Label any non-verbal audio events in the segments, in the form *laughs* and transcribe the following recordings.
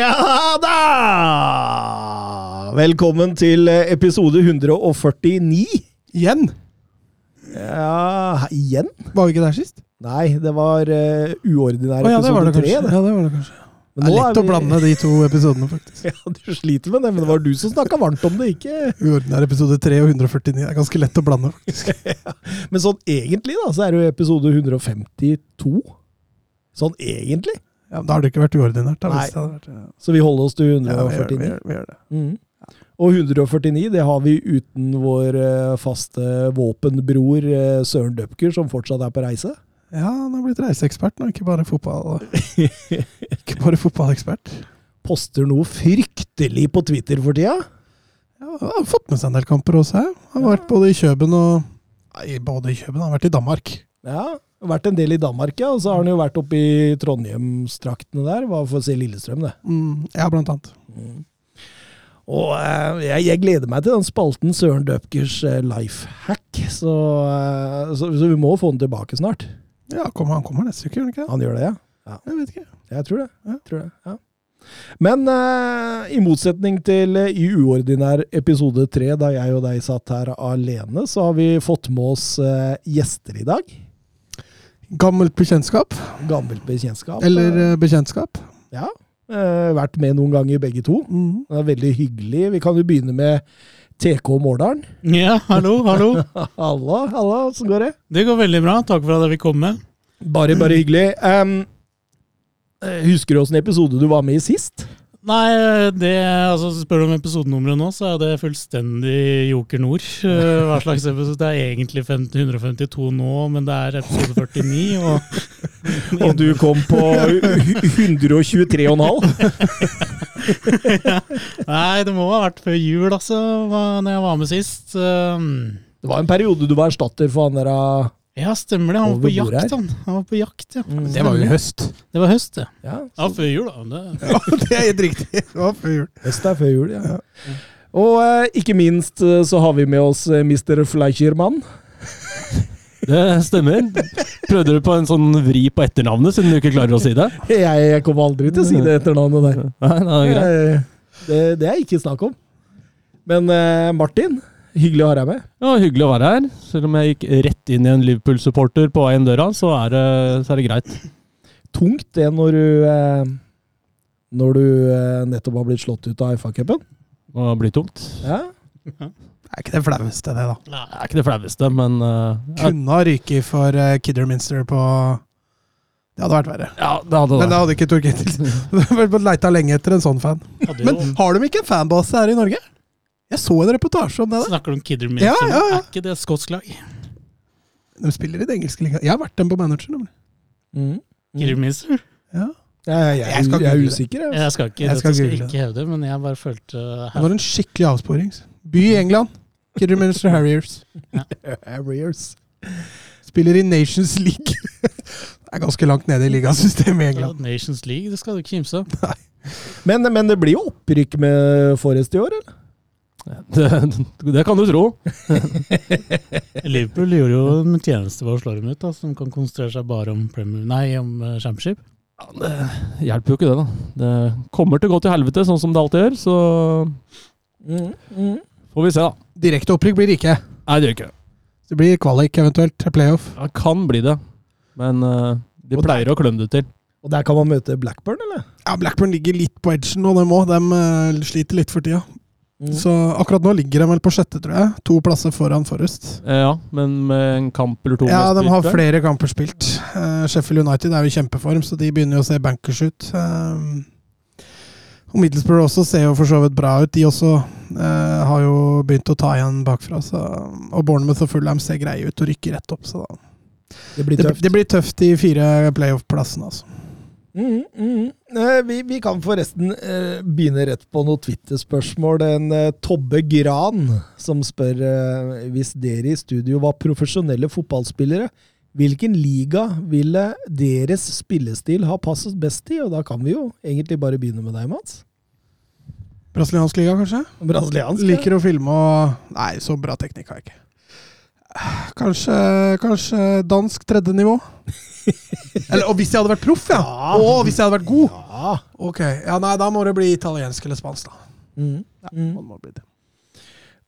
Ja da! Velkommen til episode 149. Igjen? Ja Igjen? Var vi ikke der sist? Nei, det var uh, uordinær oh, ja, det var episode det tre. det. Ja, det var det kanskje. Men Det er lett å vi- blande de to episodene, faktisk. *laughs* Ja, Du sliter med det, men det var du som snakka varmt om det, ikke Uordinær episode 3 og 149. Det er ganske lett å blande, faktisk. *laughs* Men sånn egentlig, da, så er det jo episode 152. Sånn egentlig. Ja, da har det ikke vært uordinært. Da, Nei. vært, ja. Så vi holder oss til Ja, vi, gjør, vi, 149. gjør, vi gjør det. Mm. Og 149, det har vi uten vår eh, faste våpenbror eh, Søren Døpker, som fortsatt er på reise. Ja, han har blitt reiseekspert nå, ikke bare fotball. *laughs* ikke bare fotballekspert. Poster noe fryktelig på Twitter for tida. Ja, han har fått med seg en del kamper også. Han har vært både i Køben og Nei, både i Køben, han har vært i Danmark. Ja, vært en del i Danmark, ja. Og så har han jo vært oppe i Trondheimstraktene der. Var for å se Lillestrøm, det. Mm, ja, blant annet. Og eh, jeg, jeg gleder meg til den spalten Søren Døpkers eh, life hack. Så, eh, så, så vi må få den tilbake snart. Ja, kommer, Han kommer neste uke, gjør han ikke det? Han gjør det, ja? Jeg vet ikke. Jeg tror det. Ja. Tror det ja. Men eh, i motsetning til eh, i uordinær episode tre, da jeg og deg satt her alene, så har vi fått med oss eh, gjester i dag. Gammelt bekjentskap. Gammelt bekjentskap. Eller eh, bekjentskap. Ja. eh, vært med noen ganger begge to. Mm. Det er veldig hyggelig. Vi kan jo begynne med TK Mårdalen. Ja, hallo, hallo. *laughs* Halla, halla, åssen går det? Det går veldig bra. Takk for at jeg fikk komme. Bare, bare hyggelig. Eh, husker du åssen episode du var med i sist? Nei, det, altså spør du om episodenummeret nå, så er det fullstendig Joker Nord. Eh, Hva slags episode? Det er egentlig 152 nå, men det er episode 49. Og Og du kom på 123,5? *laughs* Nei, det må ha vært før jul, altså, når jeg var med sist. Um, Det var en periode du var erstatter for han der Ja, stemmer det. Han var på jakt, her. han. Han var på jakt, ja. Mm. Det var jo i høst. Det var høst, det. Ja, Ja, før jul, da. Det, *laughs* Ja, det er helt riktig. Det var før jul. høst er før jul, ja. Og eh, ikke minst eh, så har vi med oss eh, Mr. Fleischermann. *laughs* Det stemmer. Prøvde du på en sånn vri på etternavnet, siden du ikke klarer å si det? *laughs* Jeg, jeg kommer aldri til å si det etternavnet der. Nei, det er greit. Eh, Det, det er ikke snakk om. Men eh, Martin, hyggelig å ha deg med. Ja, Hyggelig å være her. Selv om jeg gikk rett inn i en Liverpool-supporter på vei inn døra, så er, det, så er det greit. Tungt det når du eh, Når du eh, nettopp har blitt slått ut av FA-cupen. Det blir tungt. Ja. Det er ikke det flaueste, det, da. Det er ikke det flaueste, men uh, jeg- Kunne ha ryket for uh, Kidderminster på Det hadde vært verre. ja, det hadde Men det. hadde ikke Tor Ketil *laughs* vært leita lenge etter en sånn fan. hadde Men har de ikke en fanbase her i Norge? Jeg så en reportasje om det. der. snakker du om Kidderminster? Ja, ja, ja. Er ikke det et skotsk lag? De spiller i det engelske ligaen. Jeg har vært dem på manager. nemlig. Mm. Kidderminster? Ja. Jeg, ja, jeg, Jeg skal jeg er usikker. Jeg. Jeg skal ikke, Jeg skal skal ikke hevde, men jeg bare følte Det var en skikkelig avsporing. By i England. Kidderminster Harriers. *laughs* Harriers. Spiller i Nations League. *laughs* det er ganske langt nede i ligasystemet i Ja, England. Nations League, det skal du ikke kimse av. Men, men det blir jo opprykk med Forrest i år, eller? Det. Det kan du tro. *laughs* Liverpool gjorde jo en tjeneste ved å slå dem ut, da, som kan konsentrere seg bare om, Premier, nei, om eh, Championship. Ja, det hjelper jo ikke det, da. Det kommer til å gå til helvete, sånn som det alltid gjør. Så Mm, mm. får vi se, da. Direkte opprykk blir det ikke. Nei, det gjør ikke det. Blir kvalik, eventuelt playoff. Ja, kan bli det. Men uh, de Og pleier å klømme det til. Og der kan man møte Blackburn, eller? Ja, Blackburn ligger litt på edgen, og de òg. De eh, sliter litt for tida. Mm. Så akkurat nå ligger de vel på sjette, tror jeg. To plasser foran Forrest. Eh, ja, men med en kamp eller to Ja, de har flere kamper spilt. Uh, Sheffield United er jo i kjempeform, så de begynner jo å se bankers ut. Uh, og Middlesbrough også ser jo for så vidt bra ut. De også uh, har jo begynt å ta igjen bakfra. Så, og Bournemouth og Fulham ser greie ut og rykker rett opp. Så da. Det blir Det, tøft. det blir tøft de fire playoff-plassene, altså. Mm, mm. Vi, vi kan forresten eh, begynne rett på noe Twitter-spørsmål. En eh, Tobbe Gran som spør eh, hvis dere i studio var profesjonelle fotballspillere, hvilken liga ville deres spillestil ha passet best i? Og da kan vi jo egentlig bare begynne med deg, Mats. Brasiliansk liga, kanskje? Brasiliansk. Liker å filme og Nei, så bra teknikk har jeg ikke. Kanskje, kanskje dansk tredje nivå? *laughs* Eller, og hvis jeg hadde vært proff, ja! Ja. Og hvis jeg hadde vært god! Ja. Ok, ja nei, Da må det bli italiensk eller spansk, da. Mm. Ja, Mm. må bli det.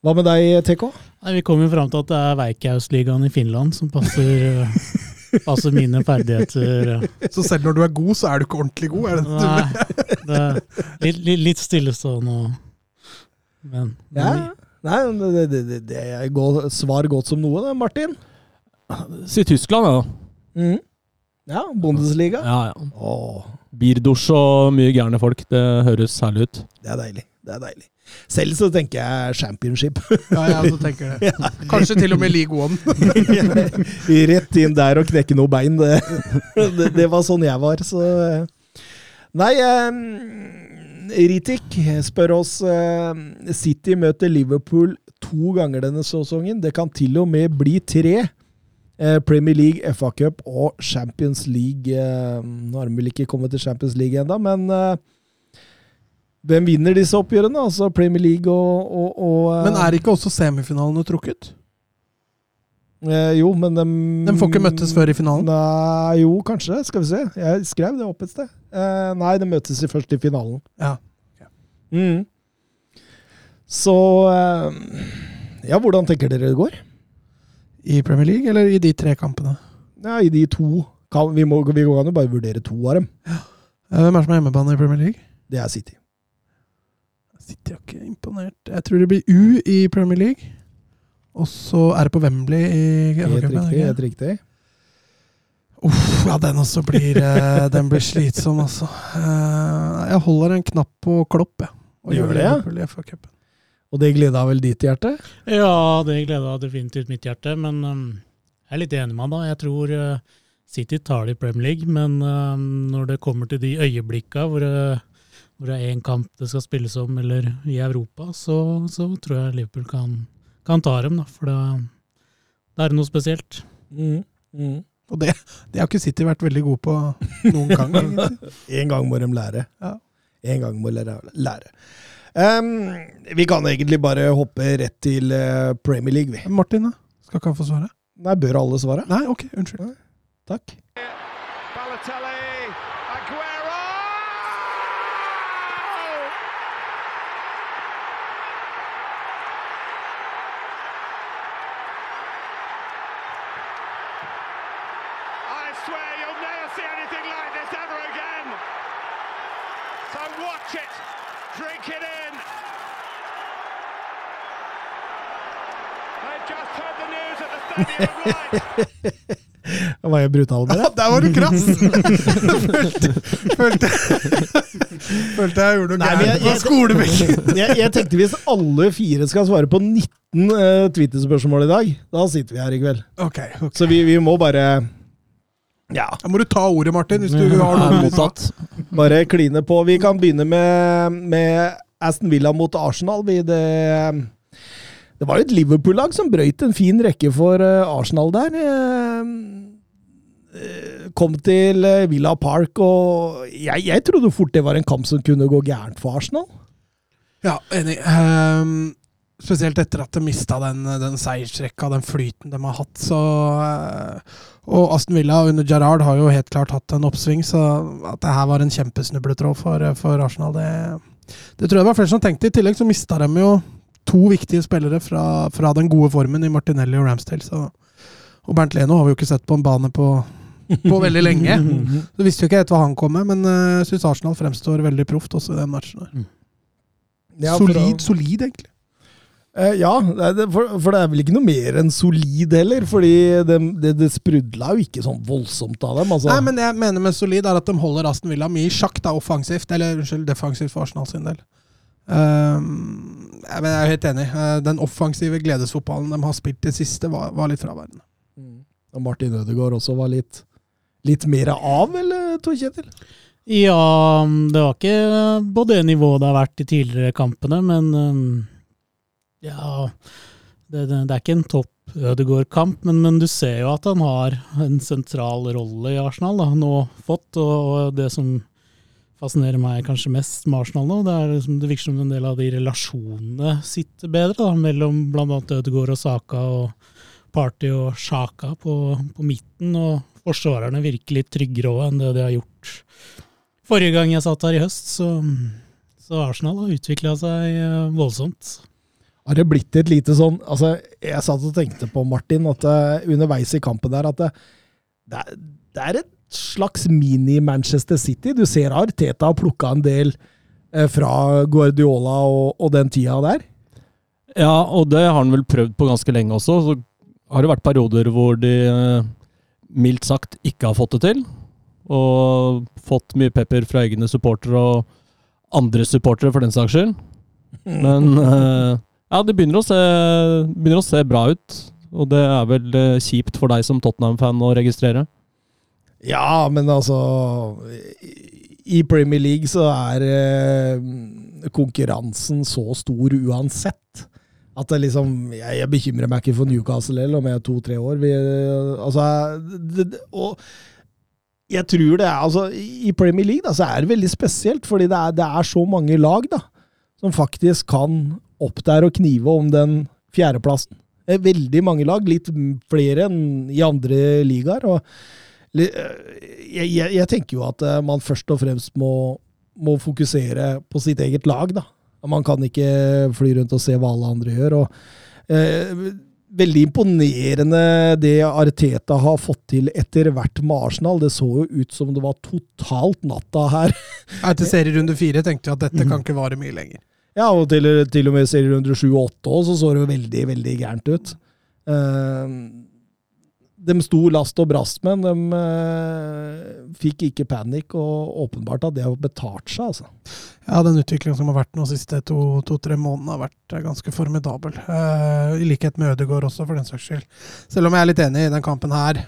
Hva med deg, TK? Nei, Vi kom jo fram til at det er Veikkausligaen i Finland som passer, *laughs* passer mine ferdigheter. Så selv når du er god, så er du ikke ordentlig god? Er det det Nei, det er litt, litt, stillestående og Men, Ja. Nei, det, det, det, det er gå- svar godt som noe, det, Martin. Si Tyskland, ja. Mm. Ja, Bundesliga. ja, ja. Åh, Birdusj og mye gærne folk. Det høres herlig ut. det er deilig. Det er deilig. Selv så tenker jeg championship. Ja, jeg også tenker det. *laughs* Kanskje til og med league one. *laughs* Rett inn der og knekke noe bein. Det, *laughs* det, det var sånn jeg var, så Nei, eh, Ritik spør oss eh, City møter Liverpool to ganger denne sesongen. Det kan til og med bli tre. Eh, Premier League, FA Cup og Champions League. Eh, nå har de vel ikke kommet til Champions League ennå, men hvem vinner disse oppgjørene? Altså Premier League og, og, og Men er ikke også semifinalene trukket? Eh, Jo, men de De får ikke møttes før i finalen? Nei, jo, kanskje. Skal vi se. Jeg skrev det opp et sted. Eh, nei, de møtes først i finalen. Ja. Mm. Så eh, Ja, hvordan tenker dere det går? I Premier League, eller i de tre kampene? Ja, I de to kan, Vi, må, vi kan jo bare vurdere to av dem. Ja. Hvem er som er hjemmebane i Premier League? Det er City. City er ikke imponert. Jeg tror det blir U i Premier League. Og så er det på Wembley i Helt FA-cupen, er riktig. helt riktig. Uff, ja, den også blir, eh, *laughs* den blir slitsom, altså. Eh, jeg holder en knapp på Klopp, jeg. Og Gjør det, ja? Og det gleda vel ditt hjerte? Ja, det gleda definitivt mitt hjerte, men um, jeg er litt enig med han da. Jeg tror uh, City tar det i Premier League, men um, når det kommer til de øyeblikka hvor, uh, hvor det er én kamp det skal spilles om, eller i Europa, så, så tror jeg Liverpool kan, kan ta dem, da. For det, det er noe spesielt. Mm. Mm. Og det, det har ikke City vært veldig gode på noen gang. egentlig. *laughs* En gang må de lære. Ja. En gang må de lære. Um, vi kan egentlig bare hoppe rett til eh, Premier League, vi. Martin, da? Skal ikke han få svare? Nei, bør alle svare? Nei, ok, unnskyld. Takk. Light. Var jeg brutal med det? Ja, Der var du krass! *laughs* følte, følte, følte jeg gjorde noe gærent på skolebenken. *laughs* jeg, jeg tenkte hvis alle fire skal svare på 19 uh, Twitter-spørsmål i dag, da sitter vi her i kveld. Okay, okay. Så vi, vi må bare Ja, Da må du ta ordet, Martin, hvis du Ja, har noe motsatt. bare kline på. Vi kan begynne med, med Aston Villa mot Arsenal. Vi, det, det var jo et Liverpool-lag som brøyt en fin rekke for eh, Arsenal der. Eh, eh, Kom til Villa Park, og jeg, jeg trodde fort det var en kamp som kunne gå gærent for Arsenal. Ja, enig. Um, spesielt etter at de mista den, den seiersrekka, den flyten de har hatt. Så, og Aston Villa under Gerrard har jo helt klart hatt en oppsving, så at det her var en kjempesnubletråd for, for Arsenal, det, det tror jeg det var flere som tenkte. I tillegg så mista de jo to viktige spillere fra, fra den gode formen i Martinelli og Ramsdale. Så, og Bernt Leno har vi jo ikke sett på en bane på, på veldig lenge. *laughs* Så visste jo ikke helt hva han kom med, men jeg jeg syns Arsenal fremstår veldig proft også i den matchen. der. Ja, solid, å... solid, egentlig. Uh, ja, det- for, for det er vel ikke noe mer enn solid heller. Fordi det, det, det sprudla jo ikke sånn voldsomt av dem. Altså. Nei, men det jeg mener med solid, er at de holder Aston Villa mye i sjakk, da, offensivt. Eller unnskyld, defensivt for Arsenal sin del. Ehm, ja, men jeg er helt enig. Eh, den offensive gledesfotballen de har spilt det siste, var, var litt fraværende. Mm. Og Martin Ødegaard også var litt, litt mer av, eller Tor Kjetil? Ja, det var ikke på det nivået det har vært de tidligere kampene, men um, ja Det, det, det er ikke en topp Ødegaard-kamp, men, men, du ser jo at han har en sentral rolle i Arsenal da, nå fått, og, og det som fascinerer meg kanskje mest med Arsenal nå, det, er liksom, det virker som en del av de relasjonene sitter bedre, da, mellom bl.a. Ødegaard og Saka, og Party og Sjaka på, på midten, og forsvarerne virker litt tryggere òg enn det de har gjort forrige gang jeg satt her i høst, så, så Arsenal har utvikla seg eh, voldsomt. Har det blitt et lite sånn altså Jeg satt og tenkte på, Martin, at uh, underveis i kampen der at det, det, det er, et slags mini-Manchester City. Du ser Arteta har plukka en del uh, fra Guardiola og, og, den tida der. Ja, og det har han vel prøvd på ganske lenge også. Så har det vært perioder hvor de uh, mildt sagt ikke har fått det til og fått mye pepper fra egne supportere og andre supportere, for den saks skyld. *laughs* Men uh, ja, det begynner å, se, begynner å, se, bra ut. Og det er vel kjipt for deg som Tottenham-fan å registrere? Ja, men altså I Premier League så er uh, konkurransen så stor uansett. At det liksom Jeg, jeg bekymrer meg ikke for Newcastle heller om jeg er to-tre år. Vi, altså, det, og jeg tror det er altså, I Premier League da, så er det veldig spesielt, fordi det er, det er, så mange lag da, som faktisk kan opp der og knive om den fjerdeplassen. Det er veldig mange lag, litt flere enn i andre ligaer. og jeg, jeg, jeg, tenker jo at eh, man først og fremst må, må, fokusere på sitt eget lag. da. Man kan ikke fly rundt og se hva alle andre gjør. og eh, veldig imponerende det Arteta har fått til etter hvert med Arsenal. Det så jo ut som det var totalt natta her. Etter *laughs* serierunde fire tenkte jeg at dette kan ikke vare mye lenger. Ja, og til, til og med serierunde sju og åtte så så det jo veldig, veldig gærent ut. Uh, de sto last og brast med, de eh, fikk ikke panikk, og åpenbart at det har betalt seg, altså. Ja, den utviklingen som har vært de siste to-tre to, månedene, har vært eh, ganske formidabel. Eh, I likhet med Ødegaard også, for den saks skyld. Selv om jeg er litt enig i den kampen her,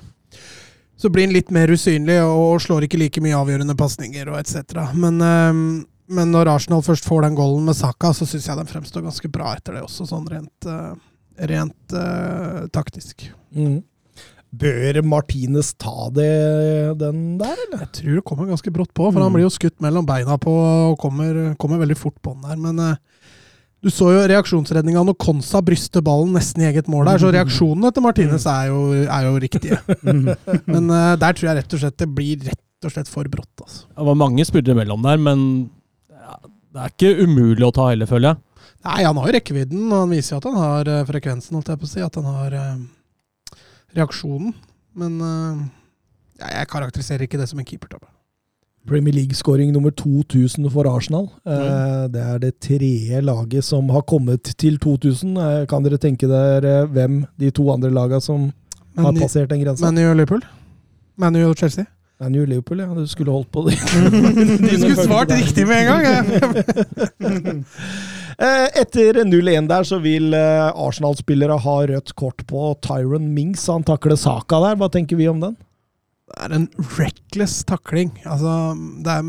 så blir han litt mer usynlig og slår ikke like mye avgjørende pasninger og etc. Men, uh, men når Arsenal først får den golden med Saka, så syns jeg den fremstår ganske bra etter det også, sånn rent, rent taktisk. Mm. Bør Martinez ta det, den der, eller? Jeg tror det kommer ganske brått på, for mm. han blir jo skutt mellom beina på og kommer, kommer veldig fort på den der. Men uh, du så jo reaksjonsredninga når Konsa bryster ballen nesten i eget mål der, så mm. reaksjonene til Martinez er jo, er jo riktige. *laughs* men uh, der tror jeg rett og slett det blir rett og slett for brått. Altså. Det var mange spillere imellom der, men det er ikke umulig å ta heller, føler jeg. Nei, han har jo rekkevidden, og han viser jo at han har uh, frekvensen, holdt jeg på å si. At han har reaksjonen. Men uh, jeg karakteriserer ikke det som en keepertabbe. Premier League-skåring nummer 2000 for Arsenal. Mm. Det er det tredje laget som har kommet til 2000. Eh, kan dere tenke dere hvem de to andre lagene som Man har passert den grensa? ManU og Liverpool? ManU og Chelsea? ManU og Liverpool, ja. Du skulle holdt på det. *laughs* du skulle svart riktig med en gang! *laughs* Eh, etter 0-1 der så vil eh, Arsenal-spillere ha rødt kort på Tyron Mings. Han takler saka der. Hva tenker vi om den? Det er en reckless takling. Altså, det er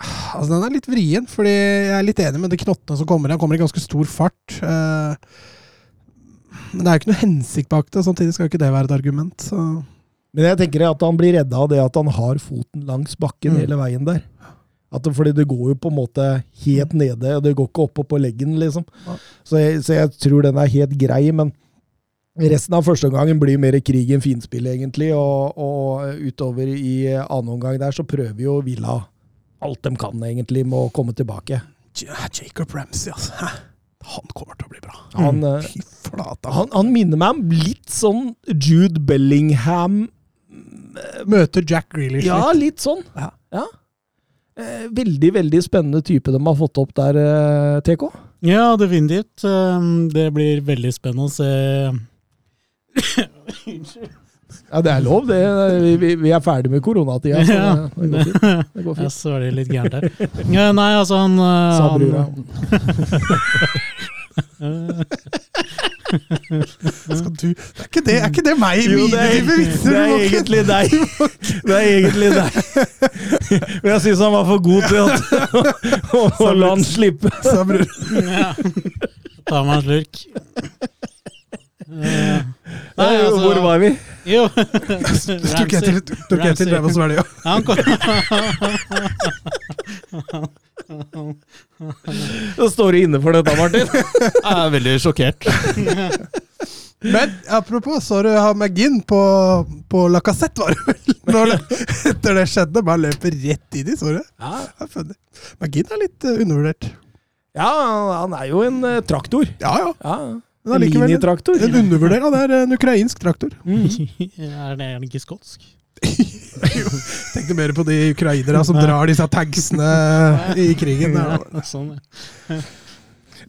Altså, den er litt vrien, fordi jeg er litt enig med de knottene som kommer. Han kommer i ganske stor fart. Eh, men det er jo ikke noe hensikt bak det. Samtidig skal jo ikke det være et argument. Så. Men jeg tenker at han blir redda av det at han har foten langs bakken mm. hele veien der. At fordi det går jo på en måte helt nede, og det går ikke oppå på leggen, liksom. Så jeg, så jeg, tror den er helt grei, men resten av første omgangen blir mer krig enn finspill, egentlig. Og, og, utover i annen omgang der så prøver jo Villa alt de kan, egentlig, med å komme tilbake. Jacob Ramsey, altså. Han kommer til å bli bra. Han, mm. flata, han, han minner meg om litt sånn Jude Bellingham Møter Jack Grealish litt. Ja, litt sånn. Ja. ja. Eh, veldig, veldig spennende type de har fått opp der, eh, TK. Ja, definitivt. Um, det blir veldig spennende å se *laughs* Ja, det er lov, det. Vi, vi, vi er ferdig med koronatida. Så ja, det, går fint. Det går fint. Ja, så er det litt gærent her. Nei, altså han Sa brura. *laughs* *laughs* Skal du Det er ikke det, er ikke det meg? Jo, det er, det er egentlig deg. Det er egentlig deg. *laughs* Men jeg syns han var for god til at å, å la han slippe. Sa bror. Ja. Ta meg en slurk. Eh, Nei, Eh, altså, Hvor var vi? Jo. *laughs* Tok jeg til, tok jeg til. Revos Valley, *laughs* Da står du inne for dette, Martin. *laughs* Jeg er veldig sjokkert. Men apropos, så du har McGinn på, på Lacassette, var det vel? *laughs* Når det, etter det skjedde, bare løper rett inn i, så du? Ja, Det er. McGinn er litt eh, undervurdert. ja han er jo en eh, traktor. Ja, ja. Ja, Men allikevel en, en undervurdert. Han er en ukrainsk traktor. Mm. *laughs* Er det ikke skotsk? *laughs* Tenkte mer på de ukrainerne som drar disse tagsene i krigen. Ja. Sånn, ja.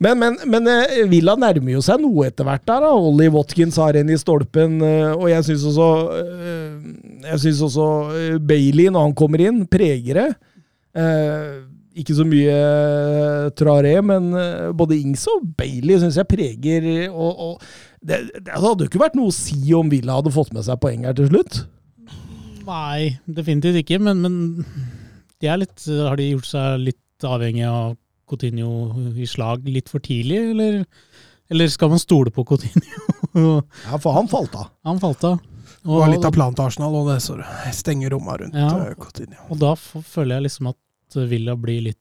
Men, men, men eh, Villa nærmer jo seg noe etter hvert der. da. Ollie Watkins har en i stolpen, eh, og jeg syns også, eh, jeg synes også eh, Bailey, når han kommer inn, preger det. Eh, ikke så mye Traré, men både Ings og Bailey syns jeg preger og, og det, det hadde jo ikke vært noe å si om Villa hadde fått med seg poeng her til slutt. Nei, definitivt ikke, men, men de er litt, har de gjort seg litt avhengig av Coutinho i slag litt for tidlig, eller, eller skal man stole på Coutinho? *laughs* Ja, For han falt av. Han falt av. Det var litt av planen til Arsenal, og det så du. Stenge romma rundt Ja. eh, Coutinho. og da føler jeg liksom at Villa blir litt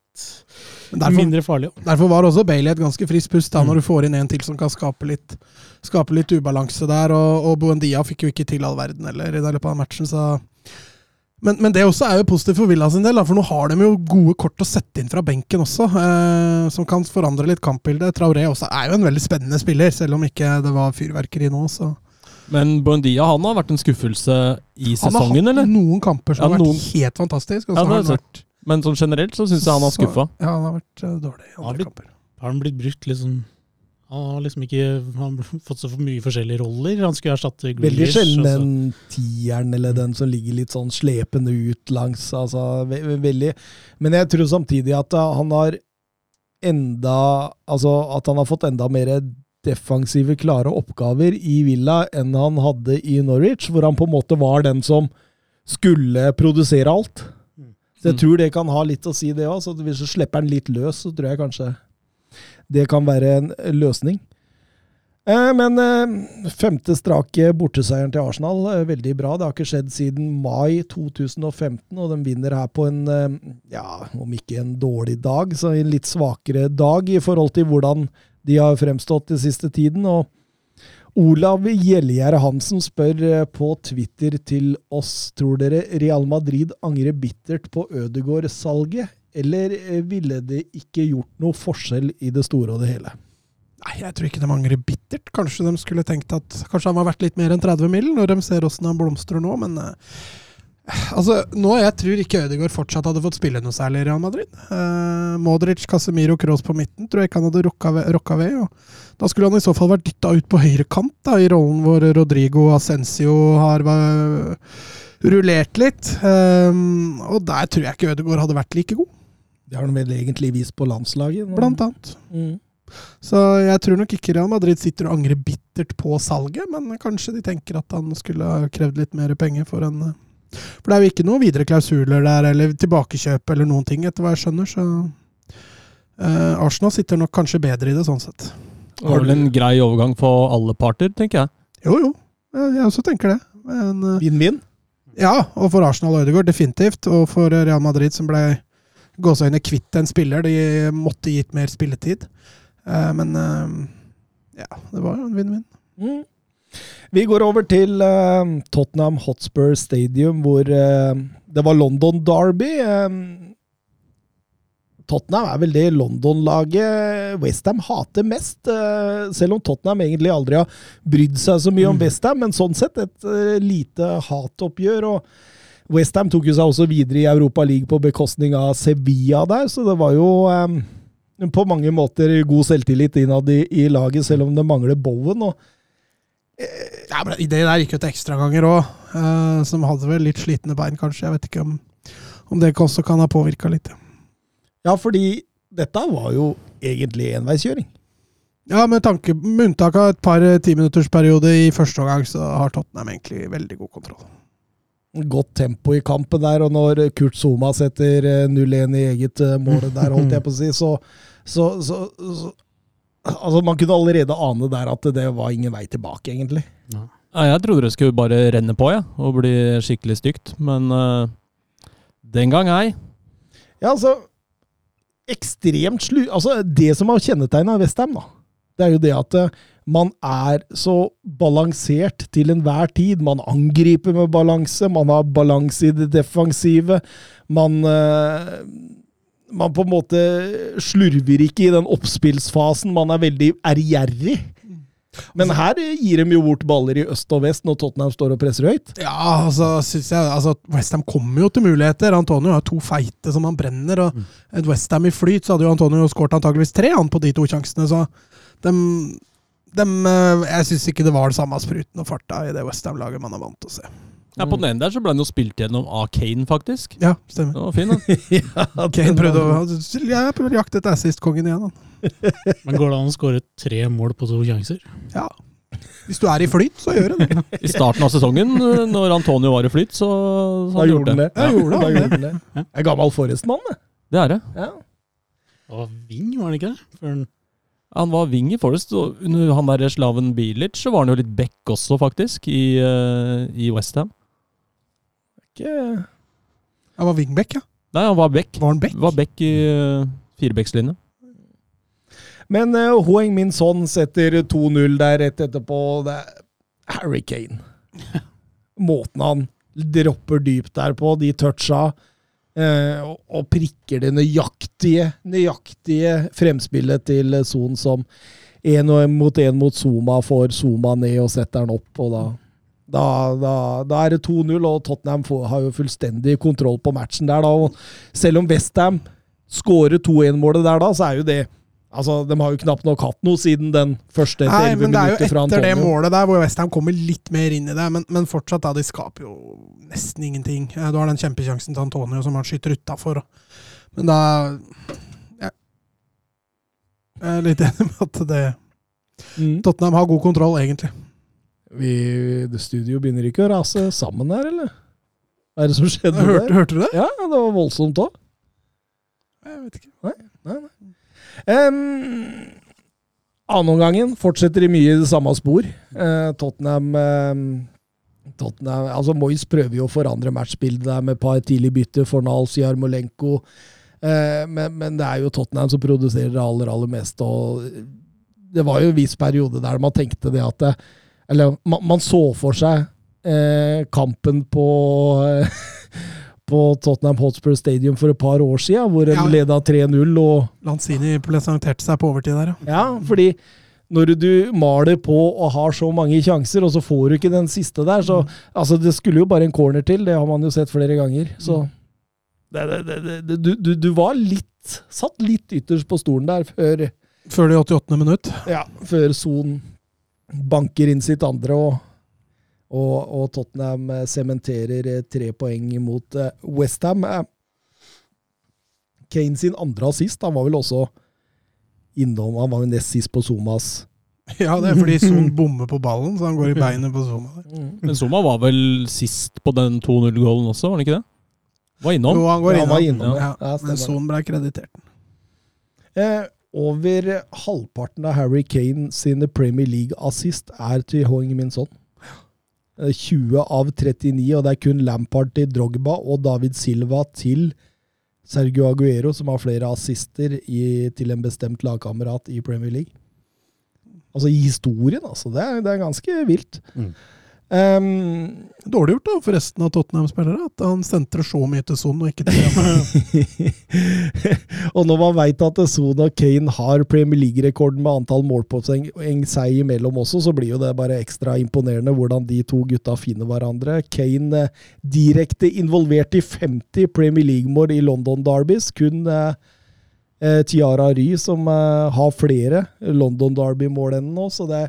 Derfor, mindre farlig. derfor var også Bailey et ganske friskt pust, da, Mm. når du får inn en til som kan skape litt, skape litt ubalanse der. Og, og Buendia fikk jo ikke til all verden heller i løpet av matchen, så men, men det også er jo positivt for Villa sin del, for nå har de jo gode kort å sette inn fra benken også, eh, som kan forandre litt kampbildet. Traoré også er jo en veldig spennende spiller, selv om ikke det var fyrverkeri nå. så... Men Buendia han har vært en skuffelse i sesongen, eller? Han har hatt eller? noen kamper som Ja, har vært noen- helt fantastisk. Og så Ja, det har han jeg vært, Men sånn generelt så syns jeg han har skuffa. Ja, han har vært eh, dårlig i andre kamper. Har han blitt brukt liksom Han har liksom ikke han har fått så for mye forskjellige roller. Han skulle erstatte Veldig Grealish. sjelden altså. den tieren eller den som ligger litt sånn slepende ut langs. Altså, ve ve veldig. Men jeg tror samtidig at uh, han har enda Altså at han har fått enda mer defensive, klare oppgaver i Villa enn han hadde i Norwich, hvor han på en måte var den som skulle produsere alt. Så jeg Mm. tror det kan ha litt å si, det òg. Hvis du slipper den litt løs, så tror jeg kanskje det kan være en løsning. Eh, Men eh, femte strake borteseieren til Arsenal, eh, veldig bra. Det har ikke skjedd siden mai 2015, og de vinner her på en, ja, om ikke en dårlig dag, så en litt svakere dag i forhold til hvordan de har fremstått den siste tiden. og Olav Gjellegjerde Hansen spør eh, på Twitter til oss tror dere Real Madrid angrer bittert på Ødegård-salget, eller eh, ville det ikke gjort noe forskjell i det store og det hele? Nei, jeg tror ikke de angrer bittert. Kanskje de skulle tenkt at kanskje han var verdt litt mer enn 30 mill. når de ser åssen han blomstrer nå, men eh, Altså, nå Jeg tror ikke Ødegaard fortsatt hadde fått spille noe særlig i Real Madrid. Eh, Modric, Casemiro, Kroos på midten tror jeg ikke han hadde rocka ved. Rocka ved da skulle han i så fall vært dytta ut på høyre kant, da, i rollen hvor Rodrigo Ascencio har uh, rullert litt. Eh, og der tror jeg ikke Ødegaard hadde vært like god, Det har han vel egentlig vist på landslaget. nå. blant annet. Mm. Så jeg tror nok ikke Real Madrid sitter og angrer bittert på salget, men kanskje de tenker at han skulle ha krevd litt mer penger for en eh, For det er jo ikke noen videre klausuler der, eller tilbakekjøp eller noen ting, etter hva jeg skjønner, så eh, Arsenal sitter nok kanskje bedre i det, sånn sett. Det var vel en grei overgang for alle parter, tenker jeg. Jo, jo. Jeg også tenker det. Men, eh, Vinn-vinn. ja, og for Arsenal og Ødegaard definitivt. Og for Real Madrid, som ble gåseøyne kvitt en spiller. De måtte gitt mer spilletid. Uh, men uh, ja, det var jo en vinn-vinn. Mm. Vi går over til uh, Tottenham Hotspur Stadium, hvor uh, det var London Derby. Uh, Tottenham er vel det London-laget Westham hater mest, selv om Tottenham egentlig aldri har brydd seg så mye om Mm. Westham, men sånn sett et lite hatoppgjør. og Westham tok jo seg også videre i Europa League på bekostning av Sevilla der, så det var jo um, på mange måter god selvtillit innad i, i laget, selv om det mangler Bowen. og Ja, men Det der gikk jo til ekstraganger òg, uh, som hadde vel litt slitne bein, kanskje. Jeg vet ikke om, om det også kan ha påvirka litt. Ja, fordi dette var jo egentlig enveiskjøring. Ja, med, tanke, med unntak av et par timinuttersperiode i første omgang, så har Tottenham egentlig veldig god kontroll. godt tempo i kampen der, og når Kurt Zuma setter eh, 0-1 i eget eh, mål der, holdt jeg på å si, så, så, så, så Altså, man kunne allerede ane der at det var ingen vei tilbake, egentlig. Ja, jeg trodde det skulle bare renne på, ja, og bli skikkelig stygt, men uh, den gang ei. Ja, altså Ekstremt slu... Altså, det som har kjennetegna Westham, da, det er jo det at eh, man er så balansert til enhver tid. Man angriper med balanse, man har balanse i det defensive. Man eh, Man på en måte slurver ikke i den oppspillsfasen. Man er veldig ærgjerrig. Men her gir de jo bort baller i øst og vest når Tottenham står og presser høyt. Ja, altså, synes jeg altså, Westham kommer jo til muligheter. Antonio har to feite som han brenner. og Et Westham i flyt, så hadde jo Antonio skåret antageligvis tre han på de to sjansene. Så dem, dem, eh, jeg syns ikke det var det samme spruten og farta i det Westham-laget man er vant til å se. Ja, På den ene der så ble han jo spilt gjennom av Kane, faktisk. Ja, stemmer. Det var fin, *laughs* ja, Kane prøvde å Jeg prøvde å jakte etter assist-kongen igjen. Han. *laughs* Men går det an å skåre tre mål på to sjanser? Ja. Hvis du er i flyt, så gjør du det. I starten av sesongen, eh, når Antonio var i flyt, så, så Da gjorde han det. det. Ja, gjorde han da det. gjorde han det. Jeg er gammel Forrest-mann, det. Det er det. Ja. Og Ving, var det ikke det? Før Han var wing i Forest, og under han der Slaven Bilic så var han jo litt back også, faktisk, i, uh, i Westham. Ikke Han var wingback, ja. Nei, han var back. Var han back? Var back i uh, firebackslinja. Men uh, Hoeng Min Son setter 2-0 der rett etterpå. Det er Harry Kane. *laughs* Måten han dropper dypt der på, de toucha, uh, og, og prikker det nøyaktige, nøyaktige fremspillet til eh, Son som én mot én mot Zuma får Zuma ned og setter han opp, og da da, da, da er det 2-0, og Tottenham får, har jo fullstendig kontroll på matchen der. da, og Selv om Westham skårer 2-1-målet der da, så er jo det Altså, De har jo knapt nok hatt noe siden den første etter Nei, 11 men det er jo etter det målet der hvor Westham kommer litt mer inn i det, men, men fortsatt, da, de skaper jo nesten ingenting. Eh, Du har den kjempekjansen til Antonio som han skyter utafor. Men da ja. Jeg er litt *laughs* enig med at det Mm. Tottenham har god kontroll, egentlig. Vi, det studio begynner ikke å rase sammen her, eller? Hva er det som skjedde der? hørte du det? Ja, det var voldsomt òg. Jeg vet ikke. Um, Annenomgangen fortsetter i mye i det samme spor. Uh, Tottenham eh, Tottenham, altså Moyes prøver jo å forandre matchbildet der med et par tidlig bytter. Fornals, Jarmolenko. Uh, men, men det er jo Tottenham som produserer det aller, aller meste. og Det var jo en viss periode der man tenkte det at det, Eller man, man så for seg eh, kampen på eh, *laughs* på Tottenham Hotspur Stadium for et par år siden, hvor en Ja. leda 3-0. og Lanzini presenterte seg på overtid der, ja. ja, fordi når du maler på og har så mange sjanser, og så får du ikke den siste der, så Altså, det skulle jo bare en corner til, det har man jo sett flere ganger. Så det, det, det, det, du, du, du var litt Satt litt ytterst på stolen der før, Før det 88. minutt. ja, før Son banker inn sitt andre, og, og, og Tottenham eh, sementerer eh, tre poeng mot eh, Westham. Kane sin andre assist, han var vel også innom Han var jo nest sist på Somas. *laughs* Ja, det er fordi Son *laughs* bommer på ballen, så han går i beinet på Soma. Men Soma var vel sist på den 2-0-gålen også, var han ikke det? Var innom. Jo, han går Ja, han var innom, Ja, ja, men Son ble kreditert. Eh, over halvparten av Harry Kane sine Premier League-assist er til Hoing Min Son. Eh, 20 av 39, og det er kun Lampard til Drogba og David Silva til Sergio Aguero som har flere assister i, til en bestemt lagkamerat i Premier League. Altså i historien, altså. Det er, det er ganske vilt. Mm. Um, Dårlig gjort da, for resten av Tottenham-spillere, at han sentrer så mye til Son og ikke til *laughs* og når man veit at Son og Kane har Premier League-rekorden med antall målpoeng seg imellom også, så blir jo det bare ekstra imponerende hvordan de to gutta finner hverandre. Kane eh, direkte involvert i 50 Premier League-mål i London Derbys. Kun eh, eh, Tiara Ry som eh, har flere London Derby-mål enn nå, så det,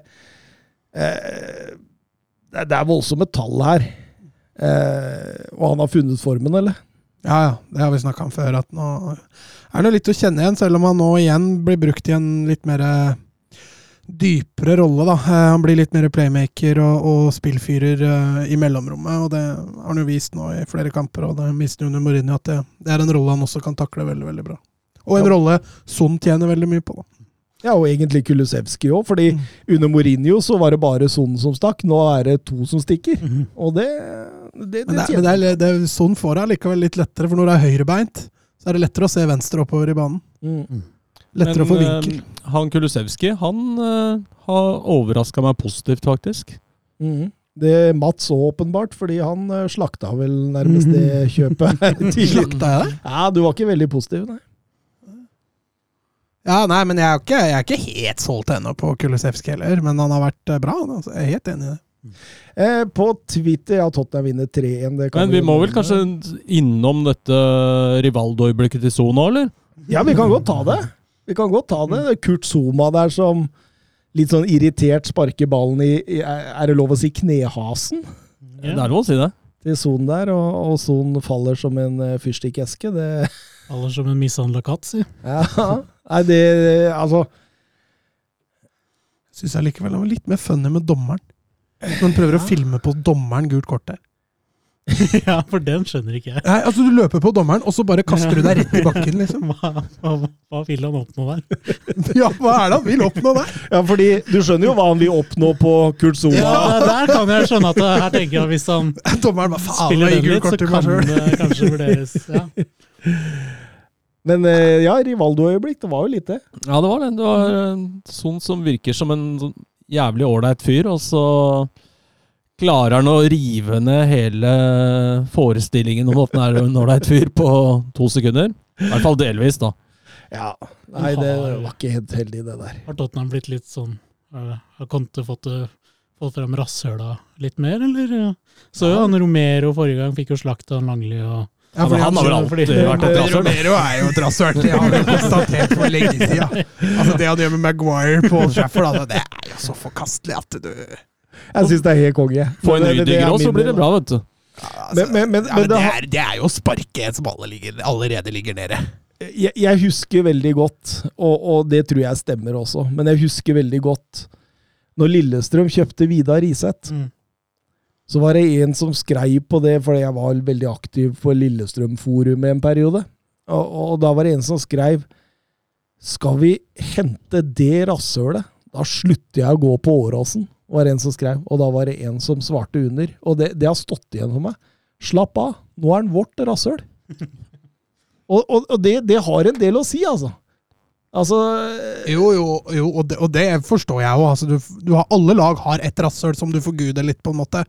eh, det, er voldsomme tall her. Eh, og han har funnet formen, eller? Ja, ja, det har vi snakka om før. At nå er det litt å kjenne igjen, selv om han nå igjen blir brukt i en litt mer dypere rolle, da. Eh, Han blir litt mer playmaker og, og spillfyrer eh, i mellomrommet, og det har han jo vist nå i flere kamper. Og det mister under Mourinho at det, det er en rolle han også kan takle veldig, veldig bra. Og en Ja. rolle Son tjener veldig mye på, da. Ja, og egentlig Kulusevski òg, fordi Mm. under Mourinho så var det bare Son som stakk. Nå er det to som stikker. mm. Og det, det, det, Men, det, men det er, det er, Son får det likevel litt lettere, for når det er høyrebeint, så er det lettere å se venstre oppover i banen. Mm. Lettere å få vinkel. eh, han Kulusevski, han eh, har overraska meg positivt, faktisk. Mm. Det Mats så åpenbart, fordi han eh, slakta vel nærmest det *laughs* kjøpet. *laughs* Slakta jeg det? Ja, du var ikke veldig positiv, nei. Ja, nei, men jeg er ikke, jeg er ikke helt solgt ennå på Kulisevskij heller, men han har vært eh, bra. Altså. Jeg er helt enig i det. Eh, på Twitter ja, Tottenham vinner 3-1. det Men vi må vel kanskje innom dette Rivaldo-øyeblikket til Son eller? Ja, vi kan godt ta det. Vi kan godt ta det. Det er Kurt Zuma der som litt sånn irritert sparker ballen i, i Er det lov å si knehasen Det er lov å si det. til Son der, og, og Son faller som en uh, fyrstikkeske? Det Aller som en mishandla katt, si. Ja. *laughs* Nei, det Altså Syns jeg likevel han var litt mer funny med dommeren. Når han prøver å filme på dommeren gult kort der. *laughs* ja, for den skjønner ikke jeg. Nei, altså Du løper på dommeren, og så bare kaster du deg rett i *laughs* bakken, liksom. Hva, hva, hva vil han oppnå der? Ja, hva er det han vil oppnå der? Ja, fordi du skjønner jo hva han vil oppnå på Kurt Sola. Ja, Der kan jeg skjønne at det, her tenker jeg hvis han Dommeren bare faen, spiller den litt, så kan det kanskje vurderes. Ja. Men eh, ja, Rivaldo-øyeblikk, det var jo litt det. Ja, det var det. Det var sånn som virker som en sånn jævlig ålreit fyr, og så klarer han å rive ned hele forestillingen om at han er en ålreit fyr på to sekunder. I hvert fall delvis, da. Ja. Nei, det var ikke helt heldig, det der. Har Tottenham blitt litt sånn eh, Har Conte fått, det- fått frem rasshøla litt mer, eller? ja? Så jo han Romero forrige gang fikk jo slakt av Langli og Ja, Ja, men han har vel fordi- alltid vært et rasshøl. Romero er jo et rasshøl. Det har vi konstatert for lenge siden. *laughs* Altså, det han gjør med Maguire på Shaffer, altså, det er jo så forkastelig at du Jeg syns det er helt konge. Få en Rydiger òg, så blir det bra, vet du. altså, Men- men- men- ja, men men det det, er, det er jo å sparke en som alle ligger, allerede ligger nede. jeg, jeg husker veldig godt, og, og det tror jeg stemmer også, men jeg husker veldig godt når Lillestrøm kjøpte Vidar Riseth. Mm. Så var det en som skrev på det, fordi jeg var veldig aktiv på Lillestrøm-forumet en periode. Og, og da var det en som skrev Skal vi hente det rasshølet, da slutter jeg å gå på Åråsen, var det en som skrev. Og da var det en som svarte under. Og det, det har stått igjen for meg. Slapp av, nå er han vårt rasshøl. *laughs* Og, og, og det, det har en del å si, altså. Altså Jo, jo, jo og, det, og det forstår jeg jo. Altså, du, du har, alle lag har et rasshøl som du forguder litt, på en måte.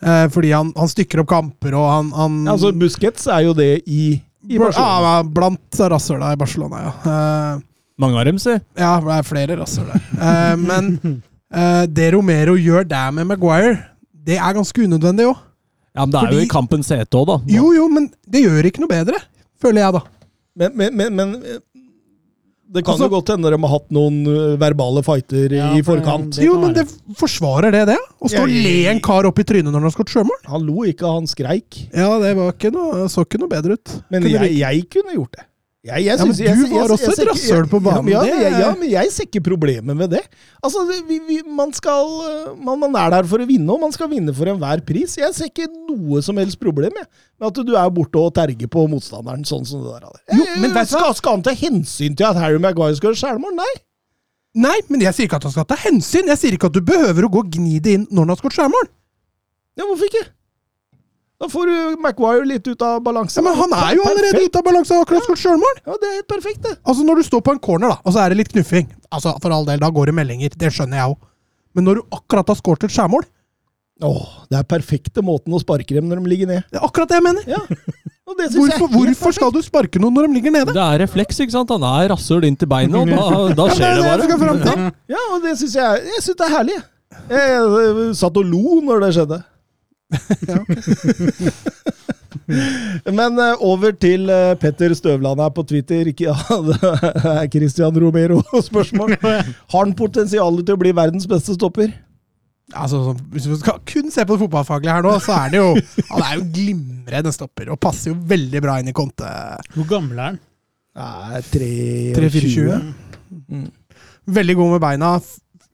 Eh, fordi han, han stykker opp kamper, og han, han Altså, Busquets er jo det i, i Barcelona. Ja, blant rasshøla i Barcelona, ja. Eh, Mange av dem, si. ja, det er flere rasshøl der. Eh, men eh, det Romero gjør der med Maguire, det er ganske unødvendig òg. Ja, men det er jo i kampens hete òg, da. Jo, jo, men det gjør ikke noe bedre, føler jeg, da. Men, men, men, men det kan Altså- jo godt hende de har hatt noen eh, verbale fighter Ja, i forkant. Jo, men det forsvarer det det? Å stå og le en kar opp i trynet når han har skutt sjømål? Han lo ikke, han skreik. Ja, det var ikke noe, så ikke noe bedre ut. Men Kunne jeg, jeg kunne gjort det. Jeg, jeg Ja, men du var også jeg et rasshøl på banen, Ja, men jeg, ja, men jeg ser ikke problemet med det. Altså, vi, vi, man, skal, eh, man, man er der for å vinne, og man skal vinne for enhver pris. Jeg ser ikke noe som helst problem jeg, med at du er borte og terger på motstanderen sånn som det der. Jo, Eh, men vet skal, skal han ta hensyn til at Harry Maguire skal gjøre skjærmål? Nei. Nei, men jeg sier ikke at han skal ta hensyn. Jeg sier ikke at du behøver å gå og gni det inn når han har skåret skjærmål. Ja, hvorfor ikke? Da får du Maguire litt ut av balanse. Ja, men han er jo allerede Perfekt. ute av balanse og har akkurat skåret sjølmål. Ja, det er helt perfekt, det. Altså, når du står på en corner, da, og så er det litt knuffing Altså, For all del, da går det meldinger. Det skjønner jeg òg. Men når du akkurat har skåret et skjærmål Åh, det er perfekte måten å sparke dem når de ligger ned. Det er akkurat det jeg mener. Ja. Og det hvorfor, jeg Hvorfor, skal du sparke noen når de ligger nede? Det er refleks, ikke sant? Han er rasshøl inn til beinet, og da, da skjer det det det bare. Ja, og det syns jeg, jeg synes det er herlig. Jeg, jeg, jeg satt og lo når det skjedde. *laughs* Men eh, over til eh, Petter Støvland her på Twitter. Ikke, ja, *laughs* det er Christian Romero-spørsmål. *laughs* Har han potensial til å bli verdens beste stopper? Altså, Hvis vi skal kun se på det fotballfaglige her nå, så er det jo Han er jo glimrende stopper og passer jo veldig bra inn i Conte. Hvor gammel er han? Nei, 3 3-24. Mm. Veldig god med beina.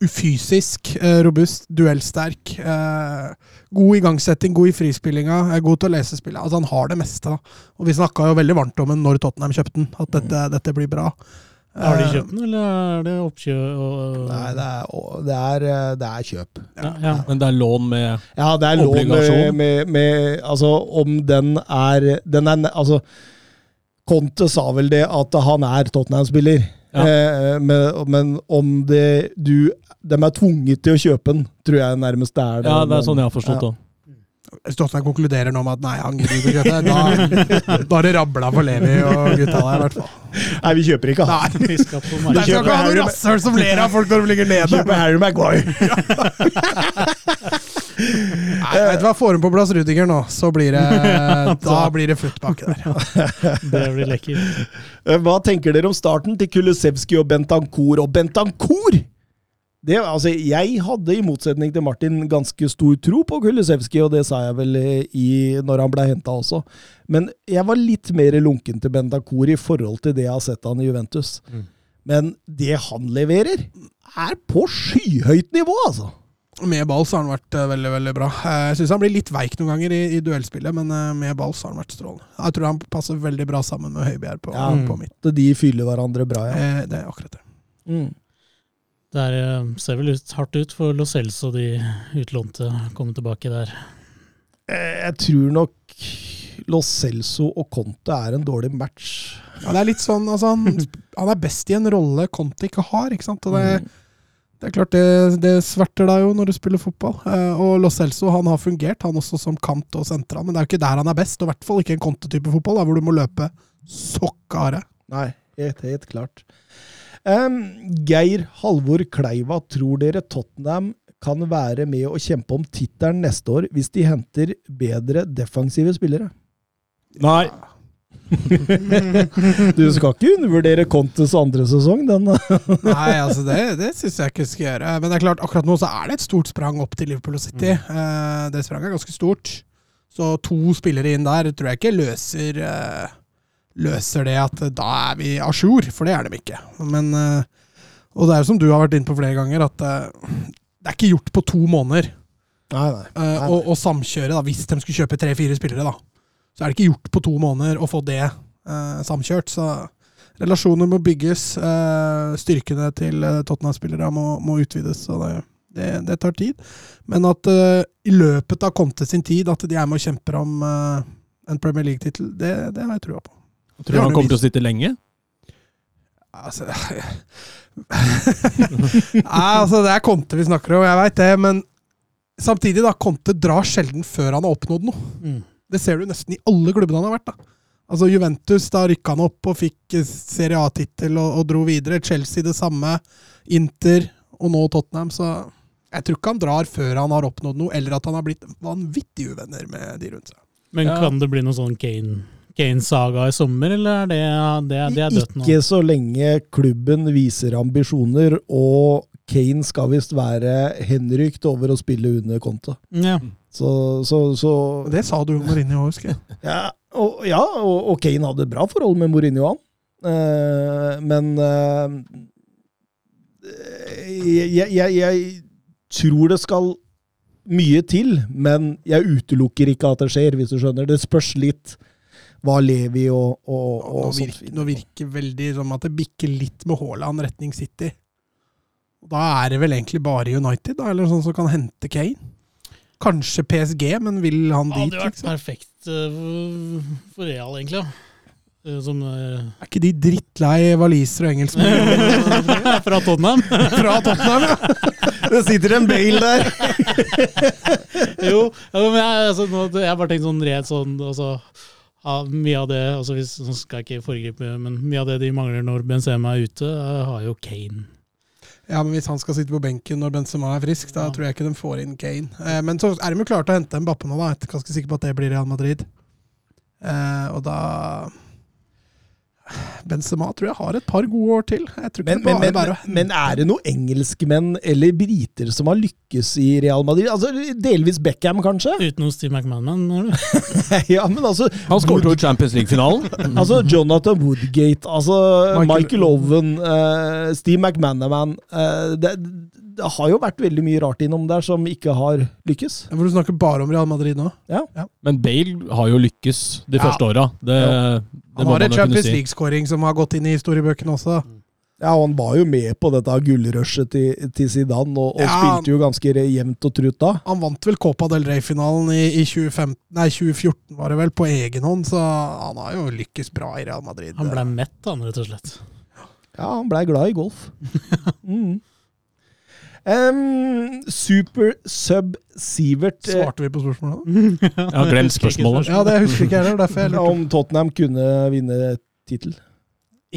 Ufysisk, eh, robust, duellsterk. Eh, god igangsetting, god i frispillinga, er god til å lese spillet. Altså, han har det meste. da. Og vi snakka jo veldig varmt om den når Tottenham kjøpte den, at dette, dette blir bra. Har de Eh, kjøpt den, eller er det oppkjøp? Nei, det er, det er, det er kjøp. ja, ja. Men det er lån med Ja, det er lån med, med, med Altså, om den er Den er Altså, Conte sa vel det at han er Tottenham-spiller. Ja. Eh, men, men om det du De er tvunget til å kjøpe den, tror jeg nærmest det er. Ja, det er sånn jeg har forstått det. Hvis Tottenham konkluderer nå med at nei, han gidder ikke å kjøpe, da, da har det rabla for Levi og gutta der, i hvert fall. Nei, vi kjøper ikke han. Nei, Vi skal på Det skal ikke ha noe rasshøl som ler av folk når de ligger nede. kjøper Harry Maguire. *laughs* Nei, vet du hva, Får hun på plass Rudiger nå, så blir det *laughs* Da blir det flutt baki der. *laughs* Det blir lekkert. Eh, Hva tenker dere om starten til Kulusevski og Bentancour? Og Bentancour! Det, altså, jeg hadde, i motsetning til Martin, ganske stor tro på Kulusevski, og det sa jeg vel eh, i, når han ble henta også. Men jeg var litt mer lunken til Bentancour i forhold til det jeg har sett han i Juventus. Mm. Men det han leverer, er på skyhøyt nivå, altså! Med ball så har han vært eh, veldig veldig bra. Eh, Jeg syns han blir litt veik noen ganger i, i duellspillet, men eh, med ball så har han vært strålende. Jeg tror han passer veldig bra sammen med Høibjerg på, Ja. på midt. De fyller hverandre bra, ja. Eh, Det er akkurat det. Mm. Det er, ser vel ut, hardt ut for Lo Celso, de utlånte, komme tilbake der. Eh, Jeg tror nok Lo Celso og Conte er en dårlig match. Ja, det er litt sånn, altså, han, *laughs* han er best i en rolle Conte ikke har. ikke sant? Og det, det er klart det, det sverter deg jo når du spiller fotball. Eh, og Lo Celso han har fungert, han også som kant og sentral, men det er jo ikke der han er best. Og i hvert fall ikke en Conte-type fotball, da, hvor du må løpe sokkare. Nei, helt, helt klart. Um, Geir Halvor Kleiva, tror dere Tottenham kan være med å kjempe om tittelen neste år hvis de henter bedre defensive spillere? Nei. Du skal ikke undervurdere Contes andre sesong, den. Nei, altså det, det syns jeg ikke skal gjøre. Men det er klart, akkurat nå så er det et stort sprang opp til Liverpool og City. Mm. det spranget er ganske stort. Så to spillere inn der tror jeg ikke løser eh, Løser det at eh, da er vi a jour, for det er de ikke. Men eh, Og det er jo som du har vært inne på flere ganger, at eh, det er ikke gjort på to måneder Nei, nei. eh, Og, å samkjøre, da, hvis de skulle kjøpe tre-fire spillere, da. Så er det ikke gjort på to måneder å få det eh, samkjørt. Så relasjoner må bygges. Eh, styrkene til eh, Tottenham-spillere må, må utvides. Så det, det, det tar tid. Men at eh, i løpet av Conte sin tid at de er med og kjemper om eh, en Premier League-tittel, det, det har jeg trua på. Tror du han kommer til å sitte lenge? Altså, *laughs* Nei, altså Det er Conte vi snakker om, jeg veit det. Men samtidig, da. Conte drar sjelden før han har oppnådd noe. Mm. Det ser du nesten i alle klubbene han har vært. da. Altså Juventus, da rykka han opp og fikk eh, Serie A-tittel og, og dro videre. Chelsea det samme. Inter, og nå Tottenham. Så jeg tror ikke han drar før han har oppnådd noe, eller at han har blitt vanvittig uvenner med de rundt seg. Men Ja. kan det bli noe sånn Kane- Kane-saga i sommer, eller er det, det, det er dødt nå? Ikke så lenge klubben viser ambisjoner, og Kane skal visst være henrykt over å spille under konta. Ja. Så, så, så det sa du om Mourinho, husker jeg. Ja, og, ja, og, og Kane hadde bra forhold med Mourinho, han. Uh, men uh, jeg, jeg, jeg tror det skal mye til, men jeg utelukker ikke at det skjer, hvis du skjønner. Det spørs litt hva Levi og, og, og sånt virker, nå virker veldig som at det bikker litt med Haaland retning City. Da er det vel egentlig bare United, da, eller sånn som kan hente Kane? Kanskje PSG, men vil han Det dit? hadde vært Liksom? perfekt eh, for Real, egentlig. ja. Eh, Som uh, Er ikke de drittlei walisere og engelskmenn *laughs* *laughs* Fra Tottenham. *laughs* fra Tottenham? ja? Det sitter en Bale der! jo, ja, men jeg, altså, nå, jeg har bare tenkt sånn rent sånn altså, ja, Mye av det altså hvis, skal jeg ikke foregripe, men mye av det de mangler når Benzema er ute, har jo Kane. Ja, men Hvis han skal sitte på benken når Benzema er frisk, da Ja. tror jeg ikke de får inn Kane. Eh, men så er de jo klare til å hente en Bappe nå, da. Jeg er ganske sikker på at det blir Real Madrid. Eh, og da Benzema tror jeg har et par gode år til. Jeg tror ikke Men, det men, bare men, er bare å men er det noen engelskmenn eller briter som har lykkes i Real Madrid? Altså, Delvis Beckham, kanskje? *laughs* Utenom Steve McMahon, har du? *laughs* ja, men altså Han skåret jo i Champions League-finalen. *laughs* Altså Jonathan Woodgate, altså Michael, Michael- Owen, uh, Steve McManaman uh, det, det har jo vært veldig mye rart innom der som ikke har lykkes. For du snakker bare om Real Madrid nå? Ja. Men Bale har jo lykkes de Ja. første åra. Det, det Han har en Champions si. League-skåring som har gått inn i historiebøkene også. Ja, og han var jo med på dette gullrushet til, til Zidane, og, og Ja. spilte jo ganske jevnt og trutt da. Han vant vel Copa del Rey-finalen i, i 2015, nei, 2014, var det vel, på egen hånd, så han har jo lykkes bra i Real Madrid. Han ble mett, han, rett og slett. Ja, han blei glad i golf. *laughs* mm. Em, super Sub Sivert eh, Svarte vi på spørsmålet? *laughs* Jeg har glemt spørsmålet. Ja, det husker ikke heller, derfor jeg heller. om Tottenham kunne vinne tittel.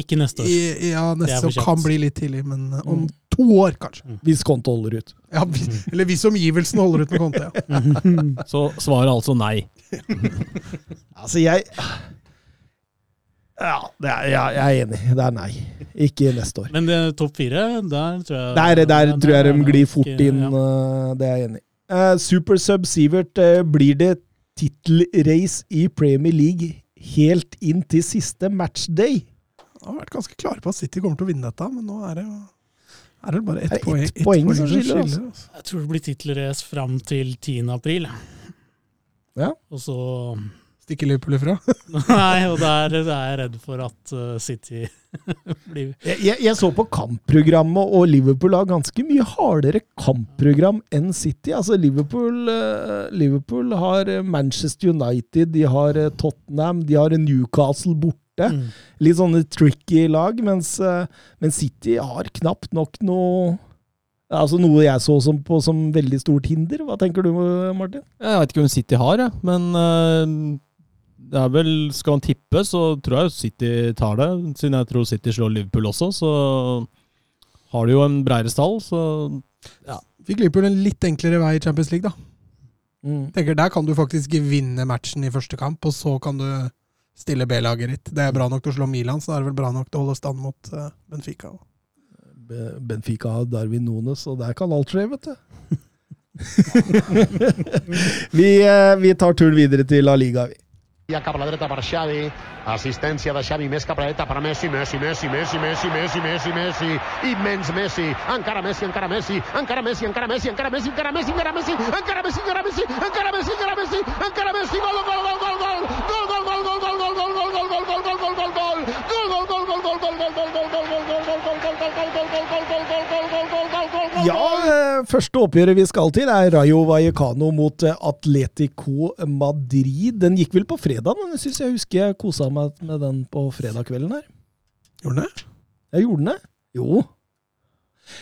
Ikke neste år. I, ja, neste år kan bli litt tidlig, men eh, om Mm. to år, kanskje. Hvis Conte holder ut. Ja, vi, eller hvis omgivelsene holder ut med Conte, ja. *laughs* Så svaret er altså nei. *laughs* Altså, jeg Ja, det er, jeg, jeg er enig. Det er nei. Ikke neste år. Men topp fire, der tror jeg Der, der tror jeg de glir fort inn. ja. eh, Det er jeg enig i. Uh, Super Sub Sivert, uh, blir det tittelrace i Premier League helt inn til siste matchday? Jeg har vært ganske klare på at City kommer til å vinne dette, men nå er det jo er det bare ett er poeng, ett ett poeng poeng som skiller. altså. altså. Jeg tror det blir tittelrace fram til 10. april. Ja. Og så Stikker Liverpool ifra. Nei, og der er jeg redd for at uh, City *laughs* blir Jeg, jeg, jeg så på kampprogrammet, og Liverpool har ganske mye hardere kampprogram enn City. Altså Liverpool, uh, Liverpool har eh, Manchester United, de har eh, Tottenham, de har Newcastle borte. Mm. Litt sånne tricky lag, mens, mens City har knapt nok noe Altså Noe jeg så som, på som veldig stort hinder. Hva tenker du, Martin? Jeg vet ikke hvem City har, jeg. Men øh, det er vel Skal man tippe, så tror jeg City tar det. Siden jeg tror City slår Liverpool også, så har de jo en bredere stall, så ja. Fikk Liverpool en litt enklere vei i Champions League, da. Mm. Tenker Der kan du faktisk vinne matchen i første kamp, og så kan du stille B-laget ditt. Det er bra nok til å slå Milan, så er det vel bra nok til å holde stand mot eh, Benfica. Be- Benfica har Darwin Nunes, og der kan alt skje, vet du. *laughs* *laughs* vi, eh, vi tar turen videre til La Liga, vi. Ja cap a la dreta per Xavi, assistència de Xavi més cap a la dreta per Messi, Messi, Messi, Messi, Messi, Messi, Messi, Messi, immens Messi, encara Messi, encara Messi, encara Messi, encara Messi, encara Messi, encara Messi, encara Messi, encara Messi, encara Messi, encara Messi, encara Messi, encara Messi, gol, gol, gol, gol, gol, gol, gol, gol, gol, gol, gol, gol, gol, gol, gol, gol, gol, gol, gol, Ja, eh, første oppgjøret vi skal til er Rayo Vallecano mot eh, Atletico Madrid. Den gikk vel på fredag, men jeg syns jeg husker jeg kosa meg med den på fredagskvelden her. Gjorde den det? Jeg gjorde den det? Jo.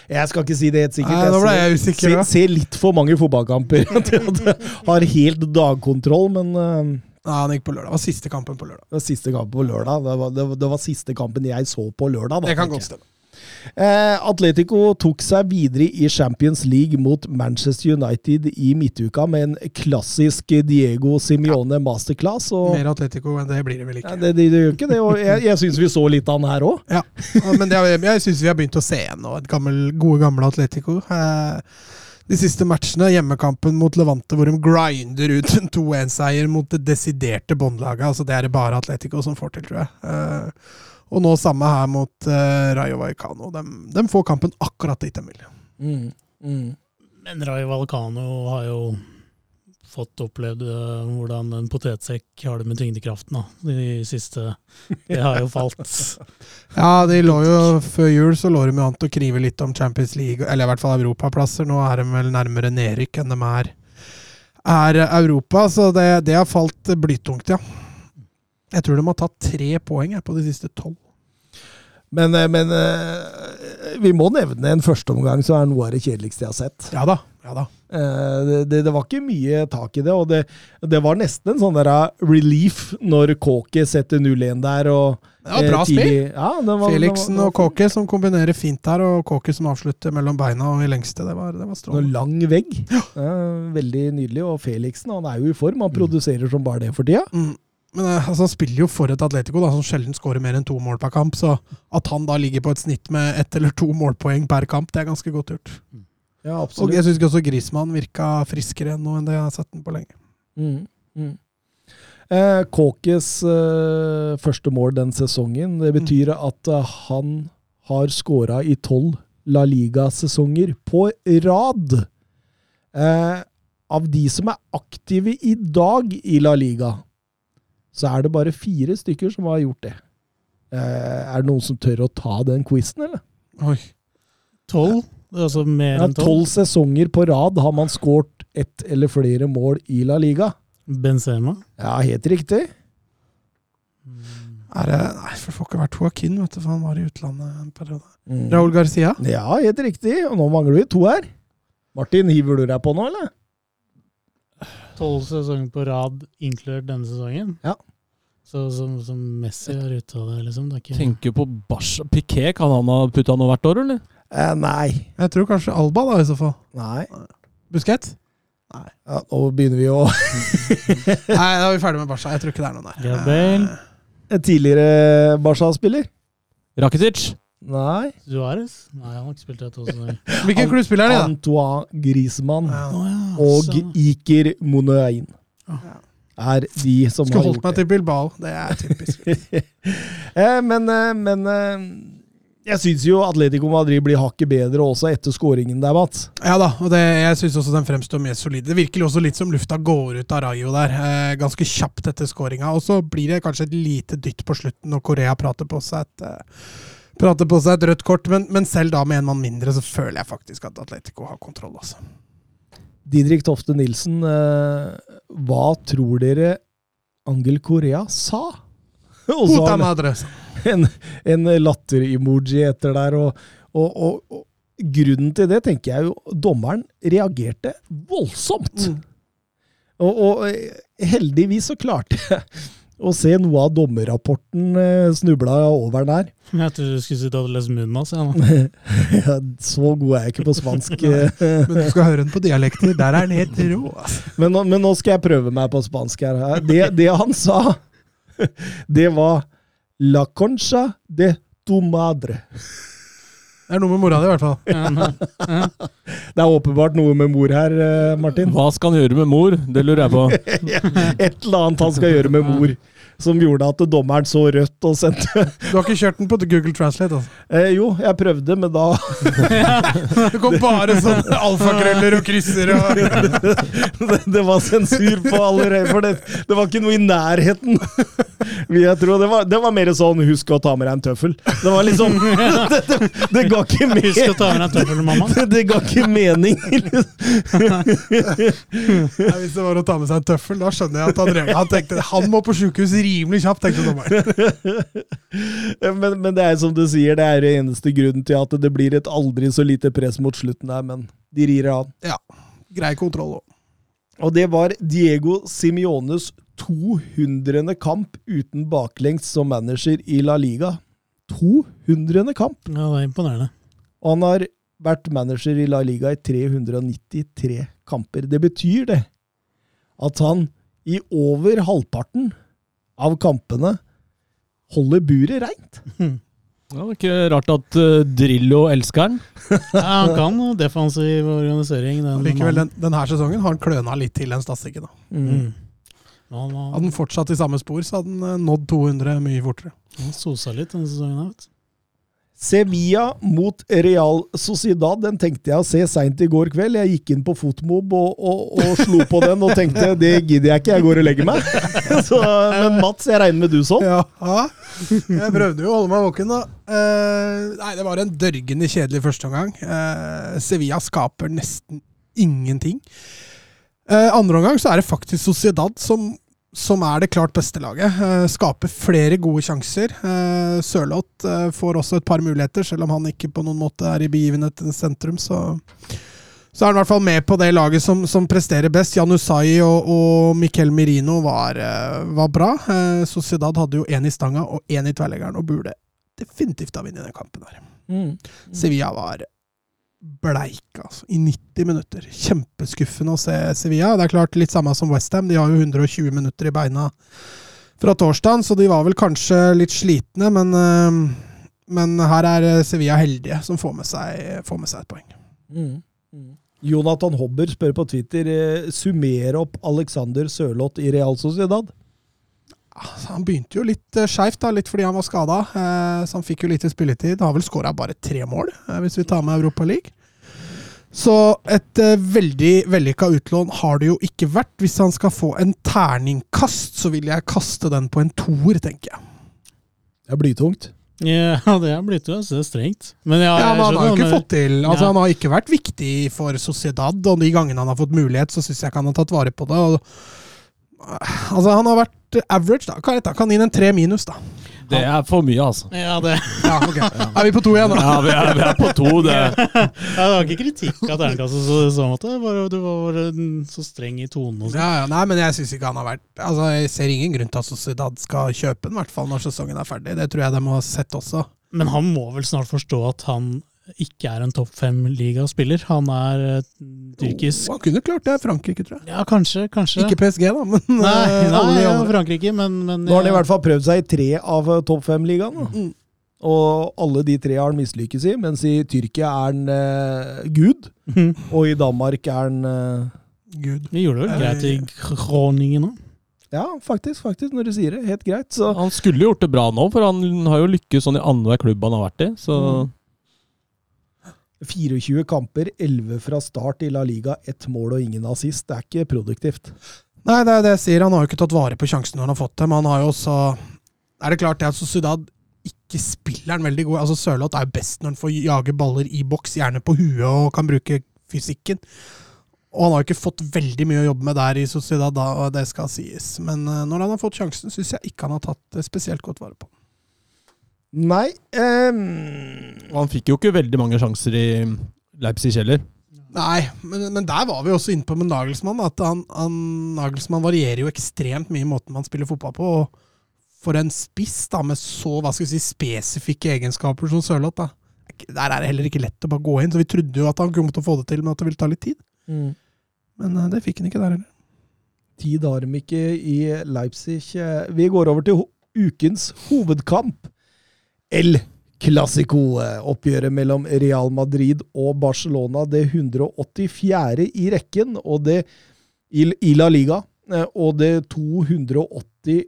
Jeg skal ikke si det helt sikkert. Nei, da ble jeg usikker, Ser, ser litt for mange fotballkamper. *laughs* Jeg har helt dagkontroll, men eh, Ja, han gikk på lørdag. Det var siste kampen på lørdag. det var siste kampen på lørdag. Det var, det, var- det var siste kampen jeg så på lørdag. Da, Det kan godt stemme. Eh, Atletico tok seg videre i Champions League mot Manchester United i midtuka med en klassisk Diego Simione masterclass. Mer Atletico enn det blir det vel ja, ikke. det, det, det gjør ikke det, og jeg, jeg syns vi så litt av han her òg. Ja, men det, jeg, jeg syns vi har begynt å se igjen nå. Gode, gamle Atletico. Eh, De siste matchene, hjemmekampen mot Levante, hvor de grinder ut en 2-1-seier mot det desiderte båndlaget. Altså, det er det bare Atletico som får til, tror jeg. Eh, og nå samme her mot uh, Rayo Vallecano. De, de får kampen akkurat dit de vil. Mm, mm. Men Rayo Vallecano har jo fått opplevd eh, hvordan en potetsekk har det med tyngdekraften. da. De siste Det har jo falt. *laughs* Ja, de lå jo Før jul så lå de jo an til å krive litt om Champions League, eller i hvert fall europaplasser. Nå er de vel nærmere nedrykk enn de er, er Europa, så det, det har falt blytungt, ja. Jeg tror de har tatt tre poeng her på de siste tolv. Men, eh, men eh, vi må nevne en førsteomgang som er noe av det kjedeligste jeg har sett. Ja da. ja da. Eh, Det, det, det var ikke mye tak i det, og det, det var nesten en sånn der relief når Kåke setter 0-1 der. Og, Det var bra tidlig- spill. Ja, var, Felixen var, og Kåke som kombinerer fint her, og Kåke som avslutter mellom beina og i lengste. Det var, det var strålende. lang vegg. Ja, veldig nydelig. Og Felixen han er jo i form. Han produserer som bare det for tida. Mm. Men eh, altså, Han spiller jo for et Atletico da, som sjelden skårer mer enn to mål per kamp. Så at han da ligger på et snitt med ett eller to målpoeng per kamp, det er ganske godt gjort. Ja, absolutt. Og jeg syns også Grismann virka friskere nå enn det jeg har sett den på lenge. Mm, mm. Eh, Kåkes eh, første mål den sesongen, det betyr at eh, han har skåra i tolv La Liga-sesonger på rad. Eh, av de som er aktive i dag i La Liga, så er det bare fire stykker som har gjort det. Eh, er det noen som tør å ta den quizen, eller? Oi. Tolv? Altså mer enn tolv? Tolv sesonger på rad har man skåret ett eller flere mål i La Liga. Benzema? Ja, helt riktig. Er det Nei, for det får ikke vært Joaquin, vet du, for han var i utlandet en periode. Mm. Raúl Garcia? Ja, helt riktig. Og nå mangler vi to her. Martin, hiver du deg på nå, eller? Tolv sesonger på rad, inkludert denne sesongen? Ja. Så som, som Messi har ute av det, liksom? Det er ikke Tenker på Barca. Piqué, kan han ha putta noe hvert år, eller? Eh, nei. Jeg tror kanskje Alba, da, i så fall. Nei. Busquets? Ja, nå begynner vi å *laughs* Nei, da er vi ferdig med Barca. Jeg tror ikke det er noen der. Gabriel. En tidligere Barca-spiller? Rakitic. Nei. Suárez? Nei, han har ikke spilt det. to sesonger. Eh, Hvilken klubb spiller det? da? Antoine Griezmann Ja. Ja, og Iker Iker Monain er de som Skulle har holdt gjort meg til Bilbao. Det er typisk. *laughs* Eh, men eh, men eh, jeg syns jo Atletico Madrid blir hakket bedre også etter skåringen der, Mats. Ja da, og det, jeg syns også den fremstår mer solid. Det virker også litt som lufta går ut av Rayo der, eh, ganske kjapt etter skåringa. Og så blir det kanskje et lite dytt på slutten når Korea prater på seg et, eh, prater på seg et rødt kort. Men, men selv da med en mann mindre, så føler jeg faktisk at Atletico har kontroll. altså. Didrik Tofte Nilsen, eh, hva tror dere Angel Korea sa? *laughs* Og så har en, en latter-emoji etter der. Og, og, og, og grunnen til det tenker jeg jo Dommeren reagerte voldsomt. Mm. Og, og eh, heldigvis så klarte jeg å se noe av dommerrapporten eh, snubla over der. *laughs* Jeg trodde du skulle sitte og lese munnen hans. *laughs* Ja, så god er jeg ikke på spansk. *laughs* Men du skal høre den på dialekter. Der er den helt rå. Men, men nå skal jeg prøve meg på spansk her. Det, det han sa, det var La concha de tu madre. Det er noe med mora di, i hvert fall. Ja. Det er åpenbart noe med mor her, eh, Martin. Hva skal han gjøre med mor? Det lurer jeg på. *laughs* Et eller annet han skal gjøre med mor, som gjorde at dommeren så rødt og sendte *laughs* Du har ikke kjørt den på Google Translate? altså. eh, Jo, jeg prøvde, men da *laughs* Det kom bare sånn alfakrøller og krysser og *laughs* det, det var sensur på allerede, for det, det var ikke noe i nærheten. Vil jeg tro. Det var, det var mer sånn 'husk å ta med deg en tøffel'. Det var liksom Det, det, det ga ikke Husk å mer ta med deg tøffelmammaen. det, det ga ikke mening. Nei, Hvis det var å ta med seg en tøffel, da skjønner jeg at han, drev- han tenkte han må på sjukehus rimelig kjapt, tenkte dommeren. *laughs* Men, men det er som du sier, det er det eneste grunnen til at det blir et aldri så lite press mot slutten der, men de rir av. Ja, grei kontroll òg. Og det var Diego Simiones 200. kamp uten baklengs som manager i La Liga. 200. kamp! Ja, det er imponerende. Og han har vært manager i La Liga i 393 kamper. Det betyr det at han i over halvparten av kampene holder buret reint. *laughs* Ja, det er ikke rart at uh, Drillo elsker han. *laughs* Ja, han kan defensiv organisering. Den Likevel, den, denne sesongen har han kløna litt til den statistikken. da. Mm. Ja, han, Hadde han fortsatt i samme spor, så hadde han eh, nådd 200 mye fortere. han sosa litt denne sesongen. vet du. Sevilla mot Real Sociedad, den tenkte jeg å se seint i går kveld. Jeg gikk inn på Fotmob og, og, og slo på den og tenkte det gidder jeg ikke, jeg går og legger meg. *laughs* Så, men Mats, jeg regner med du sånn? Ja, jeg prøvde jo å holde meg våken, da. Uh, nei, det var en dørgende kjedelig førsteomgang. Uh, Sevilla skaper nesten ingenting. Uh, andre omgang så er det faktisk Sociedad som, som er det klart beste laget. Eh, skaper flere gode sjanser. Uh, Sørloth eh, får også et par muligheter, selv om han ikke på noen måte er i begivenhetens sentrum. Så, så er han i hvert fall med på det laget som, som presterer best. Jan Usai og, og Miquel Mirino var, eh, var bra. Eh, Sociedad hadde jo én i stanga og én i tverrleggeren, og burde definitivt ha vunnet den kampen her. Mm. Sevilla var bleik, altså. I 90 minutter. Kjempeskuffende å se Sevilla. Det er klart litt samme som Westham. De har jo 120 minutter i beina fra torsdagen, så de var vel kanskje litt slitne, men, eh, men her er Sevilla heldige som får med seg, får med seg et poeng. Mm. Mm. Jonathan Hobber spør på Twitter eh, summer opp Alexander Sørloth i Real Sociedad. Så Han begynte jo litt uh, skeivt, litt fordi han var skada. Eh, så han fikk jo lite spilletid. Har vel skåra bare tre mål, eh, hvis vi tar med Europa League. Så et uh, veldig vellykka utlån har det jo ikke vært. Hvis han skal få en terningkast, så vil jeg kaste den på en toer, tenker jeg. Det er blytungt. Ja, *laughs* det er blitt jo er strengt. Men ja, Ja, men Han har jo ikke fått til Altså Ja. Han har ikke vært viktig for Sociedad, og de gangene han har fått mulighet, så syns jeg ikke han har tatt vare på det. Og, altså Han har vært average, da. Ta- kan gi en tre minus, da. Det er for mye, altså. Ja, det, Ja, okay. Er vi på to igjen, da? Ja, vi er, vi er på to. *laughs* Det. ja, det var ikke kritikk av terningkastet så- så måte. Var- Du var så streng i tonen og sånn. Ja, ja, nei, men jeg syns ikke han har vært Altså, Jeg ser ingen grunn til at Sociedad skal kjøpe den, i hvert fall når sesongen er ferdig. Det tror jeg de må ha sett også. Men han må vel snart forstå at han ikke er en topp fem-ligaspiller. Han er eh, tyrkisk Oh, han kunne klart det i Frankrike, tror jeg. Ja, kanskje, kanskje. Ikke PSG, da, men *laughs* Nei, eh, nei ja. Frankrike, men, men Nå har han i hvert fall prøvd seg i tre av eh, topp fem-ligaene. Mm. Og alle de tre har han mislykkes i, mens i Tyrkia er han eh, gud, Mm. og i Danmark er han eh, Gud. Vi gjorde det vel greit i Groningen òg. Ja, faktisk, faktisk, når du sier det. Helt greit. Så Han skulle gjort det bra nå, for han har jo lykkes sånn i annenhver klubb han har vært i. Så Mm. 24 kamper, 11 fra start i La Liga, ett mål og ingen assist. Det er ikke produktivt. Nei, det er det jeg sier. Han har jo ikke tatt vare på sjansen når han har fått dem. Han har jo også Er det klart det at Sociedad ikke spiller han veldig god Altså Sørloth er jo best når han får jage baller i boks, gjerne på huet, og kan bruke fysikken. Og han har jo ikke fått veldig mye å jobbe med der i Sociedad, da, og det skal sies. Men eh, når han har fått sjansen, syns jeg ikke han har tatt spesielt godt vare på. Nei Um... han fikk jo ikke veldig mange sjanser i Leipzig heller. Nei, men, men der var vi også inne på med Nagelsmann. At han, han, Nagelsmann varierer jo ekstremt mye i måten man spiller fotball på. Og for en spiss da, med så hva skal vi si, spesifikke egenskaper som Sørloth, da. Der er det heller ikke lett å bare gå inn. Så vi trodde jo at han kom til å få det til, men at det ville ta litt tid. Men eh, det fikk han ikke der heller. Tid har de ikke i Leipzig. Eh, Vi går over til ho ukens hovedkamp. El Clásico. eh, mellom Real Madrid og Barcelona. Det 184. i rekken og det i, i La Liga. eh, Og det 282.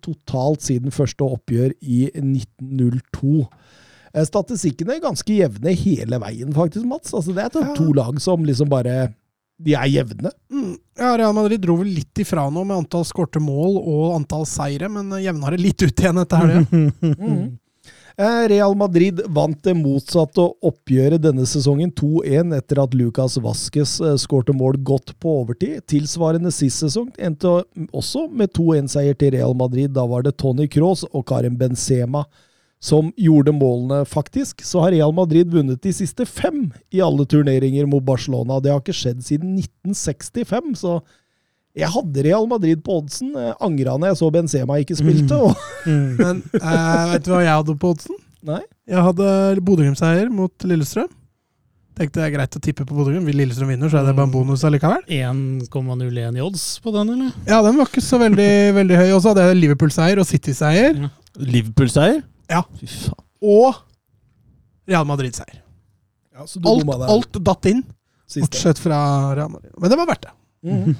totalt siden første oppgjør i 1902. Eh, Statistikkene er ganske jevne hele veien, faktisk, Mats. Altså, det er to lag som liksom bare De er jevne. Mm. Ja, Real Madrid dro vel litt ifra nå med antall skårte mål og antall seire, men jevnere jevna det litt ut igjen etter helga. *laughs* Mhm. Eh, Real Madrid vant det motsatte oppgjøret denne sesongen 2-1 etter at Lucas Vasques eh, skårte mål godt på overtid. Tilsvarende sist sesong endte også med 2-1-seier til Real Madrid. Da var det Tony Cross og Karim Benzema som gjorde målene, faktisk. Så har Real Madrid vunnet de siste fem i alle turneringer mot Barcelona. Det har ikke skjedd siden 1965, så jeg hadde Real Madrid på oddsen. Angra når jeg så Benzema ikke spilte. og *laughs* Men uh, vet du hva jeg hadde på oddsen? Nei. Jeg hadde Bodø-Glimt-seier mot Lillestrøm. Tenkte det er greit å tippe på Bodø-Glimt. Hvis Lillestrøm vinner, så er det bare en bonus allikevel. 1,01 i odds på den, eller? Ja, den var ikke så veldig, veldig høy. Og så hadde jeg Liverpool-seier og City-seier. Liverpool-seier? Ja. Fy faen. Og Real Madrid-seier. Ja, så du Alt, bomma der alt datt inn, siste. bortsett fra Real Madrid. Men det var verdt det. Mhm.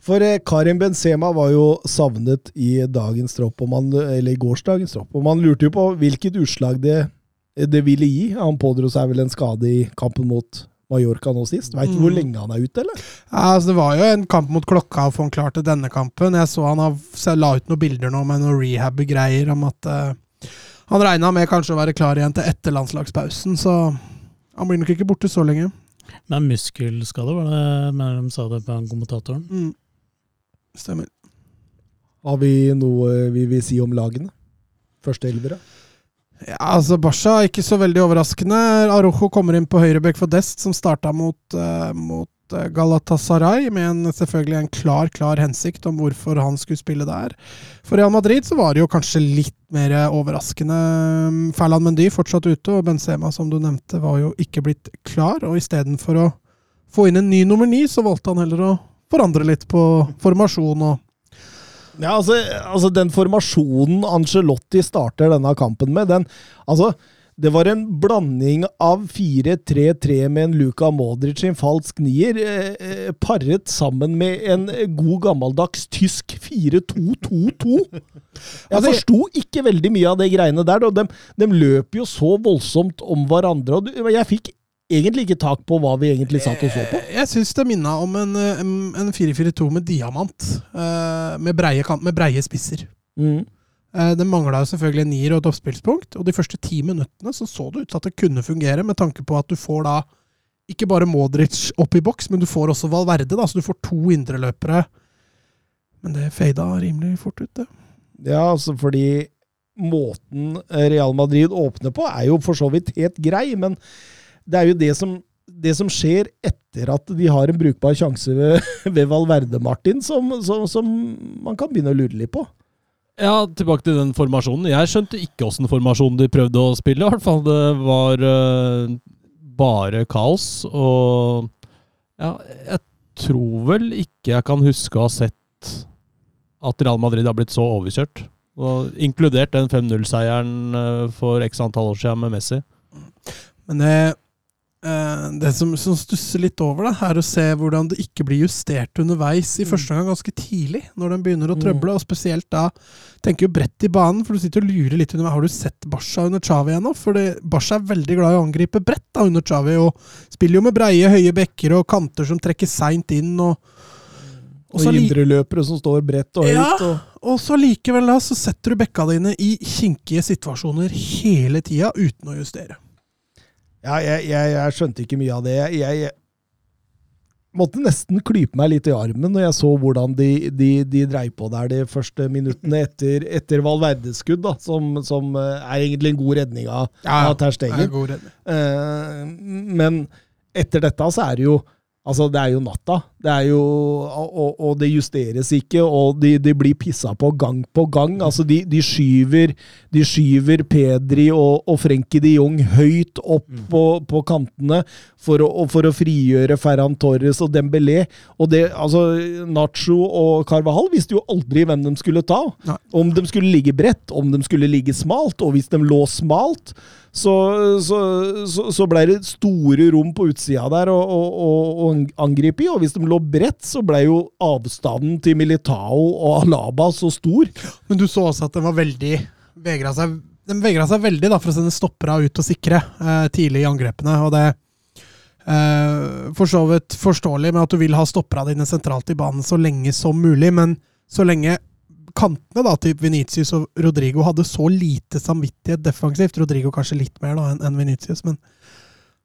For eh, Karim Benzema var jo savnet i dagens tropp, og man, eller i gårsdagens tropp. Og man lurte jo på hvilket utslag det, det ville gi. Han pådro seg vel en skade i kampen mot Mallorca nå sist. Veit du hvor Mm. lenge han er ute, eller? Ja, altså Det var jo en kamp mot klokka å få han klar til denne kampen. Jeg så han har, så jeg la ut noen bilder nå med noen rehab-greier om at eh, han regna med kanskje å være klar igjen til etter landslagspausen, så han blir nok ikke borte så lenge. Men muskelskade, var det mener de sa det på kommentatoren? Mm. Stemmer. Har vi noe vi vil si om lagene? Første elvere? Ja, altså Barca er ikke så veldig overraskende. Arojo kommer inn på høyrebekk for Dest, som starta mot, uh, mot Galatasaray, med en, selvfølgelig en klar klar hensikt om hvorfor han skulle spille der. For Real Madrid så var det jo kanskje litt mer overraskende. Ferland Mendy fortsatt ute, og Benzema, som du nevnte, var jo ikke blitt klar. Og istedenfor å få inn en ny nummer ni, så valgte han heller å forandre litt på formasjon og Ja, altså, altså den formasjonen Angelotti starter denne kampen med, den Altså, Det var en blanding av 4-3-3 med en Luka Modric en falsk nier, eh, eh, paret sammen med en god gammeldags tysk 4-2-2-2. Jeg Altså, forsto ikke veldig mye av de greiene der. De, de løp jo så voldsomt om hverandre. og Jeg fikk egentlig ikke tak på hva vi egentlig satt og så på. Jeg syns det minna om en, eh, en en 4-4-2 med diamant. eh, med, breie kant, med breie spisser. Mm. Eh, Det mangla selvfølgelig en nier og et oppspillspunkt, og de første ti minuttene så så det ut til at det kunne fungere, med tanke på at du får da ikke bare Modric opp i boks, men du får også Valverde, da, så du får to indreløpere. Men det fada rimelig fort ut, det. Ja, altså fordi måten Real Madrid åpner på, er jo for så vidt helt grei, men det er jo det som, det som skjer etter at de har en brukbar sjanse ved, *laughs* ved Valverde, Martin, som, som, som man kan begynne å lure litt på. Ja, tilbake til den formasjonen. Jeg skjønte ikke åssen formasjon de prøvde å spille. I hvert fall det var uh, bare kaos. Og ja, jeg tror vel ikke jeg kan huske å ha sett at Real Madrid har blitt så overkjørt. Og inkludert den 5-0-seieren eh, for x antall år siden med Messi. Men det, eh, det som, som stusser litt over, da, er å se hvordan det ikke blir justert underveis i første gang ganske tidlig, når den begynner å trøble. Og spesielt da tenker jo bredt i banen, for du sitter og lurer litt underveis. Har du sett Basha under Xavi ennå? For Basha er veldig glad i å angripe bredt da under Xavi, og spiller jo med breie, høye bekker og kanter som trekker seint inn. og og Og indreløpere som står bredt og høyt. Ja. Og, og så likevel da, så setter du bekka dine i kinkige situasjoner hele tida uten å justere. Ja, jeg, jeg, jeg skjønte ikke mye av det. Jeg, jeg, måtte nesten klype meg litt i armen når jeg så hvordan de, de, de dreiv på der de første minuttene etter, etter Valverdes skudd, da, som, som eh, er egentlig en god redning av, av Ter Det er Stegen. Eh, men etter dette så er det jo Altså, det er jo natta. Det er jo, og, og det justeres ikke, og de, de blir pissa på gang på gang. Altså, de, de skyver de skyver Pedri og, og Frenkie de Jong høyt opp på, på kantene for å, for å frigjøre Ferran Torres og Dembélé. Og det, altså, Nacho og Carvahal visste jo aldri hvem de skulle ta. Nei. Om de skulle ligge bredt, om de skulle ligge smalt. Og hvis de lå smalt, så, så, så, ble det store rom på utsida der å, å, å angripe i. Og hvis de lå bredt, så ble jo avstanden til Militao og Alaba så stor. Men du så også at den var veldig vegra seg, De vegra seg veldig da, for å sende stoppera ut og sikre eh, tidlig i angrepene. og det eh, For så vidt forståelig med at du vil ha stoppera dine sentralt i banen så lenge som mulig, men så lenge kantene da, til Venitius og Rodrigo hadde så lite samvittighet defensivt Rodrigo kanskje litt mer da enn en Venitius, men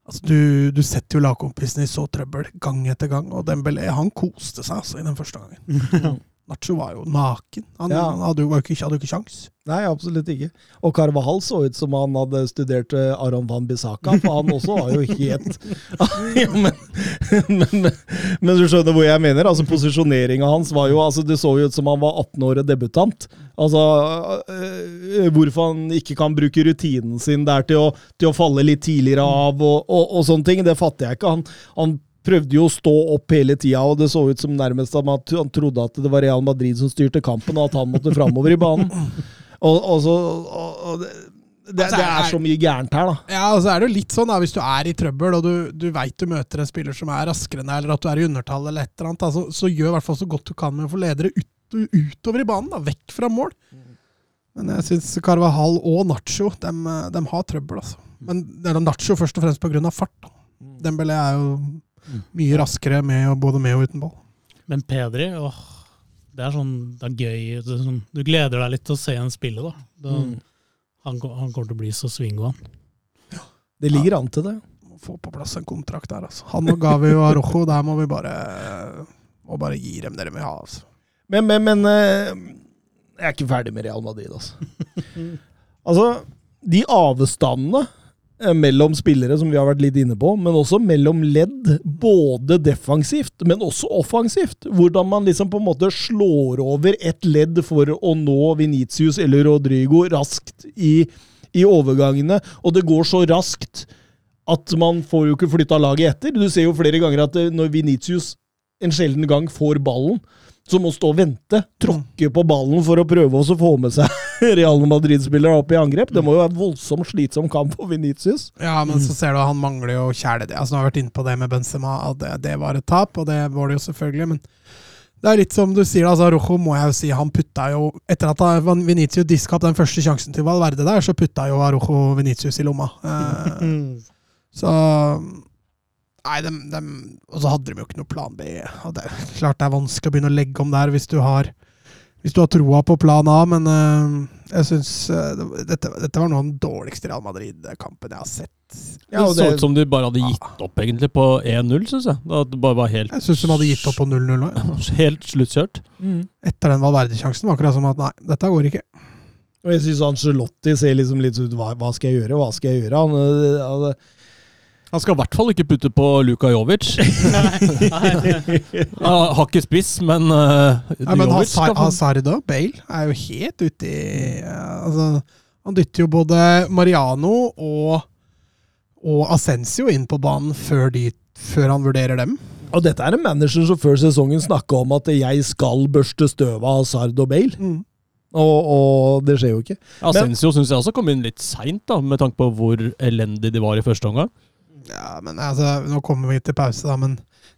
altså, du, du setter jo lagkompisene i så trøbbel gang etter gang, og Dembélé han koste seg altså i den første gangen. *laughs* Nacho var jo naken. Han Ja. hadde jo ikke, hadde ikke sjans. Nei, absolutt ikke. Og Carvahal så ut som han hadde studert eh, Aron van Bissaka, for han også var jo helt *laughs* *laughs* ja, men, men, men, du skjønner hvor jeg mener? Altså Posisjoneringa hans var jo altså Det så jo ut som han var 18 år og debutant. Altså øh, Hvorfor han ikke kan bruke rutinen sin der til å, til å falle litt tidligere av og, og, og sånne ting, det fatter jeg ikke. Han, han prøvde jo å stå opp hele tida, og det så ut som nærmest at han trodde at det var Real Madrid som styrte kampen, og at han måtte framover i banen. *clears throat* Og, og så, og, det, det, Altså, det er så mye gærent her, da. Ja, og så er det jo litt sånn da, hvis du er i trøbbel, og du, du veit du møter en spiller som er raskere enn deg, eller at du er i undertall, eller et eller annet, da, så, gjør i hvert fall så godt du kan med å få ledere ut, utover i banen, da, vekk fra mål. Men jeg syns Carvahall og Nacho de, de har trøbbel, altså. Men det er Nacho først og fremst pga. fart. da. Dembélé er jo mye raskere med, både med og uten ball. Men Pedri, åh, det er sånn det er gøy. Det er sånn, du gleder deg litt til å se en spille, da. da Mm. han, han kommer til å bli så swingo, han. Det ligger an til det. Må få på plass en kontrakt der, altså. Han og Gavi og Arojo, der må vi bare, må bare gi dem det de vil ha. altså. Men, men, men eh, jeg er ikke ferdig med Real Madrid, altså. *laughs* altså, de avstandene mellom spillere, som vi har vært litt inne på, men også mellom ledd, både defensivt, men også offensivt. Hvordan man liksom på en måte slår over et ledd for å nå Venitius eller Rodrigo raskt i, i overgangene, og det går så raskt at man får jo ikke flytta laget etter. Du ser jo flere ganger at eh, når Venitius en sjelden gang får ballen, som må stå og vente, tråkke på ballen for å prøve å få med seg *laughs* Real Madrid-spillere opp i angrep. Det må jo være en voldsomt slitsom kamp for Venitius. Ja, men så ser du at han mangler jo kjæledyr. Altså, nå har vi vært inne på det med Benzema, at det, det var et tap, og det var det jo selvfølgelig. Men det er litt som du sier, altså Rojo må jeg jo si, han putta jo Etter at Venitius diska opp den første sjansen til Valverde der, så putta jo Rojo Venitius i lomma. Eh, *laughs* så Nei, de, de, Og så hadde de jo ikke noe plan B. Og det er klart det er vanskelig å begynne å legge om der hvis du har hvis du har troa på plan A, men uh, jeg syns dette, dette var noe av den dårligste Real Madrid-kampen jeg har sett. Ja, og det så det- ut som de bare hadde gitt opp egentlig på 1-0, syns jeg. Det bare var helt, Jeg syns de hadde gitt opp på 0-0 òg. *laughs* helt sluttkjørt. Etter den valverdesjansen var akkurat som at nei, dette går ikke. Og jeg syns Angelotti ser liksom litt ut hva, hva skal jeg gjøre, hva skal jeg gjøre? Han, han, Han skal i hvert fall ikke putte på Luka Jovic. *laughs* Han har ikke spiss, men uh, Nei, men Jovic skal Hazard, og Bale er jo helt ute i altså, Han dytter jo både Mariano og, og Ascencio inn på banen før, de, før han vurderer dem. og dette er en manager som før sesongen snakka om at jeg skal børste støvet av Hazard og Bale. Mm. Og, og det skjer jo ikke. Asensio syns jeg også kom inn litt seint, med tanke på hvor elendig de var i første omgang. Ja, men altså, Nå kommer vi til pause, da, men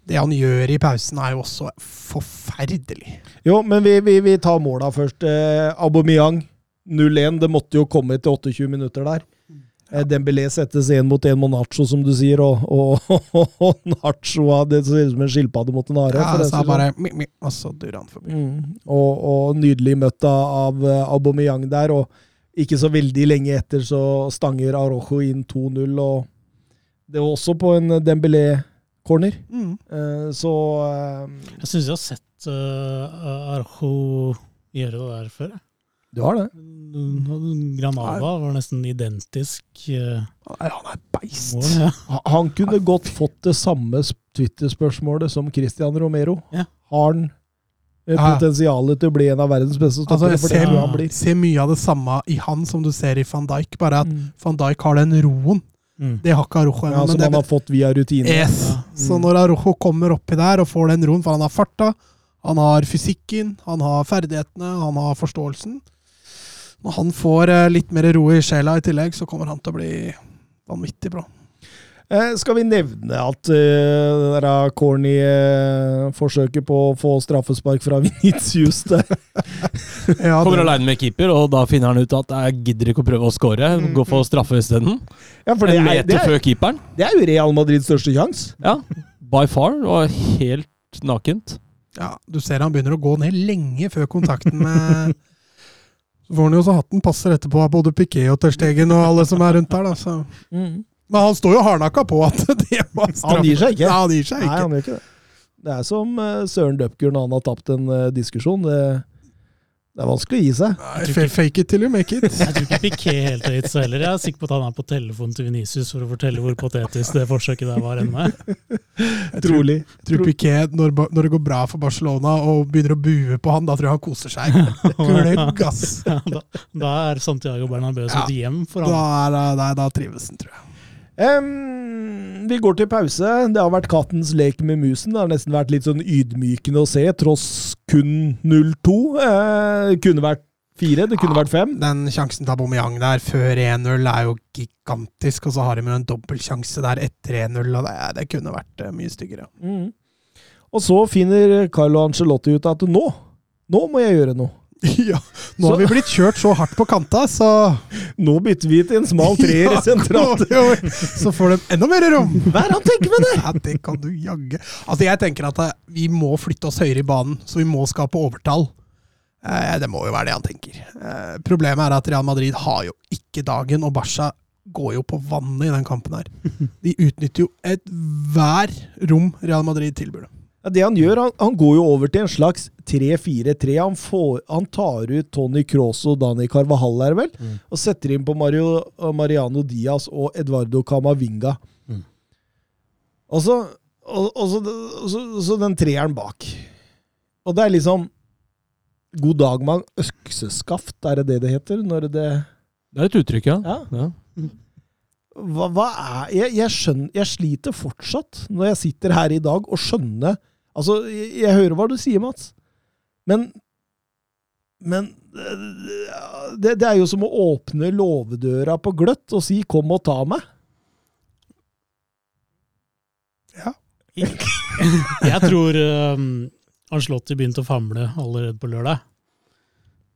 det han gjør i pausen, er jo også forferdelig. Jo, men vi, vi, vi tar måla først. Eh, Aubameyang 0-1. Det måtte jo komme til 28 minutter der. Eh, Dembélé settes én mot én mot Nacho, som du sier, og, og, *laughs* og Nacho ah, Det ser ut som en skilpadde mot en hare. Ja, så saks bare, mi, mi, og så durer han forbi. Mm. Og, og nydelig møtt av, av eh, Aubameyang der, og ikke så veldig lenge etter så stanger Arojo inn 2-0, og det var også på en Dembélé-corner. Mm. Eh, så eh, Jeg syns jeg har sett uh, Arjo gjøre det der før. du har det. Granada var nesten identisk uh, Nei, Han er beist. mål. Ja. Han kunne godt fått det samme sp- Twitter-spørsmålet som Christian Romero. Ja. Har han potensialet til å bli en av verdens beste Altså, jeg ser, ser mye av det samme i han som du ser i van Dijk, bare at Mm. van Dijk har den roen. Mm. Det har ikke Arojo ennå. Ja, men som det- han har fått via rutine. Yes. Ja. Så Mm. når Arojo kommer oppi der og får den roen, for han har farta, han har fysikken, han har ferdighetene, han har forståelsen Når han får eh, litt mer ro i sjela i tillegg, så kommer han til å bli vanvittig bra. Eh, skal vi nevne at uh, det der corny uh, forsøket på å få straffespark fra *laughs* Vinicius der *laughs* Ja, Kommer det- aleine med keeper, og da finner han ut at jeg gidder ikke å prøve å score. Gå for straffe isteden. Ja, det En er, det, meter er, før keeperen. det er jo Real Madrids største sjanse. Ja, by far. Og helt nakent. ja, du ser han begynner å gå ned lenge før kontakten med *laughs* Så får han jo også hatten passer etterpå av både Piquet og Terstegen og alle som er rundt der, da. Så. Men han står jo hardnakka på at *laughs* det var straff. Han gir seg ikke. Nei, han gir seg Nei, han gjør ikke det. Det er som eh, Søren Dupker når han har tapt en eh, diskusjon. Det, det er vanskelig å gi seg. Nei, Fake it till you make it. *laughs* Jeg tror ikke Piqué helt høyt så heller. Jeg er sikker på at han er på telefonen til Venicius for å fortelle hvor patetisk det forsøket der var ennå. *laughs* Trolig. jeg tror Piquet, når, når det går bra for Barcelona og begynner å bue på han, da tror jeg han koser seg. Gløgg, ass! Ja, da, da er Santiago Bernabeu som Ja. et hjem for Da, han. er, da, da trives han, tror jeg. Em, vi går til pause. Det har vært kattens lek med musen. Det har nesten vært litt sånn ydmykende å se, tross kun 0-2. Uh, kunne vært fire, det kunne Ja. vært fem. Den sjansen til Aubameyang der før 1-0 er jo gigantisk, og så har de jo en dobbeltsjanse der etter 1-0, og det, det kunne vært eh, mye styggere. Mm. Og så finner Carlo Ancelotti ut at nå, nå må jeg gjøre noe. *laughs* ja, nå har vi blitt kjørt så hardt på kanta, så Nå bytter vi til en smal *laughs* treer *laughs* Ja, sentralt. Så får de enda mer rom! Hva er det han tenker med det? Ja, det kan du jagge. Altså, jeg tenker at eh, vi må flytte oss høyere i banen, så vi må skape overtall. Eh, det må jo være det han tenker. Eh, problemet er at Real Madrid har jo ikke dagen, og Barca går jo på vannet i den kampen her. De utnytter jo ethver rom Real Madrid tilbyr dem. Ja, det han gjør, han, han går jo over til en slags 3-4-3. Han, han tar ut Tony Cross og Dani Carvajal her, vel, Mm. og setter inn på Mario, Mariano Diaz og Eduardo Camavinga. Mm. Og så, og, og så, så, så den treeren bak. Og det er liksom God dag, mann. Økseskaft, er det det det heter? Når det Det er et uttrykk, ja. Ja. ja. hva, hva er jeg, jeg skjønner Jeg sliter fortsatt når jeg sitter her i dag og skjønner Altså, jeg, jeg hører hva du sier, Mats. Men Men det, det er jo som å åpne låvedøra på gløtt og si 'kom og ta meg'. Ja. *laughs* Jeg tror um, Arnslotti begynte å famle allerede på lørdag.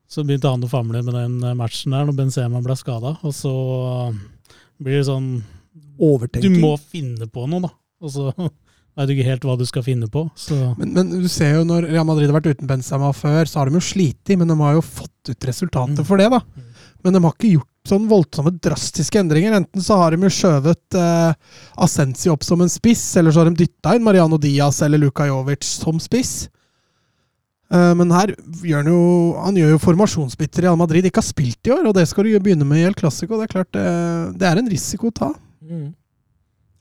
Så begynte han å famle med den matchen der når Benzema ble skada. Og så blir det sånn Du må finne på noe, da. Og så *laughs* veit du ikke helt hva du skal finne på. Så Men, men du ser jo når Real Madrid har vært uten Benzema før, så har de jo slitt, men de har jo fått ut resultatet Mm. for det, da. Men de har ikke gjort sånn voldsomme, drastiske endringer. Enten så har de jo skjøvet eh, Ascensi opp som en spiss, eller så har de dytta inn Mariano Diaz eller Luka Jovic som spiss. Eh, men her gjør han jo Han gjør jo formasjonsbytter i Real Madrid ikke har spilt i år, og det skal du begynne med i El Clásico. Det er klart, det, det er en risiko å ta. Mm.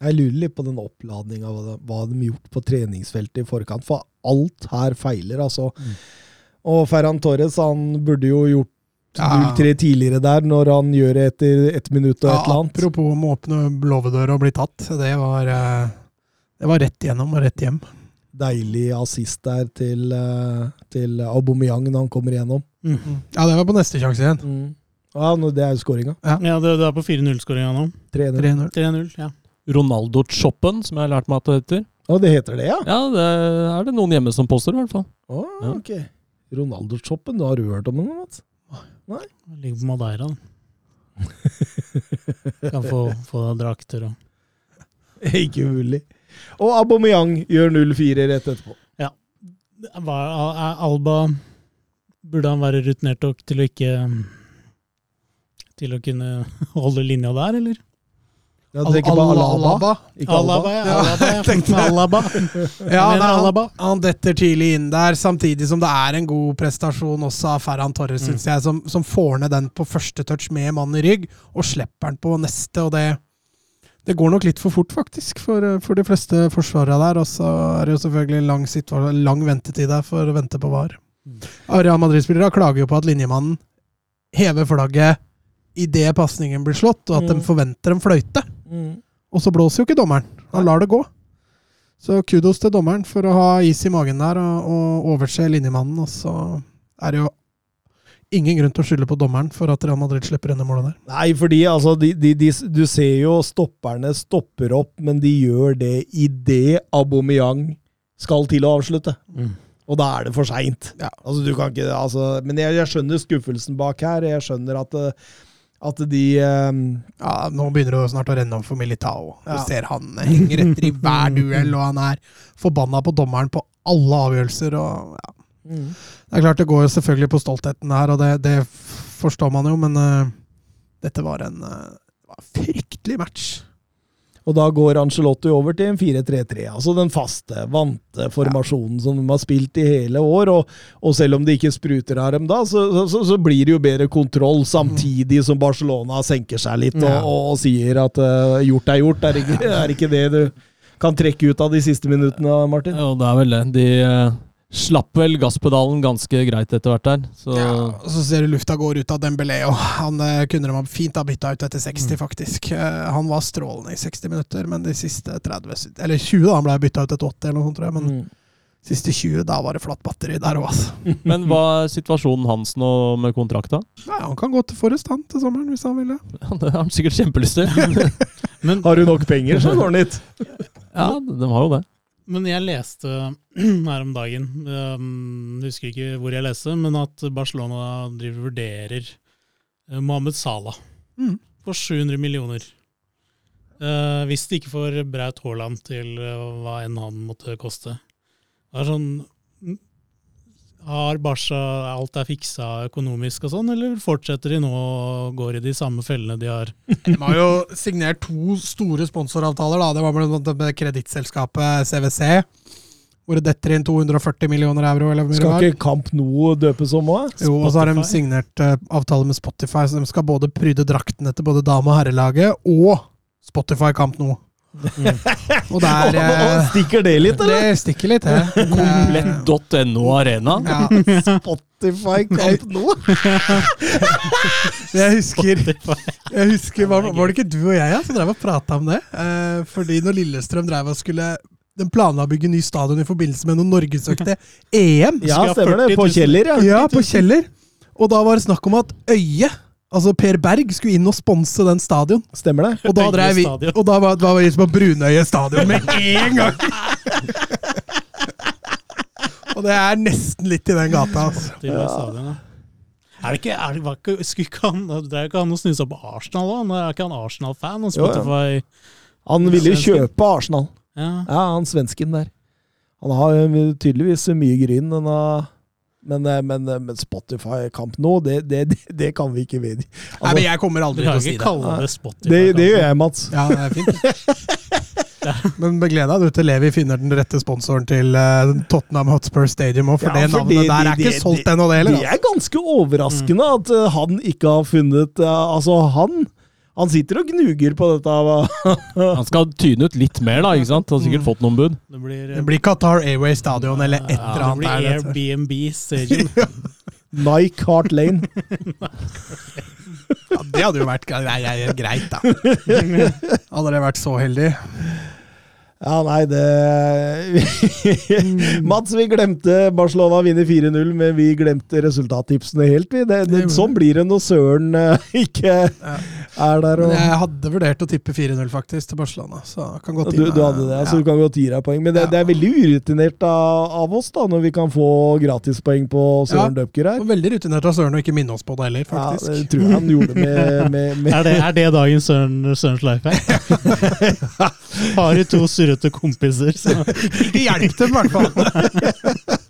Jeg lurer litt på den oppladninga, hva, de- hva de har gjort på treningsfeltet i forkant. For alt her feiler, altså. Mm. Og Ferran Torres han burde jo gjort 0-3 tidligere der, når han gjør det etter ett minutt og et eller annet. apropos om å åpne låvedøra og bli tatt. Det var, eh, det var rett gjennom og rett hjem. Deilig assist der til, eh, til Aubameyang når han kommer igjennom. Ja, det var på neste sjanse igjen. Ja, det er jo skåringa. ja, det, det er på 4-0-skåringa nå. 3-0. 3-0. 3-0, ja. Ronaldo-choppen, som jeg har lært meg at det heter. Å, det heter det, ja? Ja, det er det noen hjemme som påstår, i hvert fall. Å, Ja. ok. Ronaldo-choppen, da har du hørt om den, Mats? Ligger på Madeira, da. *laughs* Kan få, få drakter og Ikke mulig. Og Aubameyang gjør 0-4 rett etterpå. Hva, er Alba Burde han være rutinert nok til å ikke Til å kunne *laughs* holde linja der, eller? Ja, du tenker på Alaba? Ikke Alaba, Alba? ja. Alaba, ja. *laughs* tenkte. *laughs* Alaba. Ja, nei, han, han detter tidlig inn der, samtidig som det er en god prestasjon også av Ferran Torres, synes jeg, som, som får ned den på første touch med mann i rygg, og slipper den på neste. og det det går nok litt for fort, faktisk, for, for de fleste forsvarere der. Og så er det jo selvfølgelig lang, lang ventetid der for å vente på VAR. Real Madrid-spillere klager jo på at linjemannen hever flagget idet pasningen blir slått, og at Mm. de forventer en fløyte. Mm. Og så blåser jo ikke dommeren. Han lar det gå. Så kudos til dommeren for å ha is i magen der og, og overse linjemannen. Og så er det jo ingen grunn til å skylde på dommeren for at Real Madrid slipper inn det målet der. Nei, fordi altså, de, de, de, du ser jo stopperne stopper opp, men de gjør det idet Aubameyang skal til å avslutte. Mm. Og da er det for seint. Ja. Altså, du kan ikke, altså, men jeg, jeg skjønner skuffelsen bak her. Jeg skjønner at, eh, at de um, Ja, Nå begynner det snart å renne om for Militao. Du Ja. ser han henger etter i hver duell, og han er forbanna på dommeren på alle avgjørelser. og ja. Det er klart det går selvfølgelig på stoltheten her, og det, det forstår man jo, men uh, dette var en uh, fryktelig match. Og da går Angelotti over til en 4-3-3. Altså den faste, vante formasjonen som de har spilt i hele år. Og, og selv om det ikke spruter av dem da, så, så, så blir det jo bedre kontroll, samtidig som Barcelona senker seg litt og, Ja. og, sier at uh, gjort er gjort. Er ikke, er ikke det du kan trekke ut av de siste minuttene, Martin? Ja, det er vel det. De eh, slapp vel gasspedalen ganske greit etter hvert der. Så Ja, og så ser du lufta går ut av Dembélé, og han eh, kunne de ha fint ha bytta ut etter 60, faktisk. Eh, han var strålende i 60 minutter, men de siste 30 Eller 20, da. Han ble bytta ut etter 80, eller noe sånt, tror jeg. Men Mm. siste 20, da var det flatt batteri der òg, altså. *laughs* Men hva er situasjonen hans nå med kontrakta? Nei, han kan gå til Forrest, han, til sommeren, hvis han vil det. *laughs* Ja, det har han sikkert kjempelyst til. *laughs* Men, Har du nok penger, så går han dit. Ja, de har jo det. Men jeg leste *clears throat* her om dagen, jeg husker ikke hvor jeg leste, men at Barcelona driver vurderer eh, Mohammed Salah Mm. for 700 millioner. Eh, hvis de ikke får Braut Haaland til eh, hva enn han måtte koste. Det er sånn Har Barca alt er fiksa økonomisk og sånn, eller fortsetter de nå og går i de samme fellene de har? *laughs* De har jo signert to store sponsoravtaler. da. Det var bl.a. med kredittselskapet CWC, hvor det detter inn 240 millioner euro. eller. Skal ikke kamp nå døpes om òg? Jo, og så har de signert uh, avtale med Spotify, så de skal både pryde draktene til både dame- og herrelaget og Spotify Camp nå. Og der, *laughs* og eh, Stikker det litt, eller? Det stikker litt, det. Komplett.no Arena. Ja, Spotify Camp Nou? *laughs* jeg husker, jeg husker var, var det ikke du og jeg ja, som drev og prata om det? Eh, fordi når Lillestrøm drev og skulle den planla å bygge ny stadion i forbindelse med noen norgesøkte *laughs* EM. Ja, stemmer det. På Kjeller, ja. Ja, på Kjeller. Og da var det snakk om at Øye, altså Per Berg, skulle inn og sponse den stadion. Stemmer det. Og da, drev vi, og da var, da var vi på Brunøye stadion med *laughs* en gang! og det er nesten litt i den gata. Altså. Til stadion, ja. Er det ikke, er det, var ikke, skulle ikke han, det er ikke han å snu seg på Arsenal òg? Er ikke han Arsenal-fan? Og Jo, ja. Han ville jo kjøpe Arsenal. ja. Ja, han svensken der. Han har jo tydeligvis mye gryn, denne men, eh, men, men Spotify-kamp nå, det, det, det, *laughs* det kan vi ikke vedgi. Nei, men jeg kommer aldri til å si det. kalle det Spotify. Det, det gjør jeg, Mats. Ja, det er fint. *laughs* Men begled deg du til Levi finner den rette sponsoren til uh, Tottenham Hotspur Stadium òg, for Ja, det navnet det- der er det- ikke solgt ennå, det heller. Det er ganske overraskende at uh, han ikke har funnet uh, Altså, han han sitter og gnuger på dette. *laughs* Han skal tyne ut litt mer, da. ikke sant? Han har sikkert fått noen bud. Det blir, Det blir Qatar Airways Stadion eller et eller *laughs* ja, det blir. Airbnb Stadium. Nike Heart Lane. *laughs* Ja, det hadde jo vært greit, da. Hadde det vært så heldig. Ja, nei, det *laughs* Mats, vi glemte Barcelona vinner 4-0, men vi glemte resultattipsene helt. Vi. Det, det, sånn blir det når Søren *laughs* ikke ikke er der. Og, jeg hadde vurdert å tippe 4-0 faktisk til Barcelona, så kan godt du, gi du hadde det, så du kan godt gi deg poeng. Men det, det er veldig urutinert av, av oss da, når vi kan få gratispoeng på Søren Ja. Dupker her. Og Veldig rutinert av Søren å ikke minne oss på det heller, faktisk. Ja, det tror jeg han gjorde med, *laughs* med, med Er det, er det dagens Søren, Sørens life hack? Har du to surrete kompiser, så Ikke hjelp dem, i hvert fall!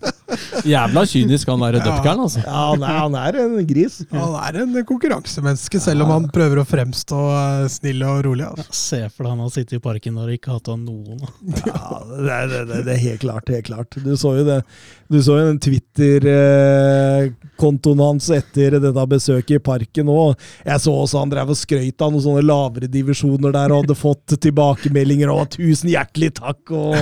Jævla kynisk han der Ja. dupkeren, altså. Ja, han er, han er en gris. Han er en konkurransemenneske, selv om han prøver å fremstå eh, snill og rolig. Altså. Se for deg han har sittet i parken og ikke hatt av noen. Ja, det, det, det, det er helt klart, helt klart. Du så jo det. Du så jo den Twitter-kontoen hans etter dette besøket i parken òg. Jeg så også han drev og skrøt av noen sånne lavere divisjoner der og hadde fått tilbakemeldinger og 'tusen hjertelig takk'. Og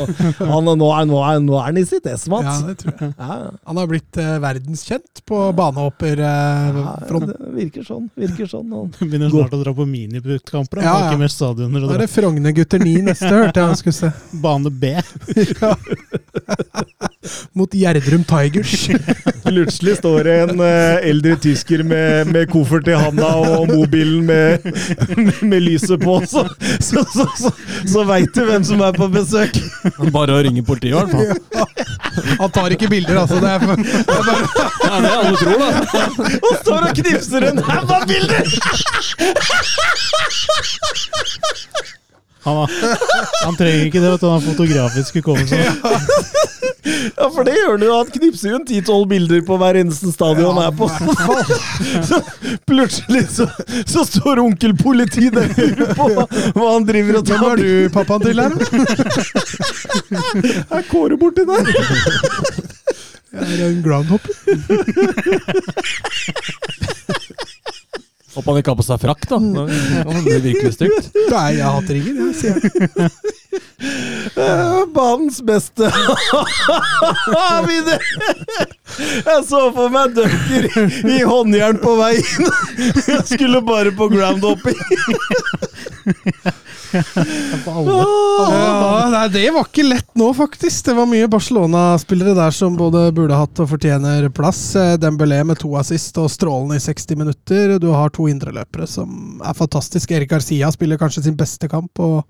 han, nå, er, nå, er, nå er han i sitt ess, Ja, det tror jeg. Ja, Han har blitt eh, verdenskjent på ja, banehopperfronten. det virker sånn. Virker sånn. Han. *laughs* Begynner snart å dra på miniputtkamper. Ja, Ja, ja. Ikke mer stadioner Da er det Frogner-gutter 9 neste, hørte jeg han skulle se. *laughs* Bane B. *laughs* Mot Gjerdrum Tigers. *laughs* Plutselig står det en eh, eldre tysker med, med koffert i handa og mobilen med, med, med lyset på, så, så, så, så, så veit du hvem som er på besøk. Bare å ringe politiet, i hvert fall. Han tar ikke bilder, altså. Det er, for, det er bare, Ja, det alle tror, da. Og står og knipser en haug av bilder! Han, han trenger ikke det, vet du. Han har fotografisk hukommelse. Ja, for det gjør han jo. Han knipser jo en ti-tolv bilder på hver eneste stadion han er på. Så plutselig så, så står onkel politi der og lurer på hva han driver og hvem er du pappaen til her, da? Er Kåre borti der? Jeg er en groundhopper. Håper han ikke har på seg frakk, da. Det blir virkelig stygt. Nei, jeg har hatt ringen, jeg, sier jeg. Eh, Banens beste! *laughs* Jeg så for meg Dunker i håndjern på veien. Jeg skulle bare på groundhopping. Ja, nei, det var ikke lett nå, faktisk. Det var mye Barcelona-spillere der som både burde hatt og fortjener plass. Eh, Dembélé med to assist og strålende i 60 minutter. Du har to indreløpere som er fantastiske. Erik Garcia spiller kanskje sin beste kamp. Og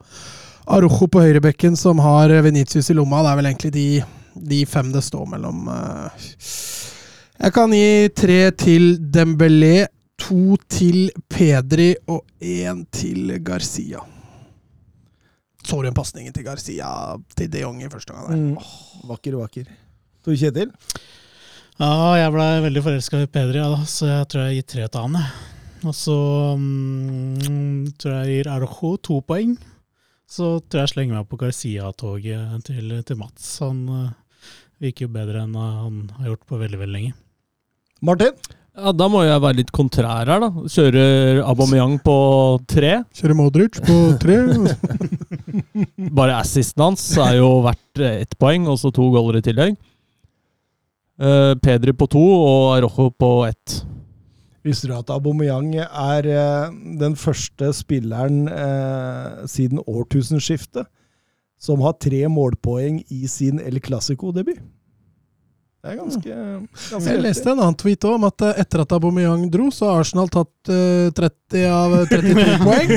Arojo på høyrebekken som har Venitius i lomma. Det er vel egentlig de, de fem det står mellom. eh. Jeg kan gi tre til Dembélé, to til Pedri og én til Garcia. Så du en pasningen til Garcia til de Jong i første gang? der? Mm. Vakker, vakker. Tor Kjetil? Ja, jeg ble veldig forelska i Pedri, ja, da, så jeg tror jeg gir tre til han. Og så mm, tror jeg jeg gir Arojo to poeng. Så tror jeg jeg slenger meg på Garcia-toget til, til Mats. Han uh, virker jo bedre enn han har gjort på veldig, veldig lenge. Martin? Ja, Da må jeg være litt kontrær her, da. Kjører Aubameyang på tre. Kjører Modric på tre. *laughs* Bare assisten hans er jo verdt eh, ett poeng, og så to goller i tillegg. Uh, Pedri på to og Arojo på ett. Visste du at Aubameyang er eh, den første spilleren eh, siden årtusenskiftet som har tre målpoeng i sin El Clásico-debut. Det er ganske, ganske Jeg leste en annen tweet òg om at eh, etter at Aubameyang dro, så har Arsenal tatt eh, 30 av 32 *laughs* poeng.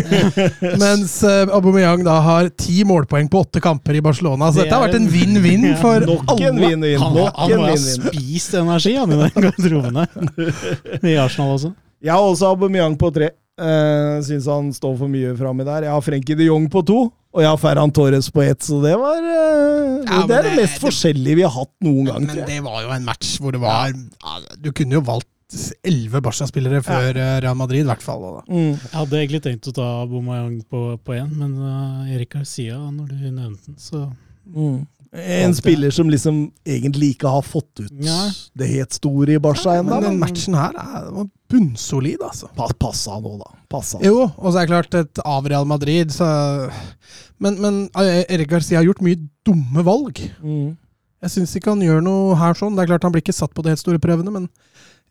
Mens Aubameyang da har 10 målpoeng på åtte kamper i Barcelona. Så Det dette har vært en en- vinn-vinn for Nok en alle. vinn-vinn. Han, Nok han en må ha spist energi han, i den garderoben i Arsenal også. Jeg har også Aubameyang på tre. Uh, Syns han står for mye framme der. Jeg har Frenkie de Jong på to, og jeg har Ferran Torres på ett, så det var eh, Ja, Det er det det- mest forskjellige vi har hatt noen gang. Men det var jo en match hvor det var ja, Du kunne jo valgt elleve Barca-spillere før ja. Real Madrid, i hvert fall. Mm. Jeg hadde egentlig tenkt å ta Bomayang på, på én, men uh, Erik Garcia, når du nevnte den, så Mm. En spiller som liksom egentlig ikke har fått ut Ja. det helt store i Barca ennå. Men den matchen her er, var bunnsolid, altså. pa- Passa nå, da. Passa. Jo, og så er det klart et av Real Madrid, så Men, men eh, Erik Garcia har gjort mye dumme valg. Mm. Jeg syns ikke han gjør noe her sånn. Det er klart Han blir ikke satt på de helt store prøvene, men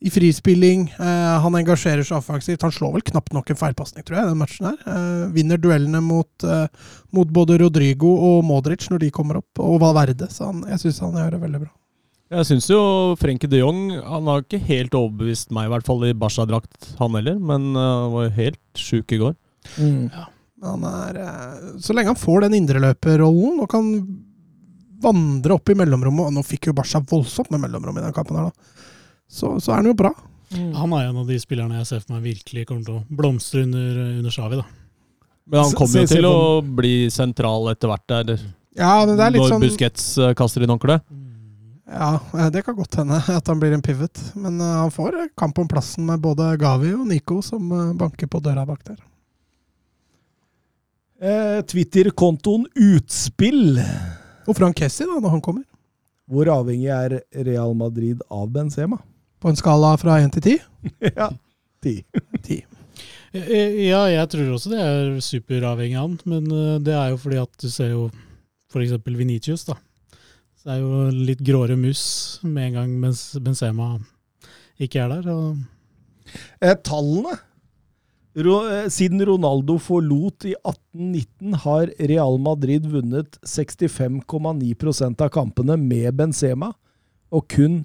i frispilling eh, Han engasjerer seg offensivt. Han slår vel knapt nok en feilpasning, tror jeg, den matchen her. Eh, vinner duellene mot, eh, mot både Rodrigo og Modric når de kommer opp, og Valverde. Så han, jeg syns han gjør det veldig bra. Jeg syns jo Frenkie de Jong Han har ikke helt overbevist meg, i hvert fall i Barca-drakt, han heller. Men uh, han var jo helt sjuk i går. Mm. Han er, eh, så lenge han får den indreløperrollen og kan vandre opp i mellomrommet og Nå fikk jo Barca voldsomt med mellomrom i den kampen, her da. Så, så er han jo bra. han er en av de spillerne jeg ser for meg virkelig kommer til å blomstre under, under Shawi. da. Men han kommer jo til å bli sentral etter hvert der. Ja, men det er litt når sånn Busquets eh, kaster inn håndkleet. Ja, eh, det kan godt hende at han blir en pivot. Men eh, han får kamp om plassen med både Gavi og Nico som eh, banker på døra bak der. Eh, Twitter-kontoen Utspill. Og Frank Kessi, da, når han kommer. Hvor avhengig er Real Madrid av Benzema? På en skala fra én til ti? *laughs* ja, ti. *laughs* Eh, Ja, jeg tror også det er superavhengig av han, men det er jo fordi at du ser jo f.eks. Venitius, da. Så det er jo litt gråere mus med en gang mens Benzema ikke er der. Og Eh, tallene. Ro, eh, siden Ronaldo forlot i 1819, har Real Madrid vunnet 65,9% av kampene med Benzema, og kun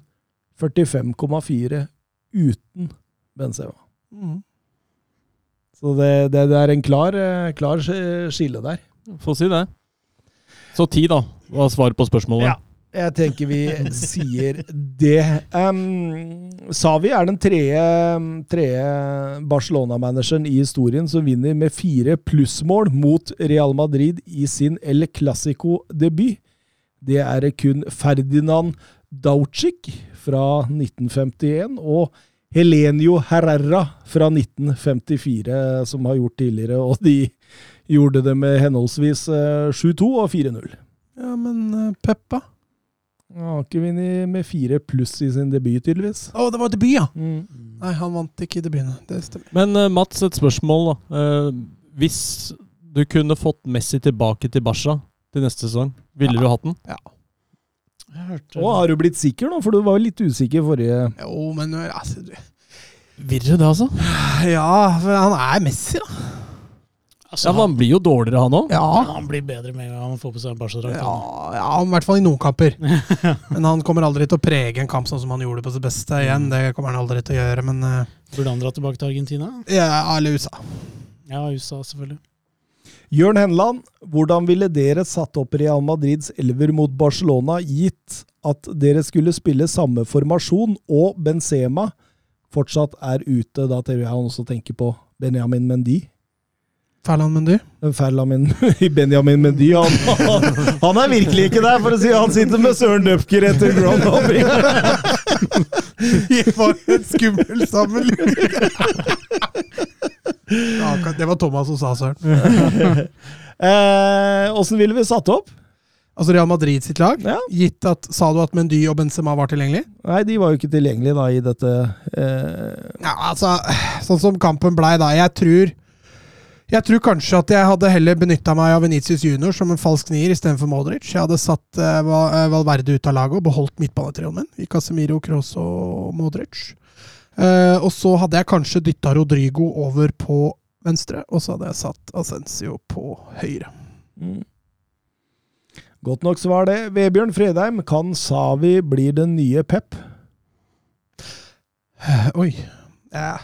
45,4 uten Benzema. Mm. Så det, det, det er en klar, eh, klar skille der. Få si det. Så ti, da, var svaret på spørsmålet. Ja. Jeg tenker vi sier det. Um, Savi er den tredje, Barcelona-manageren i historien som vinner med fire plussmål mot Real Madrid i sin El Clásico-debut. Det er kun Ferdinand Daucic fra 1951 og Helenio Herrera fra 1954 som har gjort tidligere, og de gjorde det med henholdsvis eh, 7-2 og 4-0. Ja, men eh, Peppa Han har ikke vunnet med fire pluss i sin debut, tydeligvis. Å, det var debut, ja! Mm. Nei, han vant ikke i debuten. Det stemmer. Men uh, Mats, et spørsmål. da. Uh, hvis du kunne fått Messi tilbake til Barca til neste sesong, ville du hatt den? jeg hørte Og har du blitt sikker nå, for du var jo litt usikker forrige Jo, men altså du- du det, altså? Ja, for han er Messi, da. Altså, Ja, men Han blir jo dårligere, han òg. Ja, han blir bedre med en gang han får på seg en Barca-drakt. ja, ja, i hvert fall i noen kamper. *laughs* Men han kommer aldri til å prege en kamp sånn som han gjorde på sitt beste igjen. Det kommer han aldri til å gjøre, men uh, Burde han dra tilbake til Argentina? ja, Eller USA. Ja, USA selvfølgelig. Jørn Henland, hvordan ville dere satt opp Real Madrids elver mot Barcelona, gitt at dere skulle spille samme formasjon, og Benzema fortsatt er ute? Da tror jeg han også tenker på Benjamin Mendy. Ferland Mendy. Ferland *laughs* Benjamin Mendy, han, han, han er virkelig ikke der, for å si Han sitter med Søren Dupker etter Grand *laughs* Det var en skummel sammenligning! Ja, det var Thomas som sa søren. *laughs* Eh, ville vi satt opp? Altså Real Madrid sitt lag. Ja. Gitt at Sa du at Mendy og Benzema var tilgjengelig? Nei, de var jo ikke tilgjengelige da i dette eh, Ja, altså, sånn som kampen blei da. Jeg tror jeg tror kanskje at jeg hadde heller benytta meg av Venitius Junior som en falsk nier istedenfor Modric. Jeg hadde satt eh, eh, Valverde ut av laget og beholdt midtbanetrioen min i Casemiro, Kroos og Modric. Eh, og så hadde jeg kanskje dytta Rodrigo over på venstre, og så hadde jeg satt Ascencio på høyre. mm. Godt nok svar, det. Vebjørn Fredheim, kan Savi bli den nye Pep? Oi. Ja.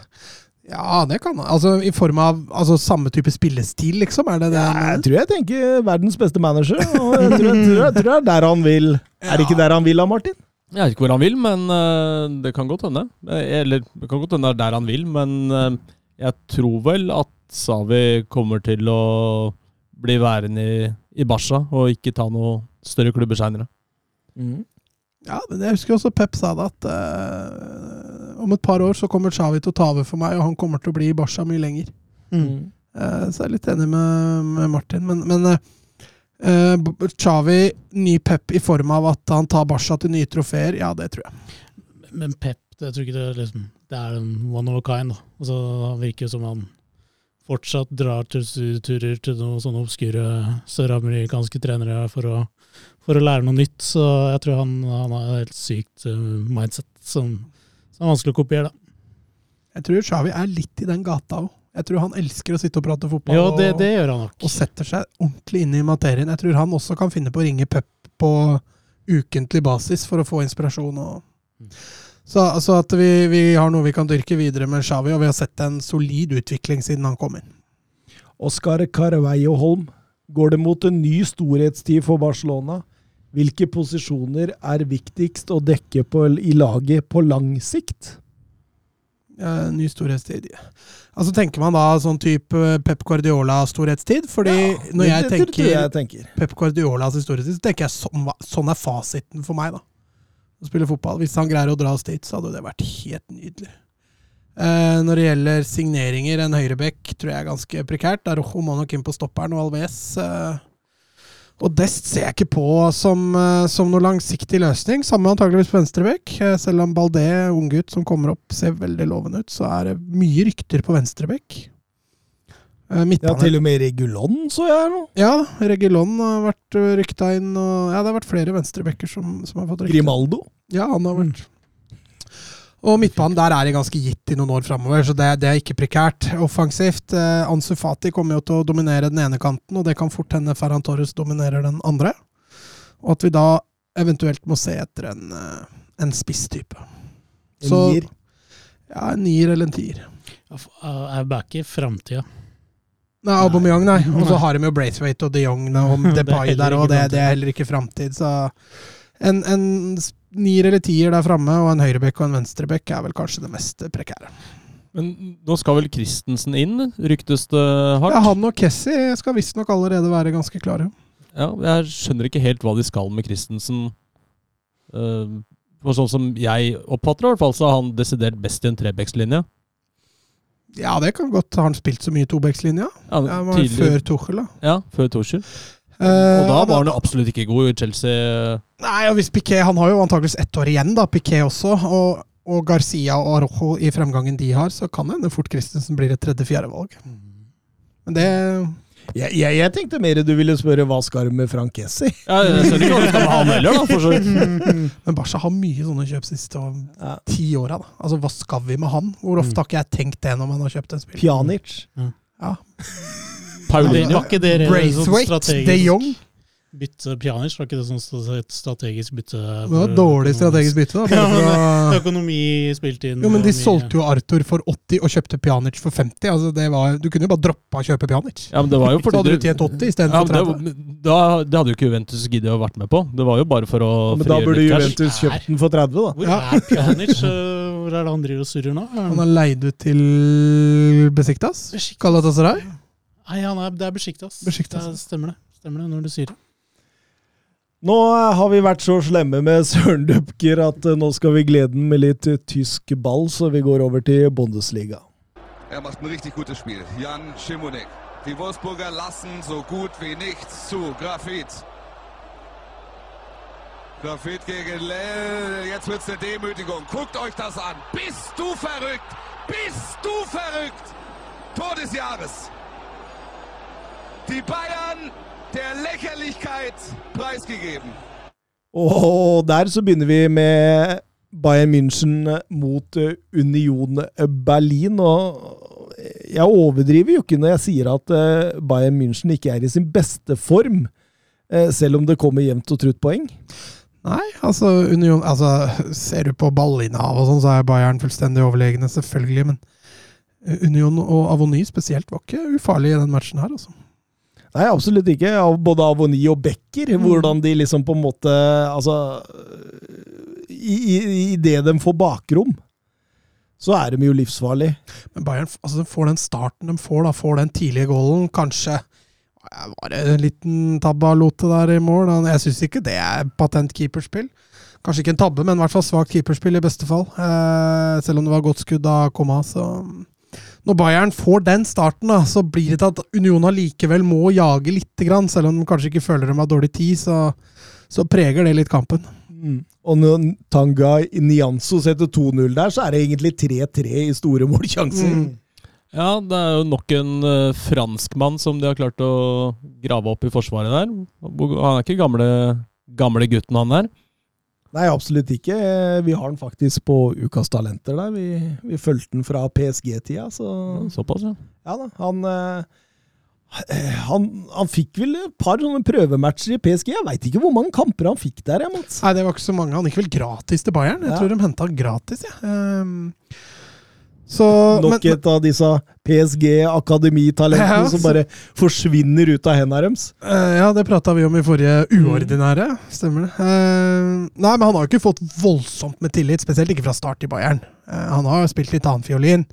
Ja, det kan han. Altså, I form av altså, samme type spillestil, liksom? Er det det? han Jeg tror jeg tenker verdens beste manager, og jeg tror, jeg tror, jeg tror det er der han vil. Er det ikke der han vil da, Martin? Jeg vet ikke hvor han vil, men uh, det kan godt hende. Eh, Eller det kan godt hende det er der han vil, men uh, jeg tror vel at Savi kommer til å bli værende i, i Barca og ikke ta noe større klubber seinere. Ja, men jeg husker også Pep sa det, at eh, om et par år så kommer Xavi til å ta over for meg, og han kommer til å bli i Barca mye lenger. Mm. Uh, så jeg er litt enig med, med Martin. Men, men uh, eh, Xavi, ny Pep i form av at han tar Barca til nye trofeer, ja, det tror jeg. Men Pep, det, jeg tror ikke det er liksom Det er en one of a kind. Da. Altså, han virker som han fortsatt drar til studieturer til noen sånne obskure søramerikanske trenere for å, for å lære noe nytt. Så jeg tror han, han har et helt sykt mindset som, som er vanskelig å kopiere. Da. Jeg tror Xavi er litt i den gata òg. Jeg tror han elsker å sitte og prate fotball. Ja, det, det gjør han nok. og setter seg ordentlig inn i materien. Jeg tror han også kan finne på å ringe Pep på ukentlig basis for å få inspirasjon. Og... Så altså at vi, vi har noe vi kan dyrke videre med Xavi, og vi har sett en solid utvikling siden han kom inn. Oskar Carveio Holm, går det mot en ny storhetstid for Barcelona? Hvilke posisjoner er viktigst å dekke på, i laget på lang sikt? Ny storhetstid. Altså Tenker man da sånn type Pep Guardiola-storhetstid? Fordi når jeg tenker jeg tenker. Pep Guardiolas storhetstid, så tenker jeg sånn, sånn er fasiten for meg, da. Å spille fotball. Hvis han greier å dra oss dit, så hadde det vært helt nydelig. Eh, når det gjelder signeringer, en høyrebekk tror jeg er ganske prekært. Arojo må nok inn på stopperen, og Alves eh, Og Dest ser jeg ikke på som, eh, som noe langsiktig løsning. Samme antageligvis på venstrebekk. Eh, selv om Baldé, unggutt som kommer opp, ser veldig lovende ut, så er det mye rykter på venstrebekk. Eh, Ja, til og med Regulon så jeg nå. ja, Regulon har vært rykta inn, og ja, det har vært flere venstrebekker som, som har fått rykte. Grimaldo. Ja, han har vært. Og midtbanen der er det ganske gitt i noen år framover, så det, det er ikke prekært. Offensivt, eh, Ansu Fati kommer jo til å dominere den ene kanten, og det kan fort hende Ferran Torres dominerer den andre. Og at vi da eventuelt må se etter en, eh, en spisstype. En Så- nier. Ja, en nier eller en tier. Jeg backer framtida. Nei, Aubameyang, nei. Og så har de jo Braithwaite og de Jong og *laughs* Depay der, og det, det er heller ikke framtid. Så en, en nier eller tier der framme, og en høyrebekk og en venstrebekk er vel kanskje det mest prekære. Men nå skal vel Christensen inn, ryktes det hardt? Ja, han og Kessie skal visstnok allerede være ganske klare. Ja, jeg skjønner ikke helt hva de skal med Christensen. Uh, for sånn som jeg oppfatter det, i hvert fall, så er han desidert best i en trebekslinje. Ja, det kan godt. Har han spilt så mye tobekslinja? Ja, var tidlig- før Tuchel, da. Ja, før Tuchel. Uh, Og da var han jo absolutt ikke god i Chelsea. Nei, og hvis Piquet Han har jo antakeligvis ett år igjen, da, Piquet også. Og, og Garcia og Arojo i fremgangen de har, så kan det hende fort Christensen blir et tredje-fjerde valg. Men det Jeg, jeg, jeg tenkte mer du ville spørre hva skal du med Frank Kessi? Ja, jeg skjønner ikke hva du skal med han heller, da. For så vidt. *laughs* Men Barca har mye sånne kjøp siste Ja. ti åra. Altså, Hva skal vi med han? Hvor ofte har ikke jeg tenkt det når man har kjøpt en spiller? Pjanic. Ja. Paulinho. Var ikke det sånn Braithwaite, strategisk de Jong. Bytte Pjanic? Var ikke det sånn et strategisk bytte? Det var et dårlig strategisk bytte. da. *laughs* Ja, men *laughs* økonomi spilte inn. Jo, men De mye- solgte jo Arthur for 80 og kjøpte Pjanic for 50. Altså, det var, Du kunne jo bare droppa å kjøpe Pjanic. Ja, men det var jo Så fordi hadde du du- tjent 80 ja, istedenfor ja, 30. det, da, det hadde jo ikke Juventus giddet å vært med på. Det var jo bare for å Men da burde. Juventus kjøpt den for 30, da. Hvor Ja. er Pjanic? Øh, Hvor er det han driver og surrer nå? *laughs* Han er leid ut til Besiktas. Besiktas. Galatasaray. Nei, han er, det er Besjiktas. Besiktas. Det stemmer det. Stemmer det når du sier det. Nå har vi vært så slemme med Søren Dupker at eh, nå skal vi glede den med litt eh, tysk ball, så vi går over til Bundesliga. Er macht ein richtig gutes Spiel. Jan Schimonek. Die Wolfsburger lassen so gut wie nichts zu. Grafit. Grafit gegen Lell. Jetzt wird's eine Demütigung. Guckt euch das an. Bist du verrückt? Bist du verrückt? Tor des Jahres. Die Bayern der Lächerlichkeit preisgegeben. Og der så begynner vi med Bayern München mot eh, Union Berlin. Og jeg overdriver jo ikke når jeg sier at eh, Bayern München ikke er i sin beste form. eh, selv om det kommer jevnt og trutt poeng. Nei, altså, Union, altså Ser du på ballinnehav og sånn, så er Bayern fullstendig overlegne, selvfølgelig. Men Union og Avony spesielt var ikke ufarlige i den matchen her, altså. Nei, absolutt ikke. Både Avoni og Becker. Hvordan de liksom på en måte Altså I, i, i det de får bakrom, så er de jo livsfarlige. Men Bayern altså, de får den starten de får, da, får den tidlige goalen. Kanskje var det en liten tabbe av Lote der i mål. Jeg syns ikke det er patent keeperspill. Kanskje ikke en tabbe, men i hvert fall svakt keeperspill i beste fall. Eh, selv om det var godt skudd av Komma, Så når Bayern får den starten, da, så blir det til at Union allikevel må jage litt, grann, selv om de kanskje ikke føler de har dårlig tid. Så, så preger det litt kampen. Og når Tanga Nianzo setter 2-0 der, så er det egentlig 3-3 i store målsjanser. Ja, det er jo nok en uh, franskmann som de har klart å grave opp i forsvaret der. Han er ikke gamle, gamle gutten, han der. Nei, absolutt ikke. Vi har den faktisk på Ukas talenter der. Vi, vi fulgte den fra PSG-tida, så Såpass, ja. Ja da. Han, eh, han, han fikk vel et par sånne prøvematcher i PSG. Jeg veit ikke hvor mange kamper han fikk der, jeg, Mats. Nei, det var ikke så mange. Han gikk vel gratis til Bayern. Jeg Ja. tror de henta han gratis, Ja. Um, så Nok men, et av disse PSG-akademitalentene Ja, som bare forsvinner ut av hendene deres. Uh, ja, det prata vi om i forrige uordinære. Stemmer det. Uh, nei, men han har jo ikke fått voldsomt med tillit, spesielt ikke fra start i Bayern. Uh, han har spilt litt annen fiolin.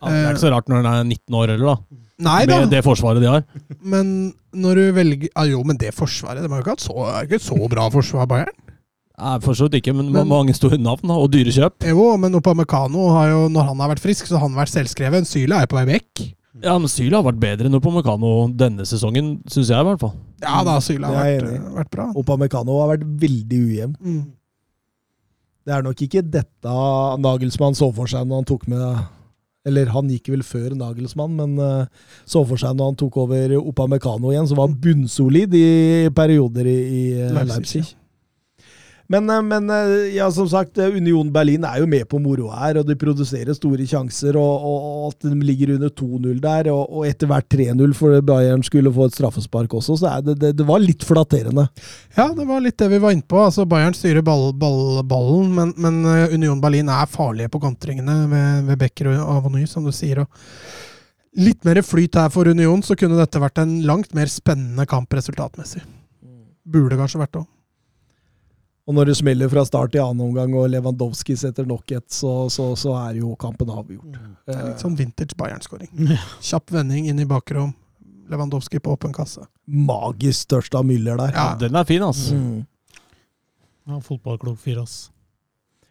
ja. Det er ikke så rart når han er 19 år heller, da. Nei da, Med det forsvaret de har. men når du velger ah, Jo, men det forsvaret De har jo ikke hatt så, er ikke så bra forsvar, Bayern. Nei, for så vidt ikke, men, Men- mange store navn da, og dyre kjøp. Jo, men Opamecano har jo, når han har vært frisk, så har han vært selvskreven. Syla er på vei vekk. Ja, men Syla har vært bedre enn Opamecano denne sesongen, syns jeg i hvert fall. Ja da, Syla har vært, vært bra. Opamecano har vært veldig ujevn. Mm. Det er nok ikke dette Nagelsmann så for seg når han tok med Eller han gikk vel før Nagelsmann, men eh, så for seg når han tok over Opamecano igjen, som var bunnsolid i perioder i, i Leipzig, Leipzig. Men, eh, men eh, ja, som sagt, eh, Union Berlin er jo med på moroa her, og de produserer store sjanser. Og, og, og at de ligger under 2-0 der, og, og etter hvert 3-0 for Bayern skulle få et straffespark også, så er det, det, det var litt flatterende. Ja, det var litt det vi var inne på. Altså, Bayern styrer ball, ball, ballen, men, men Union Berlin er farlige på kontringene ved, ved Becker og Avony, som du sier. Og litt mer flyt her for Union, så kunne dette vært en langt mer spennende kamp resultatmessig. Burde kanskje vært det òg. Og når det smeller fra start i annen omgang, og Lewandowski setter nok et, så, så, så er jo kampen avgjort. Det er Eh, litt sånn vintage Bayern-skåring. *laughs* Kjapp vending inn i bakrom. Lewandowski på åpen kasse. magisk størst av Müller der. Ja. Den er fin, altså. Mm. Ja, Fotballklubb fire, ass.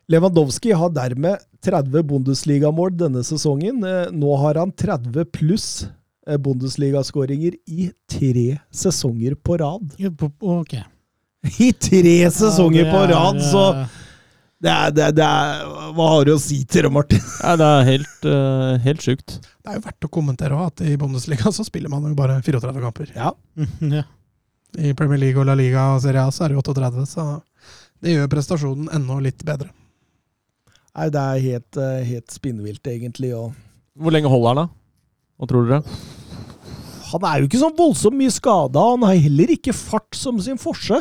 Lewandowski har dermed 30 Bundesligamål denne sesongen. Eh, Nå har han 30 pluss eh, Bundesligaskåringer i tre sesonger på rad. Ja, på- Ok. *laughs* I tre sesonger Ja, på er, rad, så det er, det, er, det er Hva har du å si til det, Martin? *laughs* Ja, det er helt, uh, helt sjukt. Det er jo verdt å kommentere at i Bundesliga så spiller man jo bare 34 kamper. Ja. *laughs* ja. I Premier League og La Liga og Serie A så er det 38, så det gjør prestasjonen enda litt bedre. Nei, det er helt, eh, helt spinnvilt, egentlig. Og Hvor lenge holder han, da? Hva tror dere? han er jo ikke så voldsomt mye skada. Han har heller ikke fart som sin forse.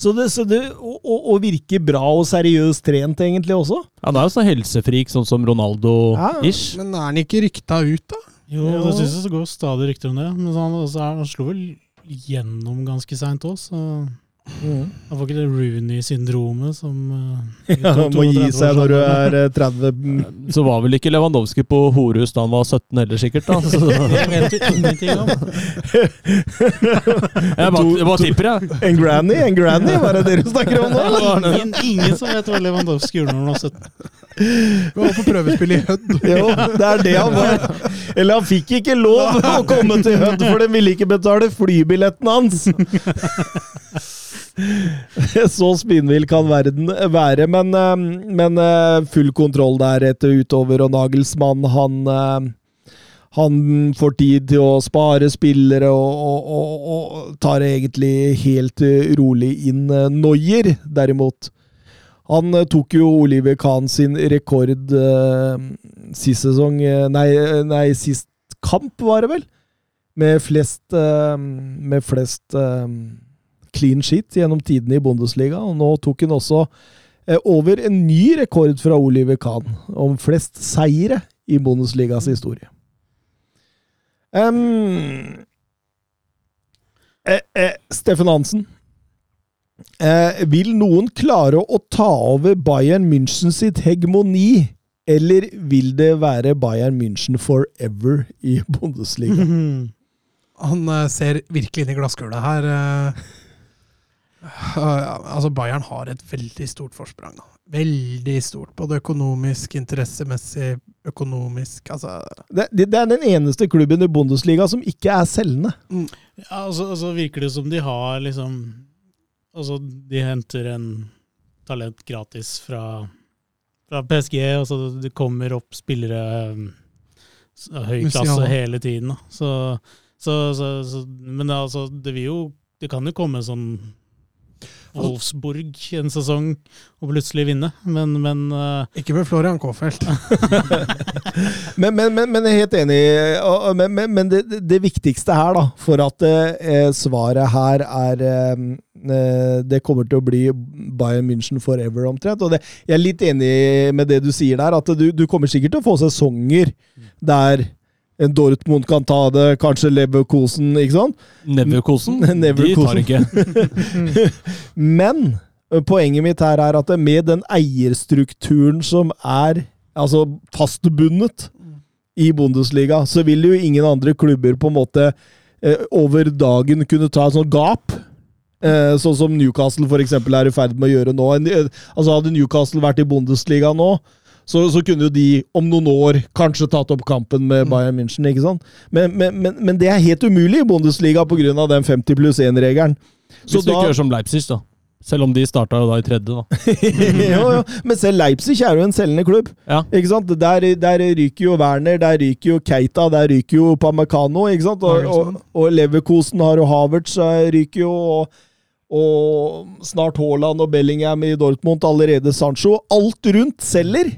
Så det, så det og, og, og virker bra og seriøst trent, egentlig, også. Han er jo sånn helsefrik, sånn som Ronaldo-ish. Men er han ikke rykta ut, da? Jo, Jo. det synes jeg så går stadig rykter om det. Men han, altså, han slo vel gjennom ganske seint òg, så han får ikke det Rooney-syndromet som eh, *laughs* Ja, må gi seg når du er eh, 30 Så var vel ikke Lewandowski på horehus da han var 17 heller, sikkert. da. Så, *laughs* Jeg vet ingenting om *laughs* jeg bare, tipper, jeg. En granny? En granny? Hva er det dere snakker om nå? ingen, ingen som vet hva Lewandowski gjorde når han var 17. Han var på prøvespill i Hødd. Jo, det er det han var. Eller han fikk ikke lov å komme til Hødd, for de ville ikke betale flybilletten hans! *laughs* Så spinnvill kan verden være, men, eh, men eh, full kontroll der etter utover, og Nagelsmann, han eh, han får tid til å spare spillere og, og, og, og tar egentlig helt rolig inn Noyer, derimot. Han tok jo Oliver Kahn sin rekord eh, sist sesong nei, nei, sist kamp, var det vel? Med flest eh, Med flest eh, clean shit gjennom tidene i Bundesliga, og nå tok han også eh, over en ny rekord fra Oliver Kahn om flest seire i Bundesligas historie. Um, eh, eh, Steffen Hansen. Eh, vil noen klare å ta over Bayern München sitt hegemoni, eller vil det være Bayern München forever i Bundesliga? *laughs* Han eh, ser virkelig inn i glasskula her. Altså, Bayern har et veldig stort forsprang. Da. Veldig stort. Både økonomisk, interessemessig, økonomisk Altså Det, det, er den eneste klubben i Bundesliga som ikke er selgende. Ja, altså, altså virker det som de har liksom Altså, de henter en talent gratis fra, fra PSG, og så det kommer opp spillere um, av høy klasse hele tiden. Så, så, så, så Men det, altså, det vil jo Det kan jo komme sånn Wolfsburg en sesong og plutselig vinne, men, men uh, Ikke med Florian Kofeld. *laughs* Men, men, men, men jeg er helt enig. Men, men, men det, det- det viktigste her, da, for at eh, svaret her er eh, eh, Det kommer til å bli Bayern München forever, omtrent. Og det, jeg er litt enig med det du sier der, at du, du kommer sikkert til å få sesonger der en Dortmund kan ta det, kanskje Leverkosen, ikke sant? Neverkosen, *laughs* de tar ikke. *laughs* Men poenget mitt her er at med den eierstrukturen som er altså fastbundet i Bundesliga, så vil jo ingen andre klubber på en måte over dagen kunne ta et sånt gap. Eh, sånn som Newcastle for eksempel er i ferd med å gjøre nå. Altså Hadde Newcastle vært i Bundesliga nå, så, så kunne jo de om noen år kanskje tatt opp kampen med Bayern München. ikke sant? Men, men, men, men det er helt umulig i Bundesliga pga. den 50 pluss 1-regelen. Hvis du ikke gjør som Leipzig, da. Selv om de starta jo da i tredje, da. *laughs* jo, jo. Men selv Leipzig er jo en selgende klubb. Ja. Ikke sant? Der, der ryker jo Werner, der ryker jo Keita, der ryker jo Pamecano. ikke sant? Og, og, og Leverkosen har jo Havertz eh, ryker jo, og, og snart Haaland og Bellingham i Dortmund, allerede Sancho. Alt rundt selger,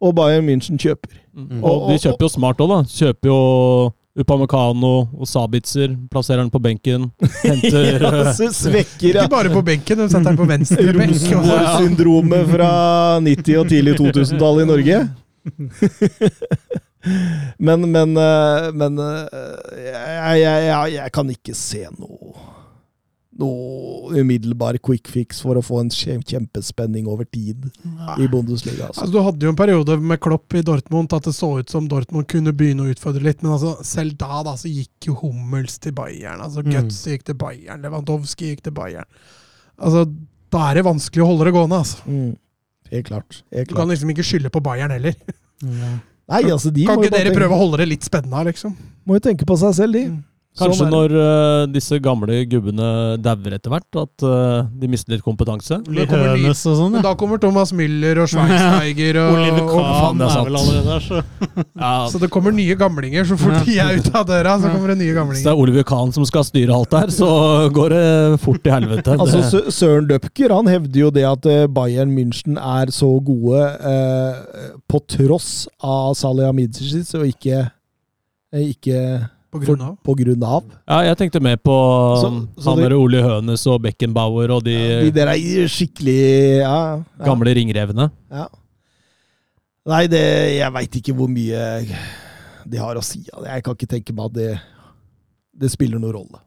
og Bayern München kjøper. Mm. Og de kjøper jo smart òg, da. Kjøper jo Upamecano og Sabitzer, plasserer den på benken. *laughs* Henter Ja, så svekker Ikke bare på benken, de setter den på venstre *laughs* benk. Rosenborg-syndromet fra 90- og tidlig 2000-tallet i Norge. *laughs* Men, men, eh, men eh, jeg, jeg, jeg, jeg kan ikke se noe noe umiddelbar quick fix for å få en kjempespenning over tid i Bundesliga. Altså. Altså, du hadde jo en periode med Klopp i Dortmund at det så ut som Dortmund kunne begynne å utfordre litt, men altså, selv da da, så gikk jo Hummels til Bayern. altså Mm. Guts gikk til Bayern, Lewandowski gikk til Bayern. Altså, Da er det vanskelig å holde det gående. altså. Mm. Helt klart. Helt Du kan liksom ikke skylde på Bayern heller. Nei, altså, de Kan må ikke dere tenke, prøve å holde det litt spennende, liksom? må jo tenke på seg selv, de. Mm. Kanskje Sånn er når uh, disse gamle gubbene dauer etter hvert, at uh, de mister litt kompetanse. Litt Hønes og sånn, ja. da kommer Thomas Müller og Schweinsteiger og, Oliver og, faen, Kahn er er vel allerede der, så *laughs* Ja, Så det kommer nye gamlinger. Så fort de er ute av døra, så kommer det nye gamlinger. Hvis det er Oliver Kahn som skal styre alt der, så går det fort til helvete. *laughs* Altså, Søren Døpker han hevder jo det at eh, Bayern München er så gode eh, på tross av Salihamidzic, og ikke, ikke På grunn av. på grunn av. Ja, jeg tenkte mer på Så- um, så han der Ole Hønes og Beckenbauer og de, De der er skikkelig ja, ja, gamle ringrevene. Ja. Nei, det, jeg veit ikke hvor mye det har å si. Jeg kan ikke tenke meg at det, det spiller noen rolle.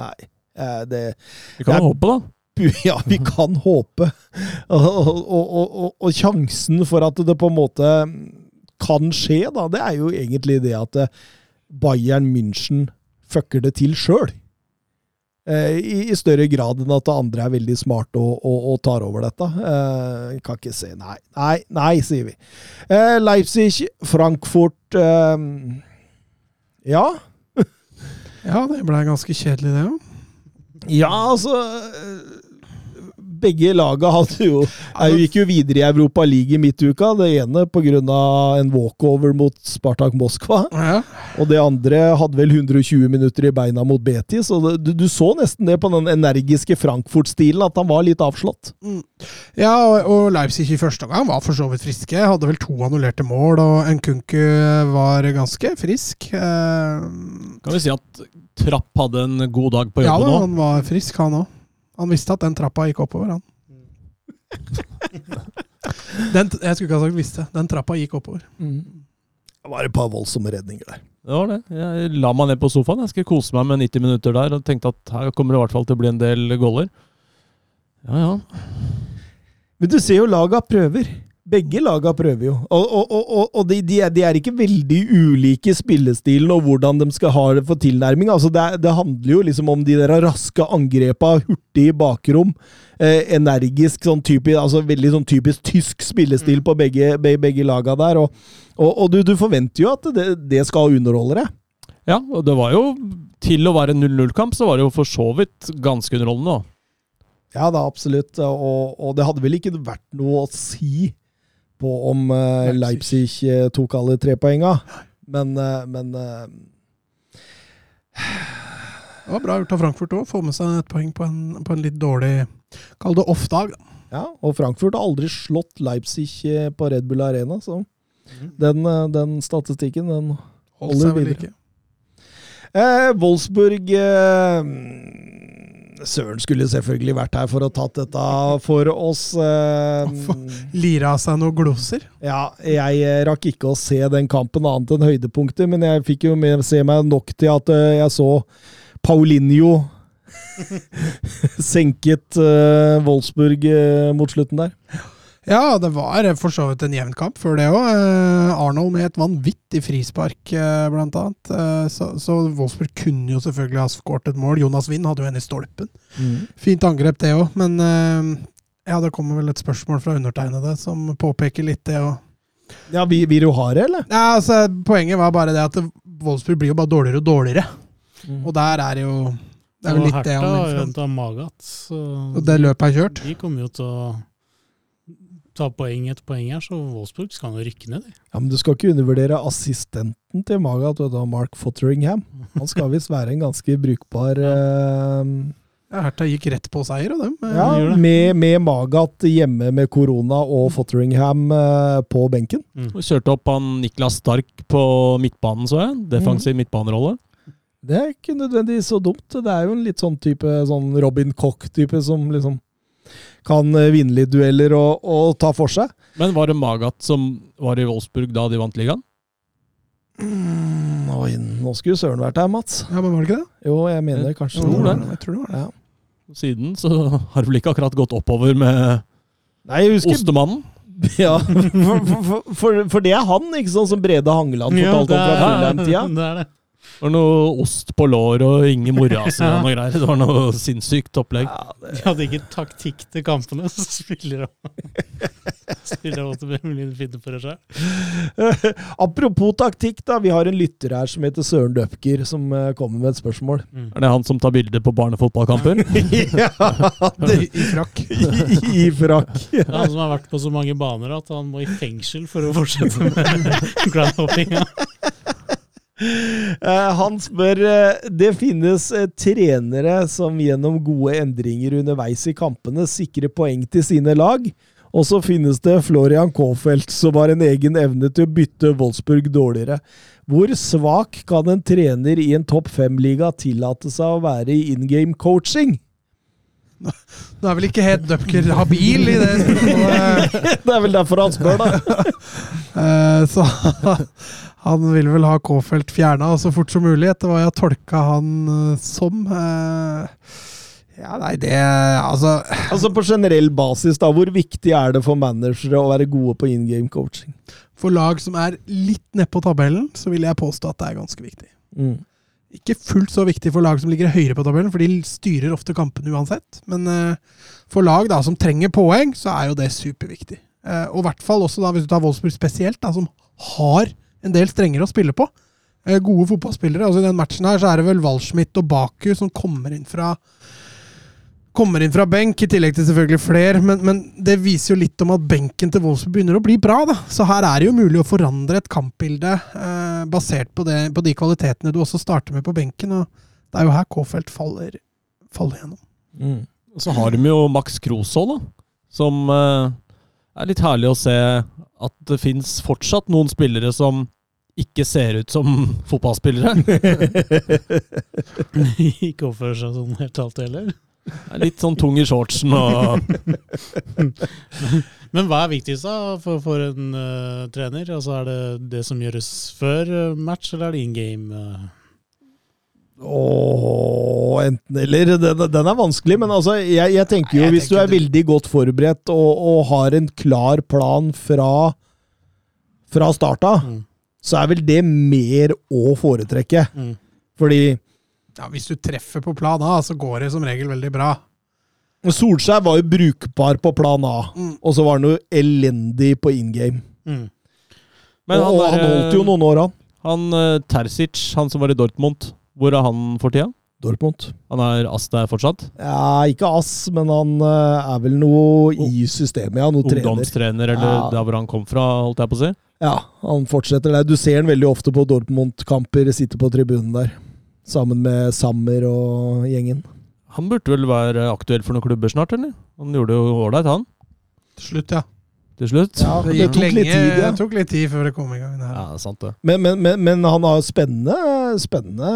Nei. eh, Det, Vi kan Jeg- jo håpe, da. *laughs* Ja, vi *laughs* kan håpe. Og, og, og, og, og sjansen for at det på en måte kan skje, da, det er jo egentlig det at eh, Bayern München fucker det til sjøl. I, I større grad enn at andre er veldig smarte og, og, og tar over dette. Eh, kan ikke se Nei, nei, nei, sier vi. Eh, Leipzig, Frankfurt eh, Ja. Ja, det ble ganske kjedelig, det òg. Ja, altså eh, Begge laga hadde jo jo, gikk jo videre i Europa League i midtuka. Det ene pga. en walkover mot Spartak Moskva. Ja. Og det andre hadde vel 120 minutter i beina mot Betis. Og det, du, du så nesten det på den energiske Frankfurt-stilen, at han var litt avslått. Ja, og, og Leipzig i første omgang var for så vidt friske. Hadde vel to annullerte mål, og Nkunku var ganske frisk. Eh, Kan vi si at Trapp hadde en god dag på ja jobben da, nå? han var frisk, han òg. Han visste at den trappa gikk oppover, han. Den, jeg skulle ikke ha sagt visste. Den trappa gikk oppover. Det var et par voldsomme redninger der. Det var det. Jeg la meg ned på sofaen. Jeg skulle kose meg med 90 minutter der og tenkte at her kommer det i hvert fall til å bli en del goller. Ja, ja. Men du ser jo laga prøver. Begge laga prøver jo. Og, og, og, og- de, de, er, de er ikke veldig ulike spillestilen og hvordan de skal ha det for tilnærming. Altså det, er- det handler jo liksom om de der raske angrepa, hurtig bakrom. Eh, energisk, sånn typisk, altså veldig sånn typisk tysk spillestil på begge, begge, begge laga der. Og, du, du forventer jo at det, det skal underholde deg. Ja, og det var jo Til å være 0-0-kamp, så var det jo for så vidt ganske underholdende. da. Ja da, absolutt. Og, og det hadde vel ikke vært noe å si på om eh, Leipzig eh, tok alle tre poenga. Men, eh, men Det var bra gjort av Frankfurt òg. Få med seg et poeng på en, på en litt dårlig Kall det off-dag. ja, og Frankfurt har aldri slått Leipzig på Red Bull Arena, så den, eh, den statistikken, den Holder videre. ikke. Eh, Wolfsburg eh, Søren skulle selvfølgelig vært her for å tatt dette for oss. Eh, Lira av seg noen gloser. ja, jeg eh, rakk ikke å se den kampen annet enn høydepunktet, men jeg fikk jo med, se meg nok til at eh, jeg så Paulinho *laughs* senket Wolfsburg mot slutten der. Ja, det var for så vidt en jevn kamp før det òg. Arnold med et vanvittig frispark, eh, blant annet. Eh, Så, så Wolfsburg kunne jo selvfølgelig ha skåret et mål. Jonas Wind hadde jo en i stolpen. Fint angrep, det òg. Men eh, ja, det kommer vel et spørsmål fra undertegnede som påpeker litt det òg. Ja, vi, du jo har det, eller? Ja, altså, poenget var bare det at Wolfsburg blir jo bare dårligere og dårligere. Og der er det jo Det er jo litt det han har vil jo fram henta Magat, Og det løpet er kjørt. de kommer jo til å ta poeng etter poeng her, så Wolfsburg skal jo rykke ned. Det. Ja, men Du skal ikke undervurdere assistenten til Magat, vet da, Mark Fotheringham. Han skal visst være en ganske brukbar eh, Ja, Hertha gikk rett på seier, og dem. eh, Ja, med, med Magat hjemme med korona og Fotheringham eh, på benken. Og Kjørte opp han Niklas Stark på midtbanen, så jeg. Defensiv midtbanerolle. Det er ikke nødvendigvis så dumt. Det er jo en litt sånn type sånn Robin Cock-type som liksom kan eh, vinne litt dueller og, og ta for seg. Men var det Magat som var i Wolfsburg da de vant ligaen? Mm, oi, nå skulle Søren vært her, Mats. Ja, men var det ikke det? Jo, jeg mener kanskje tror det. Jeg tror det var det. Ja. Siden så har det vel ikke akkurat gått oppover med Nei, jeg husker Ostemannen. *laughs* Ja, for, for, for, for det er han, ikke sånn som Brede Hangeland fortalte om fra Fulham-tida. *laughs* det det. Det var noe ost på lår og ingen si og noe greier. Det var noe sinnssykt opplegg. Ja, De hadde ikke taktikk til kampene, så spiller de *laughs* Spiller de til Premier finne for seg. *laughs* Apropos taktikk, da. Vi har en lytter her som heter Søren Døpker, som eh, kommer med et spørsmål. Er det han som tar bilde på barnefotballkamper? *laughs* ja, det, I, frakk. i, i frakk. Det er han som har vært på så mange baner at han må i fengsel for å fortsette med groundhoppinga. Eh, han spør eh, Det finnes eh, trenere som gjennom gode endringer underveis i kampene sikrer poeng til sine lag. Og så finnes det Florian Kaafeldt, som har en egen evne til å bytte Wolfsburg dårligere. Hvor svak kan en trener i en topp fem-liga tillate seg å være i in game coaching? Nå er vel ikke helt Dupker habil i det spørsmålet. *laughs* Det er vel derfor han spør, da. *laughs* Så han vil vel ha K-felt fjerna så fort som mulig, etter hva jeg har tolka han eh, som. Eh, ja, nei, det Altså *sighs* Altså På generell basis, da, hvor viktig er det for managere å være gode på in game coaching? For lag som er litt nedpå tabellen, så vil jeg påstå at det er ganske viktig. Mm. Ikke fullt så viktig for lag som ligger høyere på tabellen, for de styrer ofte kampene uansett. Men eh, for lag da som trenger poeng, så er jo det superviktig. Og i hvert fall også da, hvis du tar Wolfsburg spesielt, da, som har en del strengere å spille på. Eh, gode fotballspillere. altså I den matchen her så er det vel Walschmidt og Baku som kommer inn fra Kommer inn fra benk, i tillegg til selvfølgelig flere. Men, men det viser jo litt om at benken til Wolfsburg begynner å bli bra. da. Så her er det jo mulig å forandre et kampbilde eh, basert på, det, på de kvalitetene du også starter med på benken. og Det er jo her K-felt faller, faller gjennom. Mm. Så har de jo Max Krosvold, da. Som eh, er litt herlig å se at det fins fortsatt noen spillere som ikke ser ut som fotballspillere. *laughs* *laughs* ikke oppfører seg sånn helt alt heller. Er Litt sånn tung i shortsen og *laughs* Men hva er viktigst da for, for en uh, trener? Altså Er det det som gjøres før eh, match, eller er det in game? eh? oh, enten eller. Den, den er vanskelig, men altså, jeg, jeg tenker jo Nei, jeg hvis du er det- veldig godt forberedt og, og har en klar plan fra, fra starta, Mm. Så er vel det mer å foretrekke. Mm. Fordi Ja, hvis du treffer på plan A, så går det som regel veldig bra. Solskjær var jo brukbar på plan A, Mm. og så var han jo elendig på in game. Mm. Men og, og han holdt jo noen år, han. Han eh, Terzic, han som var i Dortmund, hvor er han for tida? Dortmund. Han er ass der fortsatt? Ja, ikke ass, men han eh, er vel noe i systemet, ja. Noe trener. Ungdomstrener, eller Ja. der hvor han kom fra, holdt jeg på å si? Ja, han fortsetter der. Du ser han veldig ofte på Dortmund-kamper, sitter på tribunen der. Sammen med Sammer og gjengen. Han burde vel være aktuell for noen klubber snart, eller? Han gjorde jo ålreit, han, Til slutt, ja. til slutt. Ja, Det det tok lenge, litt tid, ja. det tok litt tid før det kom i gang. Her. Ja, sant det. Men, men, men, men han har spennende, spennende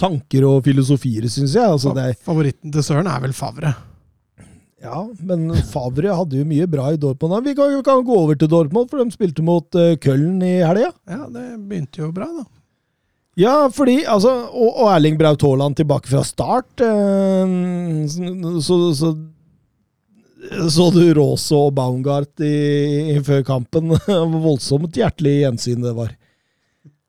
tanker og filosofier, syns jeg. Altså, det er, Favoritten til Søren er vel Favre. Ja, men Favre hadde jo mye bra i Dortmund. Vi kan, vi kan gå over til Dortmund, for de spilte mot uh, Köln i helga. Ja, det begynte jo bra, da. Ja, fordi altså Og, og Erling Braut Haaland tilbake fra start. Uh, så, så så du Råse og Baumgart i, i, før kampen. *laughs* Voldsomt hjertelig gjensyn det var.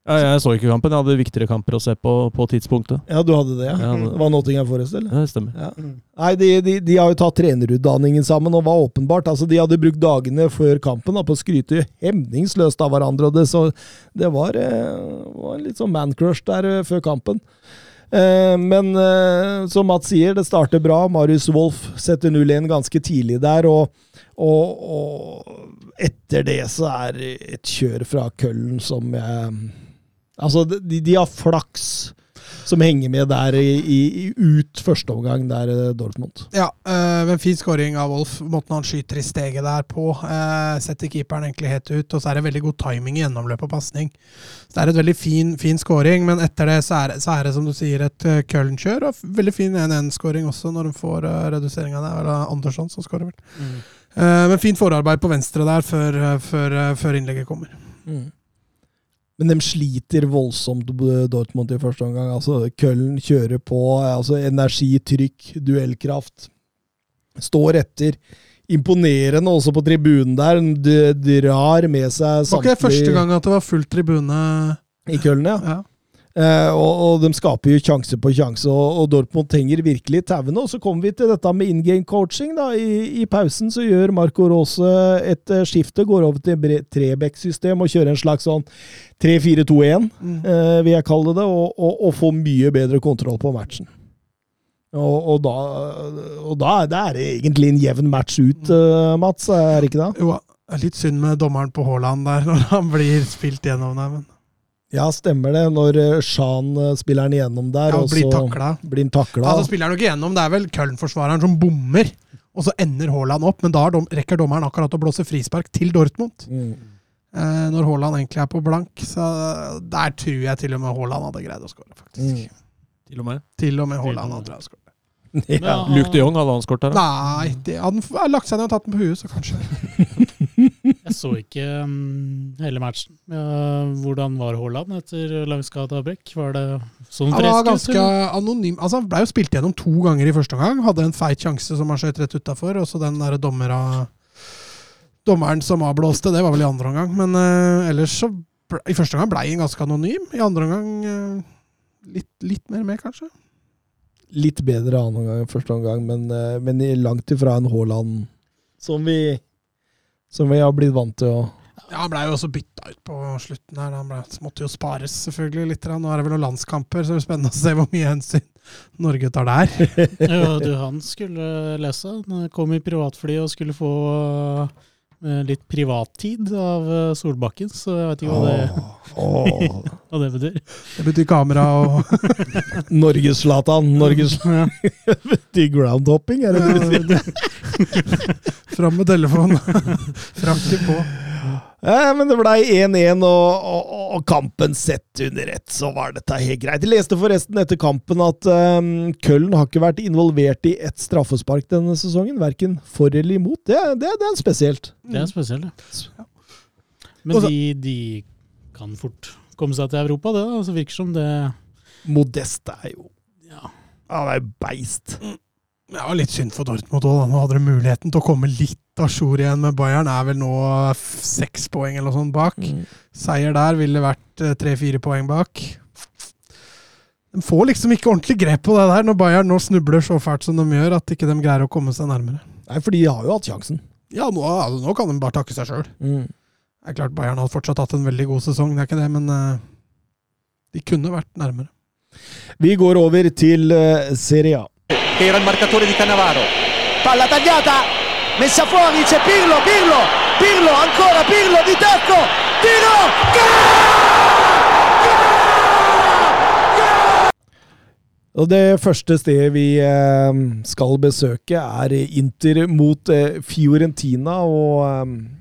Ja, jeg så ikke kampen. Jeg hadde viktigere kamper å se på på tidspunktet. Ja, du hadde det, ja. Ja, det- var Nottingham Forest, eller? Ja, det stemmer. Ja. Nei, de, de, de har jo tatt trenerutdanningen sammen, og var åpenbart altså De hadde brukt dagene før kampen da, på å skryte hemningsløst av hverandre. og Det, så, det var, eh, var litt sånn man-crush der eh, før kampen. Eh, men eh, som Mats sier, det starter bra. Marius Wolff setter 0-1 ganske tidlig der. Og, og, og etter det så er det et kjør fra Køllen som jeg Altså, de, de har flaks som henger med der i, i, ut første omgang, der eh, Dortmund. Ja, øh, men fin skåring av Wolf. Måten han skyter i steget der på. øh, setter keeperen egentlig helt ut. Og så er det veldig god timing i gjennomløp og pasning. Så det er et veldig fin, fin skåring, men etter det så er, så er det som du sier et uh, Köln-kjør. Og veldig fin 1-1-skåring også, når de får uh, reduseringa der. Eller Andersson som skårer, vel. Mm. Uh, men fint forarbeid på venstre der før, før, før innlegget kommer. Men de sliter voldsomt, Dortmund, i første omgang. Altså, Køllen kjører på. Altså, energi, trykk, duellkraft. Står etter. Imponerende også på tribunen der. De drar med seg Var ikke det første gang at det var full tribune? i Køllen, ja. Ja. Eh, og, og de skaper jo sjanse på sjanse, og, og Dortmund trenger virkelig tauene. Og så kommer vi til dette med in game coaching. da. I, I pausen så gjør Marco Rose et uh, skifte, går over til Trebekk-system og kjører en slags sånn 3-4-2-1, Mm. eh, vil jeg kalle det, og, og, og får mye bedre kontroll på matchen. Og, og, da, og da, da er det egentlig en jevn match ut, eh, Mats, er det ikke det? Jo, litt synd med dommeren på Haaland der, *laughs* når han blir spilt gjennom der. Men Ja, stemmer det. Når eh, Shan eh, spiller han igjennom der, ja, og blir så takla. blir han takla. Altså spiller han jo ikke gjennom, det er vel Köln-forsvareren som bommer. Og så ender Haaland opp, men da dom, rekker dommeren akkurat å blåse frispark til Dortmund. Mm. Eh, når Haaland egentlig er på blank. Så der tror jeg til og med Haaland hadde greid å skåre, faktisk. Mm. Til og med. Til og med Haaland hadde greid å skåre. *laughs* Ja. Luke de Jong hadde han skåret der. da. Nei, det hadde han lagt seg ned og tatt den på huet, så kanskje. *laughs* Jeg så ikke um, hele matchen. Ja, hvordan var Haaland etter langskadeavbrekk? Var det sånn Han var ganske eller? anonym. Altså, han ble jo spilt gjennom to ganger i første omgang. Hadde en feit sjanse som han skjøt rett utafor, og så den derre dommera Dommeren som avblåste, det var vel i andre omgang. Men uh, ellers så ble, I første omgang ble han ganske anonym. I andre omgang uh, litt, litt mer med, kanskje. Litt bedre annen omgang enn første omgang, men, uh, men langt ifra en Haaland som vi, som vi har blitt vant til å Ja, Han ble jo også bytta ut på slutten her. Han ble, måtte jo spares selvfølgelig litt. Nå er det vel noen landskamper, så det blir spennende å se hvor mye hensyn Norge tar der. *laughs* Ja, du, han skulle lese. Han kom i privatfly og skulle få litt privattid av eh, Solbakken, så jeg vet ikke hva det, oh, *laughs* hva det betyr. Det betyr kamera og *laughs* Norges-Zlatan. Norges *laughs* Til groundhopping, er det det du sier? Fram med telefonen. Frakke på. Eh, men det blei 1-1, og, og, og kampen sett under ett, så var dette helt greit. Jeg leste forresten etter kampen at um, Køllen har ikke vært involvert i ett straffespark denne sesongen. Verken for eller imot. Det, det, det er spesielt. Det er spesielt, ja. Men de, de kan fort komme seg til Europa, det. da. Så virker som det Modest er jo Ja. Han er beist. Ja, litt synd for Dortmund òg. Nå hadde de muligheten til å komme litt a jour igjen med Bayern. Er vel nå seks poeng eller noe sånt bak. Mm. Seier der ville vært eh, tre-fire poeng bak. De får liksom ikke ordentlig grep på det der når Bayern nå snubler så fælt som de gjør, at ikke de greier å komme seg nærmere. Nei, for de har jo hatt sjansen. Ja, nå, altså, nå kan de bare takke seg sjøl. Mm. Det er klart Bayern hadde fortsatt hatt en veldig god sesong, det er ikke det, men uh, de kunne vært nærmere. Vi går over til uh, Serie A. che era il marcatore di Cannavaro. Palla tagliata, messa fuori, c'è Pirlo, Pirlo, Pirlo, ancora Pirlo di tacco, tiro, Og det første stedet vi eh, skal besøke, er Inter mot eh, Fiorentina. Og eh,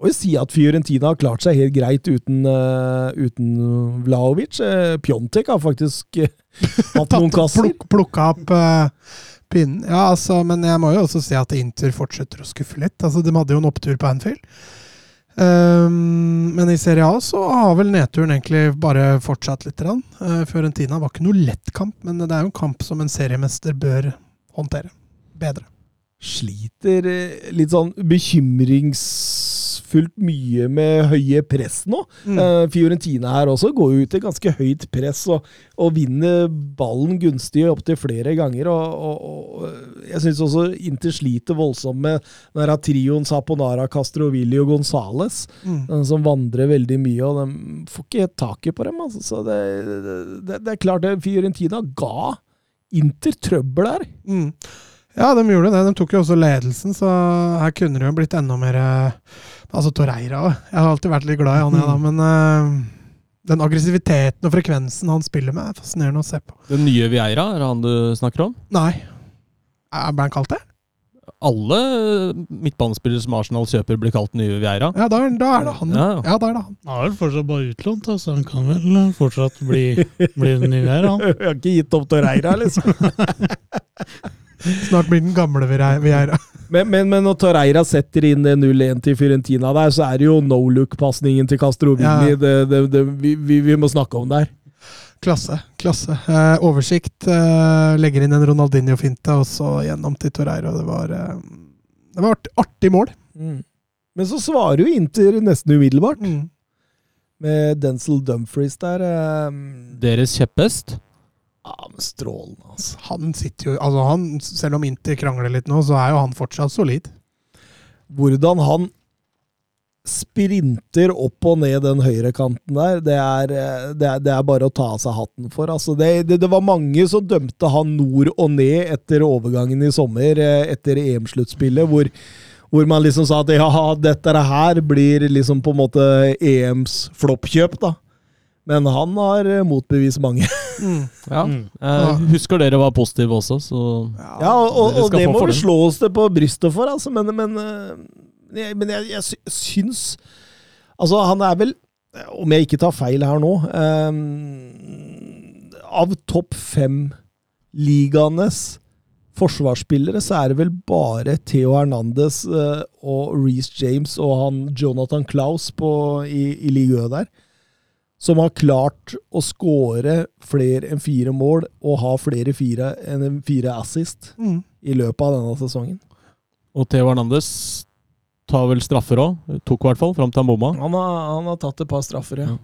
må jo si at Fiorentina har klart seg helt greit uten, uh, uten Vlaovic. Uh, Pjontek har faktisk uh, *laughs* hatt noen kasser. Pluk, plukka opp uh, pinnen. Ja, altså, men jeg må jo også si at Inter fortsetter å skuffe litt. Altså, de hadde jo en opptur på Anfield. Um, men i Serie A så har vel nedturen egentlig bare fortsatt litt. Uh, Fiorentina var ikke noe lett kamp, men det er jo en kamp som en seriemester bør håndtere. Bedre. Sliter eh, litt sånn bekymringsfullt mye med høye press nå. Mm. Uh, Fiorentina her også går jo ut i ganske høyt press og, og vinner ballen gunstig opptil flere ganger. Og, og, og jeg syns også Inter sliter voldsomt med den her trioen Saponara, Castrovilli og Gonzales, Mm. uh, som vandrer veldig mye, og de får ikke helt taket på dem. Altså. Så det, det, det er klart det, Fiorentina ga Inter trøbbel her. Mm. Ja, de gjorde det. De tok jo også ledelsen, så her kunne det jo blitt enda mer eh, Altså Torreira òg. Jeg har alltid vært litt glad i han, jeg, da, men uh, den aggressiviteten og frekvensen han spiller med, er fascinerende å se på. Den nye Vieira, er det han du snakker om? Nei. Ble han kalt det? Alle midtbanespillere som Arsenal kjøper, blir kalt nye Vieira. Ja, da, da er det han. Ja, Ja, ja da er det han. Han er vel fortsatt bare utlånt, så han kan vel fortsatt bli, bli den nye Vieira, han. *laughs* Jeg har ikke gitt opp Torreira, liksom. *laughs* Snart blir den gamle Vieira. Men, men, men når Torreira setter inn 0-1 til Fyrentina der, så er det jo no look-pasningen til Castrovilli Ja. det, det, det, vi, vi, vi må snakke om der. Klasse. klasse. Eh, oversikt. Eh, legger inn en Ronaldinho-finte, og så gjennom til Torreira. Det var, eh, det var artig, artig mål. Men så svarer jo Inter nesten umiddelbart, Mm. med Denzil Dumfries der. eh, Deres kjepphest? Ja, men strålende, altså. Han sitter jo altså han, Selv om Inter krangler litt nå, så er jo han fortsatt solid. Hvordan han sprinter opp og ned den høyrekanten der, det er, eh, det, er, det er bare å ta av seg hatten for. Altså, det, det, var mange som dømte han nord og ned etter overgangen i sommer, eh, etter EM-sluttspillet, hvor, hvor man liksom sa at ja, dette her blir liksom på en måte EMs floppkjøp, da. Men han har eh, motbevist mange. *laughs* Ja. Mm. Eh, husker dere var positive også, så Ja, og, og, og det må vi slå oss det på brystet for, altså. Men, men, eh, jeg, men jeg, jeg syns Altså, han er vel, om jeg ikke tar feil her nå eh, Av topp fem-ligaenes forsvarsspillere, så er det vel bare Theo Hernandez eh, og Reece James og han Jonathan Klaus på, i, i ligaen der, som har klart å skåre flere enn fire mål og ha flere fire enn fire assist Mm. i løpet av denne sesongen. Og Theo Hernandez tar vel straffer òg. Tok i hvert fall, fram til han bomma. Han har, han har tatt et par straffer, ja.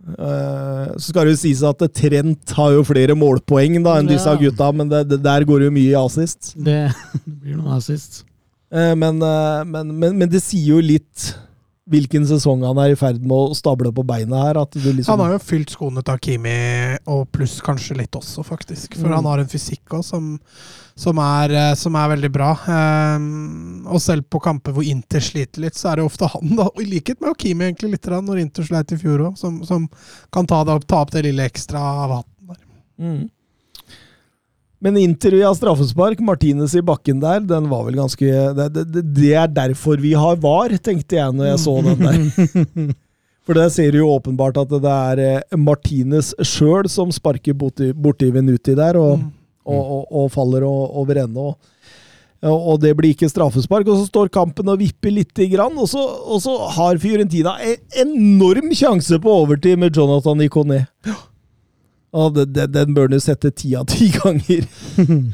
Eh, så skal det jo sies at Trent har jo flere målpoeng da enn disse Ja. gutta, men det, det, der går jo mye i assist. Det, *laughs* det blir noe assist. Eh, men, eh, men, men, men det sier jo litt hvilken sesong han er i ferd med å stable på beina her. Liksom, Han har jo fylt skoene til Hakimi, og pluss kanskje litt også, faktisk. For Mm. han har en fysikk også som, som, eh, som er veldig bra. Um, og selv på kamper hvor Inter sliter litt, så er det ofte han, da, i likhet med Hakimi egentlig litt, når Inter sleit i fjor òg, som, som kan ta, opp, ta opp det lille ekstra av hatten der. Mm. Men Inter via straffespark, Martinez i bakken der, den var vel ganske Det, det, det er derfor vi har VAR, tenkte jeg når jeg så den der. *laughs* For der ser du jo åpenbart at det er eh, Martinez sjøl som sparker borti, borti Venuti der, og, Mm. og, og, og faller over ende. Og, det blir ikke straffespark. Og så står kampen og vipper lite grann, og så, så har Fiorentina en enorm sjanse på overtid med Jonathan Iconé. Og den, den bør du sette ti av ti *laughs* ganger.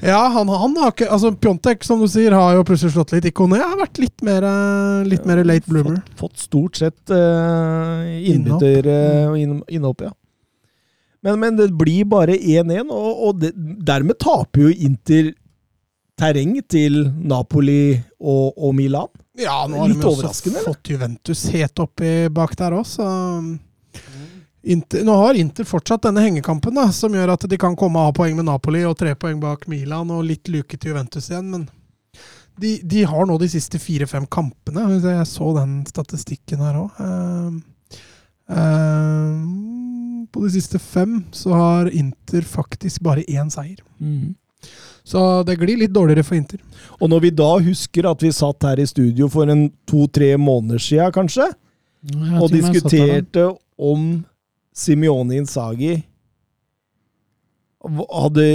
Ja, han, han har ikke Altså, Pjontek, som du sier, har jo plutselig slått litt. Ikone har vært litt mer, eh, litt mer late bloomer. Fått, fått stort sett uh, innbytter eh, og inn, innhopp, ja. Men, men det blir bare 1-1, og, og det, dermed taper jo Inter terreng til Napoli og, og Milan. Ja, nå har Litt de også fått Juventus helt oppi bak der òg, så Inter, Nå har Inter fortsatt denne hengekampen, da, som gjør at de kan komme av poeng med Napoli og tre poeng bak Milan og litt luke til Juventus igjen, men de, de har nå de siste fire-fem kampene. Jeg så den statistikken her òg. på de siste fem så har Inter faktisk bare én seier. Så det glir litt dårligere for Inter. Og når vi da husker at vi satt her i studio for en to-tre måneder siden, kanskje, og diskuterte om Simione Insagi hadde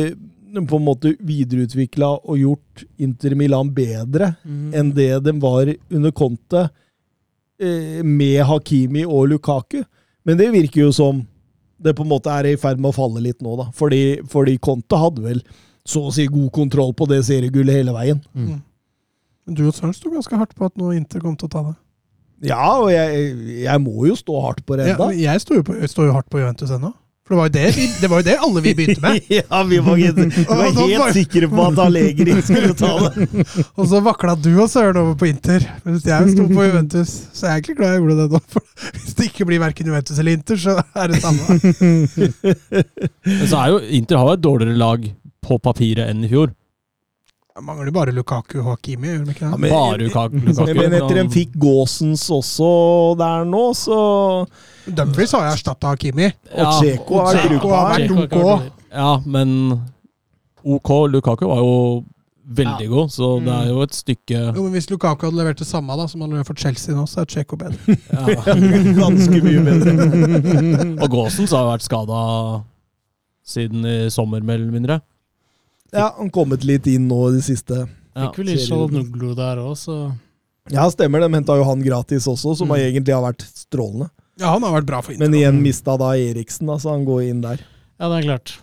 på en måte videreutvikla og gjort Inter Milan bedre Mm. enn det de var under Conte, eh, med Hakimi og Lukaku. Men det virker jo som det på en måte er i ferd med å falle litt nå, da. Fordi, fordi Conte hadde vel så å si god kontroll på det seriegullet hele veien. Men du og Søren sto ganske hardt på at nå Inter kom til å ta det. Ja, og jeg, jeg må jo stå hardt på det Ja, jeg står jo, på, står jo hardt på Juventus ennå. For det var jo det, vi, det, var jo det alle vi begynte med. *laughs* ja, vi var, vi var helt var- sikre på at Allegri skulle ta det. *laughs* Og så vakla du og Søren over på Inter, mens jeg sto på Juventus. Så jeg er egentlig glad jeg gjorde det nå. For hvis det ikke blir verken Juventus eller Inter, så er det samme. Men så er jo Inter har jo et dårligere lag på papiret enn i fjor. Jeg mangler bare Lukaku og Hakimi, gjør de ikke det? men- Bare Lukaku. Lukaku. Men etter en fikk Gåsens også der nå, så Dumfries har jeg erstatta Hakimi. Dzeko og er har vært ok. Ja, men OK, Lukaku var jo veldig god, så det er jo et stykke Jo, men Hvis Lukaku hadde levert det samme da, som han hadde for Chelsea nå, så er Cheko bedre. ja. *laughs* ganske mye bedre. Og Gåsens har jo vært skada siden i sommer, mer eller mindre. Ja, han kommet litt inn nå i det siste. Ja. Fikk vel litt Shalonoglu der òg, så Ja, stemmer. De henta jo han gratis også, som Mm. egentlig har vært strålende. Ja, han har vært bra for Inter. Men igjen mista da Eriksen, da, så han går inn der. ja, det er klart.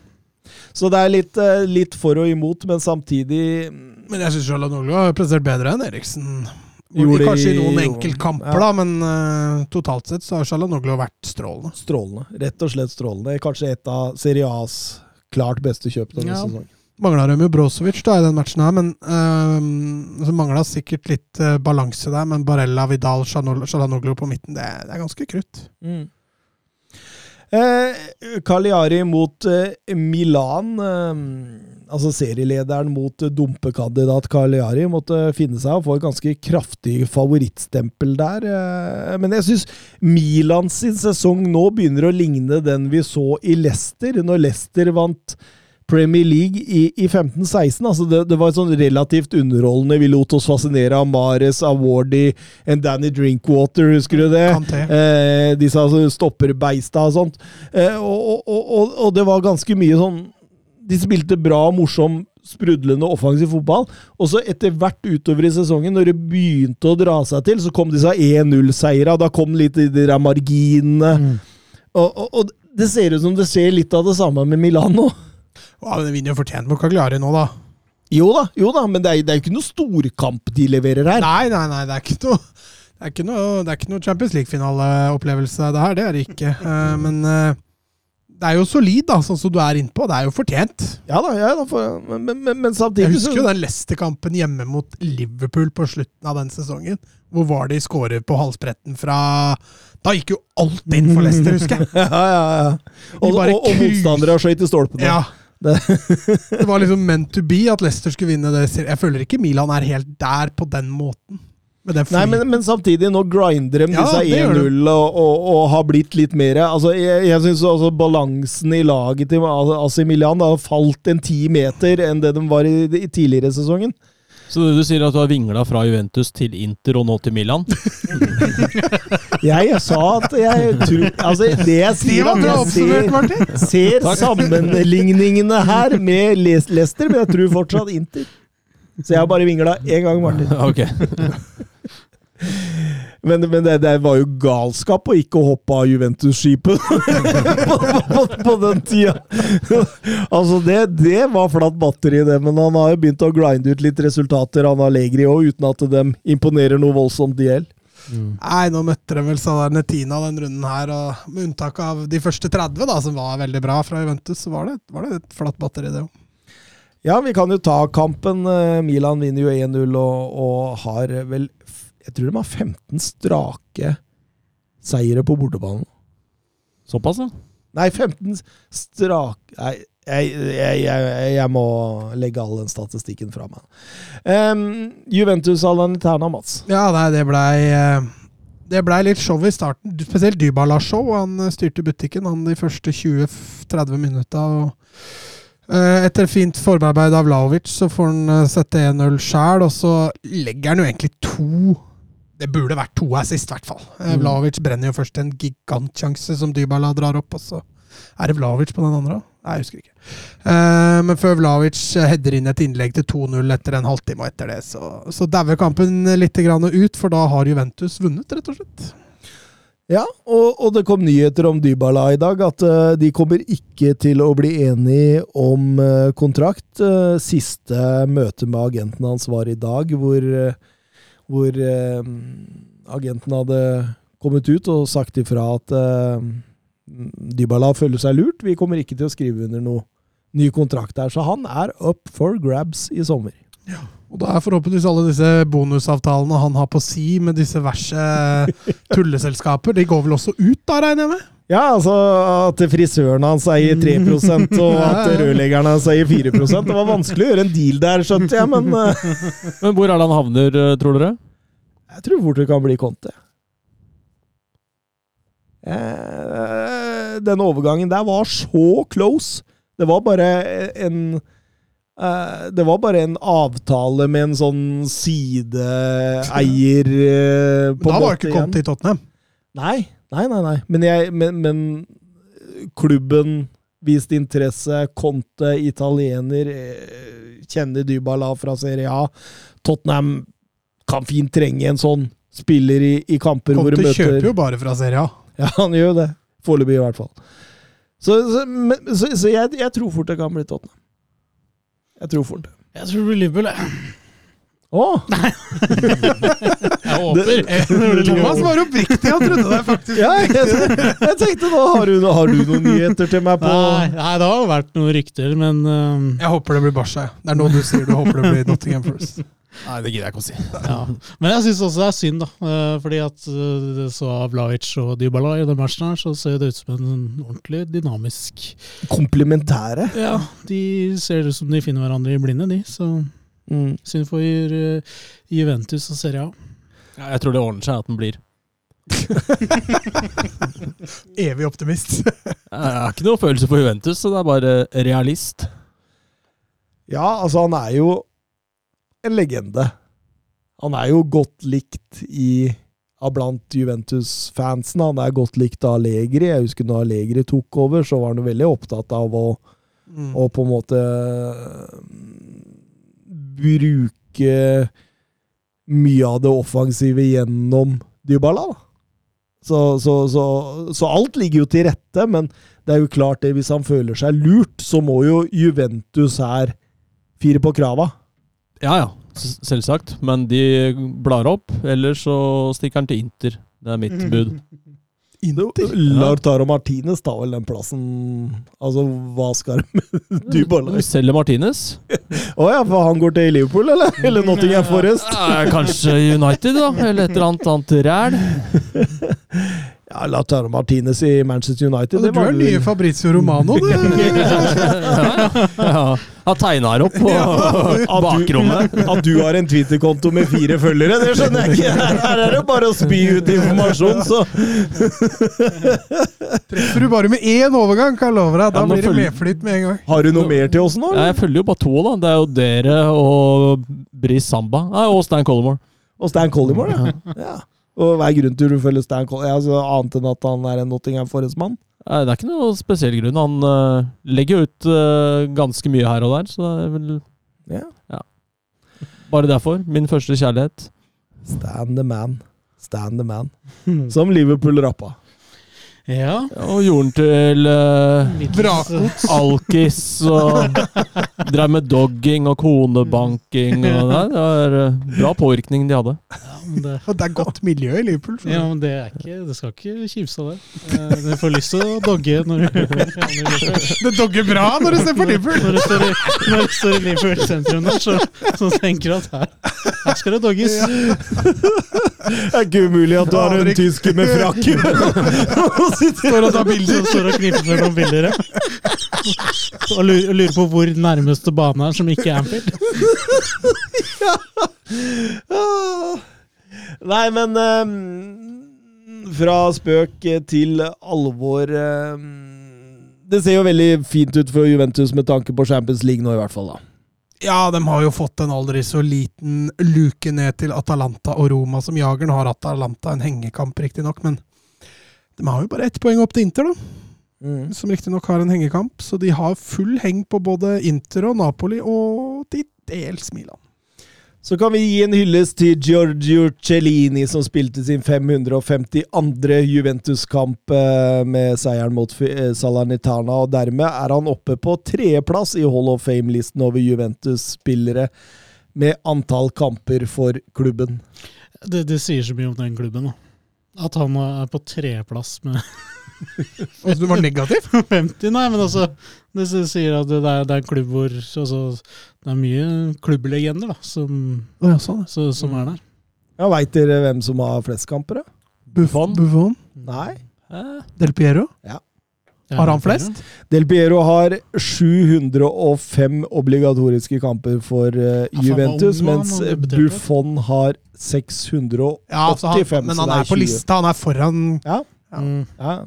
Så det er litt, eh, litt for og imot, men samtidig Men jeg syns Shalanoglu har prestert bedre enn Eriksen. Gjorde Kanskje i noen enkeltkamper, Ja. da, men uh, totalt sett så har Shalanoglu vært strålende. strålende. Rett og slett strålende. Kanskje et av Serie A's klart beste kjøp denne Ja. sesongen. Mangla de jo Brozovic da i den matchen her, men uh, så mangla sikkert litt eh, balanse der. Men Barella, Vidal, Shalanoglu på midten, det, det er ganske krutt. Eh, Cagliari mot eh, Milan. Eh, altså serielederen mot eh, dumpekandidat Cagliari måtte finne seg og få et ganske kraftig favorittstempel der. Eh, men jeg syns Milans sesong nå begynner å ligne den vi så i Leicester, når Leicester vant Premier League i, i 15-16. Altså det, det var sånn relativt underholdende. Vi lot oss fascinere av Mares, Awardy and Danny Drinkwater, husker du det? Eh, disse altså, stopperbeista og sånt. Eh, og, og, og, og det var ganske mye sånn De spilte bra, morsom, sprudlende offensiv fotball. Og så etter hvert utover i sesongen, når det begynte å dra seg til, så kom disse 1-0-seira. Da kom litt de der marginene. Og, og, og det ser ut som det skjer litt av det samme med Milano. Ja, men vinner jo fortjent mot Cagliari nå, da. Jo da, jo da, men det er, det er ikke noe storkamp de leverer her. Nei, nei, nei, det er ikke noe det er ikke noe, det er ikke noe Champions League-finaleopplevelse, det her. Det er det ikke. Eh, men eh, det er jo solid, da, sånn som du er innpå. Det er jo fortjent. Ja da, ja da, for, men, men, men, men Jeg husker jo den Leicester-kampen hjemme mot Liverpool på slutten av den sesongen. Hvor var de skårer på halsbretten fra Da gikk jo alt inn for Leicester, husker jeg. *laughs* Ja, ja, ja. Og, og, og motstandere skøyt i stolpene. Ja. Det- Det var liksom meant to be at Leicester skulle vinne det. Jeg føler ikke Milan er helt der på den måten. Nei, men, men samtidig, nå grinder de Ja, disse det gjør de. 1-0 og, og, og har blitt litt mer altså, Jeg, jeg syns altså balansen i laget til AC Milan har falt en ti meter enn det de var i, i tidligere sesongen. Så du sier at du har vingla fra Juventus til Inter og nå til Milan? *laughs* Jeg sa at jeg tror Altså, det jeg sier at jeg ser, ser sammenligningene her med Leicester, men jeg tror fortsatt Inter. Så jeg har bare vingla én gang, Martin. *laughs* Ok. Men, men det, det var jo galskap å ikke hoppe av Juventus-skipet *laughs* på, på, på den tida. *laughs* altså, det, det var flatt batteri, det. Men han har jo begynt å grinde ut litt resultater, han Allegri òg, uten at de imponerer noe voldsomt de heller. Mm. Nei, nå møtte de vel Salernitana den runden her, og med unntak av de første 30, da, som var veldig bra fra Juventus, så var det, var det et flatt batteri, det òg. Ja, vi kan jo ta kampen. Eh, Milan vinner jo 1-0 og, og har vel Jeg tror de har 15 strake seire på bortebanen. Såpass, ja. Nei, 15 strake Nei, jeg, jeg, jeg, jeg må legge all den statistikken fra meg. Um, Juventus Alaniterna, Mats. Ja, nei, det blei eh, det blei litt show i starten. Spesielt Dybala-show. Han eh, styrte butikken han de første 20-30 minutta. eh, Etter fint forarbeid av Vlaovic så får han sette 1-0 sjæl, og så legger han jo egentlig to Det burde vært to assist, i hvert fall. Eh, Mm. Vlaovic brenner jo først en gigantsjanse som Dybala drar opp, og så er det Vlaovic på den andre? Nei, jeg husker ikke. Uh, men før Vlaovic header inn et innlegg til 2-0 etter en halvtime, og etter det så, så dauer kampen litt grann ut, for da har Juventus vunnet, rett og slett. Ja, og, og det kom nyheter om Dybala i dag, at uh, de kommer ikke til å bli enige om uh, kontrakt. Uh, siste møte med agenten hans var i dag, hvor, eh, hvor eh, agenten hadde kommet ut og sagt ifra at eh, Dybala føler seg lurt. Vi kommer ikke til å skrive under noe ny kontrakt der. så han er up for grabs i sommer. Og da er forhåpentligvis alle disse bonusavtalene han har på si med disse verse *laughs* tulleselskaper, de går vel også ut da, regner jeg med? Ja, altså at frisøren hans eier 3 og *laughs* at rørleggeren hans eier 4% Det var vanskelig å gjøre en deal der, skjønte jeg, men eh, *laughs* Men hvor er det han havner, eh, tror dere? jeg tror fort det kan bli Conte. Eh, Den overgangen der var så close. Det var bare en eh, Det var bare en avtale med en sånn sideeier på Da var ikke. Conte i Tottenham. Nei, nei, nei. nei. Men, jeg, men, men klubben viste interesse. Conte, italiener, eh, kjenner Dybala fra Serie A. Tottenham kan fint trenge en sånn spiller i, i kamper hvor Conte de møter kjøper jo bare fra Serie A. Ja, han gjør jo det. Foreløpig, i hvert fall. Så, så, men, så, så jeg, jeg tror fort det kan bli Tottenham. Jeg tror fort det. Jeg tror det blir Liverpool, jeg. Å! Jeg håper. Thomas var oppriktig og trodde det, faktisk. Ja, jeg, jeg tenkte nå har du, har du noen nyheter til meg på Nei, nei, det har vært noen rykter, men um, Jeg håper det blir Barca. Det er nå du sier du håper det blir Nottingham First. Nei, det gidder jeg ikke å si. ja. Men jeg syns også det er synd, da. eh, Fordi at det så Vlaic og Dybala i den matchen her, så ser det ut som en ordentlig dynamisk komplementære. Ja, de ser ut som de finner hverandre i blinde, de. Så Mm. synd for eh, Juventus og Serie A. Ja, Jeg tror det ordner seg at den blir. *laughs* Evig optimist. *laughs* Jeg har ikke noe følelse for Juventus, så det er bare realist. Ja, altså, han er jo en legende. Han er jo godt likt i av blant Juventus-fansen. Han er godt likt av Allegri. Jeg husker når Allegri tok over, så var han jo veldig opptatt av å, Mm. å på en måte bruke mye av det offensive gjennom Dybala. Da. Så, så, så, så alt ligger jo til rette, men det er jo klart det, hvis han føler seg lurt, så må jo Juventus her fire på krava. Ja ja, selvsagt. Men de blar opp, eller så stikker han til Inter. Det er mitt *laughs* bud. Lautaro Martinez tar vel den plassen Altså, hva skal *laughs* du med Dybala? Vi selger Martinez. Å ja, for han går til Liverpool, eller? *laughs* Eller Nottingham Forest? Eh, Kanskje United, da? Eller et eller annet annet ræl? *laughs* Ja, Lautaro Martinez i Manchester United. Du er var den nye Fabrizio Romano, du. *laughs* Ja, han tegna her opp på *laughs* bakrommet. at du har en Twitter-konto med fire følgere, det skjønner jeg ikke. Her er det bare å spy ut informasjon, så *laughs* Treffer du bare med én overgang, kan jeg love deg. Da Ja, blir det medflytt med en gang. Har du noe mer til oss nå? Ja, jeg følger jo bare to, da. Det er jo dere og Bris Samba. Nei, og Stan Collymore. Og Stan Collymore, ja. ja. Og hva er grunnen til du følger Stan Collins? Altså, annet enn at han er en Nottingham Forest-mann? Nei, Det er ikke noe spesiell grunn. Han uh, legger jo ut uh, ganske mye her og der, så det er vel Ja. bare derfor. Min første kjærlighet. Stan the man. Stan the man. *laughs* Som Liverpool rappa. Ja. Og gjorde den til uh, Vrakgods. alkis og *laughs* drev med dogging og konebanking. Og det, det var uh, bra påvirkning de hadde. men det, Og Det er godt miljø i Liverpool. ja, men det er ikke Det skal ikke kimse av det. Eh, Du får lyst til å dogge når du, *laughs* Det dogger bra når du ser på Liverpool! når du står i, når du står i Liverpool sentrum der, så, så tenker du at her, her skal det dogges. *laughs* Det er ikke umulig at du har en tysker med frakk. Står og tar bilder. står og knipper for noen bilder. ja. Og lurer, på hvor nærmeste bane er, som ikke er Anfield. Ja. Nei, men um, Fra spøk til alvor Um, Det ser jo veldig fint ut for Juventus med tanke på Champions League nå, i hvert fall. da. Ja, de har jo fått en aldri så liten luke ned til Atalanta og Roma som jager. Nå har Atalanta en hengekamp, riktignok, men de har jo bare ett poeng opp til Inter, da. Mm. Som riktignok har en hengekamp. Så de har full heng på både Inter og Napoli, og til dels Milan. Så kan vi gi en hyllest til Giorgio Cellini, som spilte sin 552. Juventus-kamp eh, med seieren mot eh, Salernitana, og dermed er han oppe på tredjeplass i Hall of Fame-listen over Juventus-spillere med antall kamper for klubben. Det, det sier så mye om den klubben, da. At han er på tredjeplass med *laughs* Altså du var negativ? *laughs* 50, nei, men altså Det sier at det er, det er en klubb hvor altså, Det er mye klubblegender da, som, ja, sånn. så, som er der. Ja, Veit dere hvem som har flest kamper? da? Buffon. Buffon. Nei. Del Piero. Ja, Har han flest? Del Piero har 705 obligatoriske kamper for uh, Juventus, mens. Buffon har 685. Ja, så han, men han er, er på 20. lista. Han er foran Ja, Ja. Mm. ja.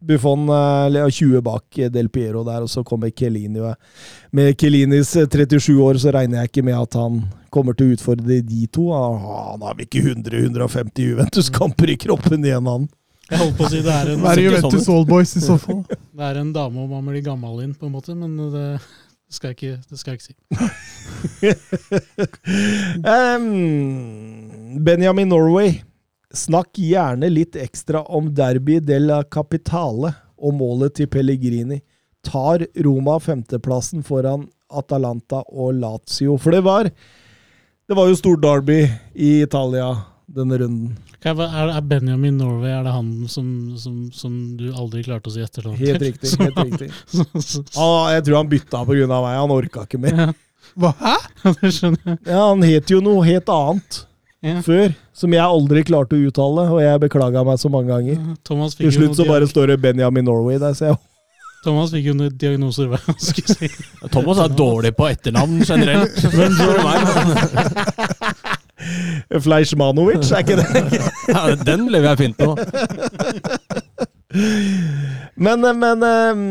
Buffon eh, har 20 bak eh, Del Piero der, og så kommer Kelini. Med Chiellinis eh, 37 år så regner jeg ikke med at han kommer til å utfordre de to. Han han har vel ikke 100-150 Juventus-kamper i kroppen igjen, han. Jeg holdt på å si det er en, er Juventus sånn Oldboys i så fall? *laughs* det er en dame om man blir gammel inn, på en måte, men det, det, skal, jeg ikke, det skal jeg ikke si. *laughs* um, Benjamin Norway, snakk gjerne litt ekstra om Derby della Capitale og målet til Pellegrini. Tar Roma femteplassen foran Atalanta og Lazio? For det var Det var jo stor derby i Italia denne runden. Er, er Benjamin Norway er det han som, som, som du aldri klarte å si etternavn til? Helt riktig. helt riktig. *laughs* Ah, jeg tror han bytta pga. meg. Han orka ikke mer. Ja, Hva? Hæ? *laughs* det skjønner jeg. Ja, Han het jo noe helt annet Ja. før, som jeg aldri klarte å uttale, og jeg beklaga meg så mange ganger. Thomas Til slutt så bare står det Benjamin Norway der, ser jeg Thomas fikk jo noen diagnoser, hva jeg skulle si. Thomas er dårlig på etternavn generelt. Men *laughs* spør. Fleischmanovic, er ikke det? *laughs* Ja, den ble jeg fint på. Men, men ehm,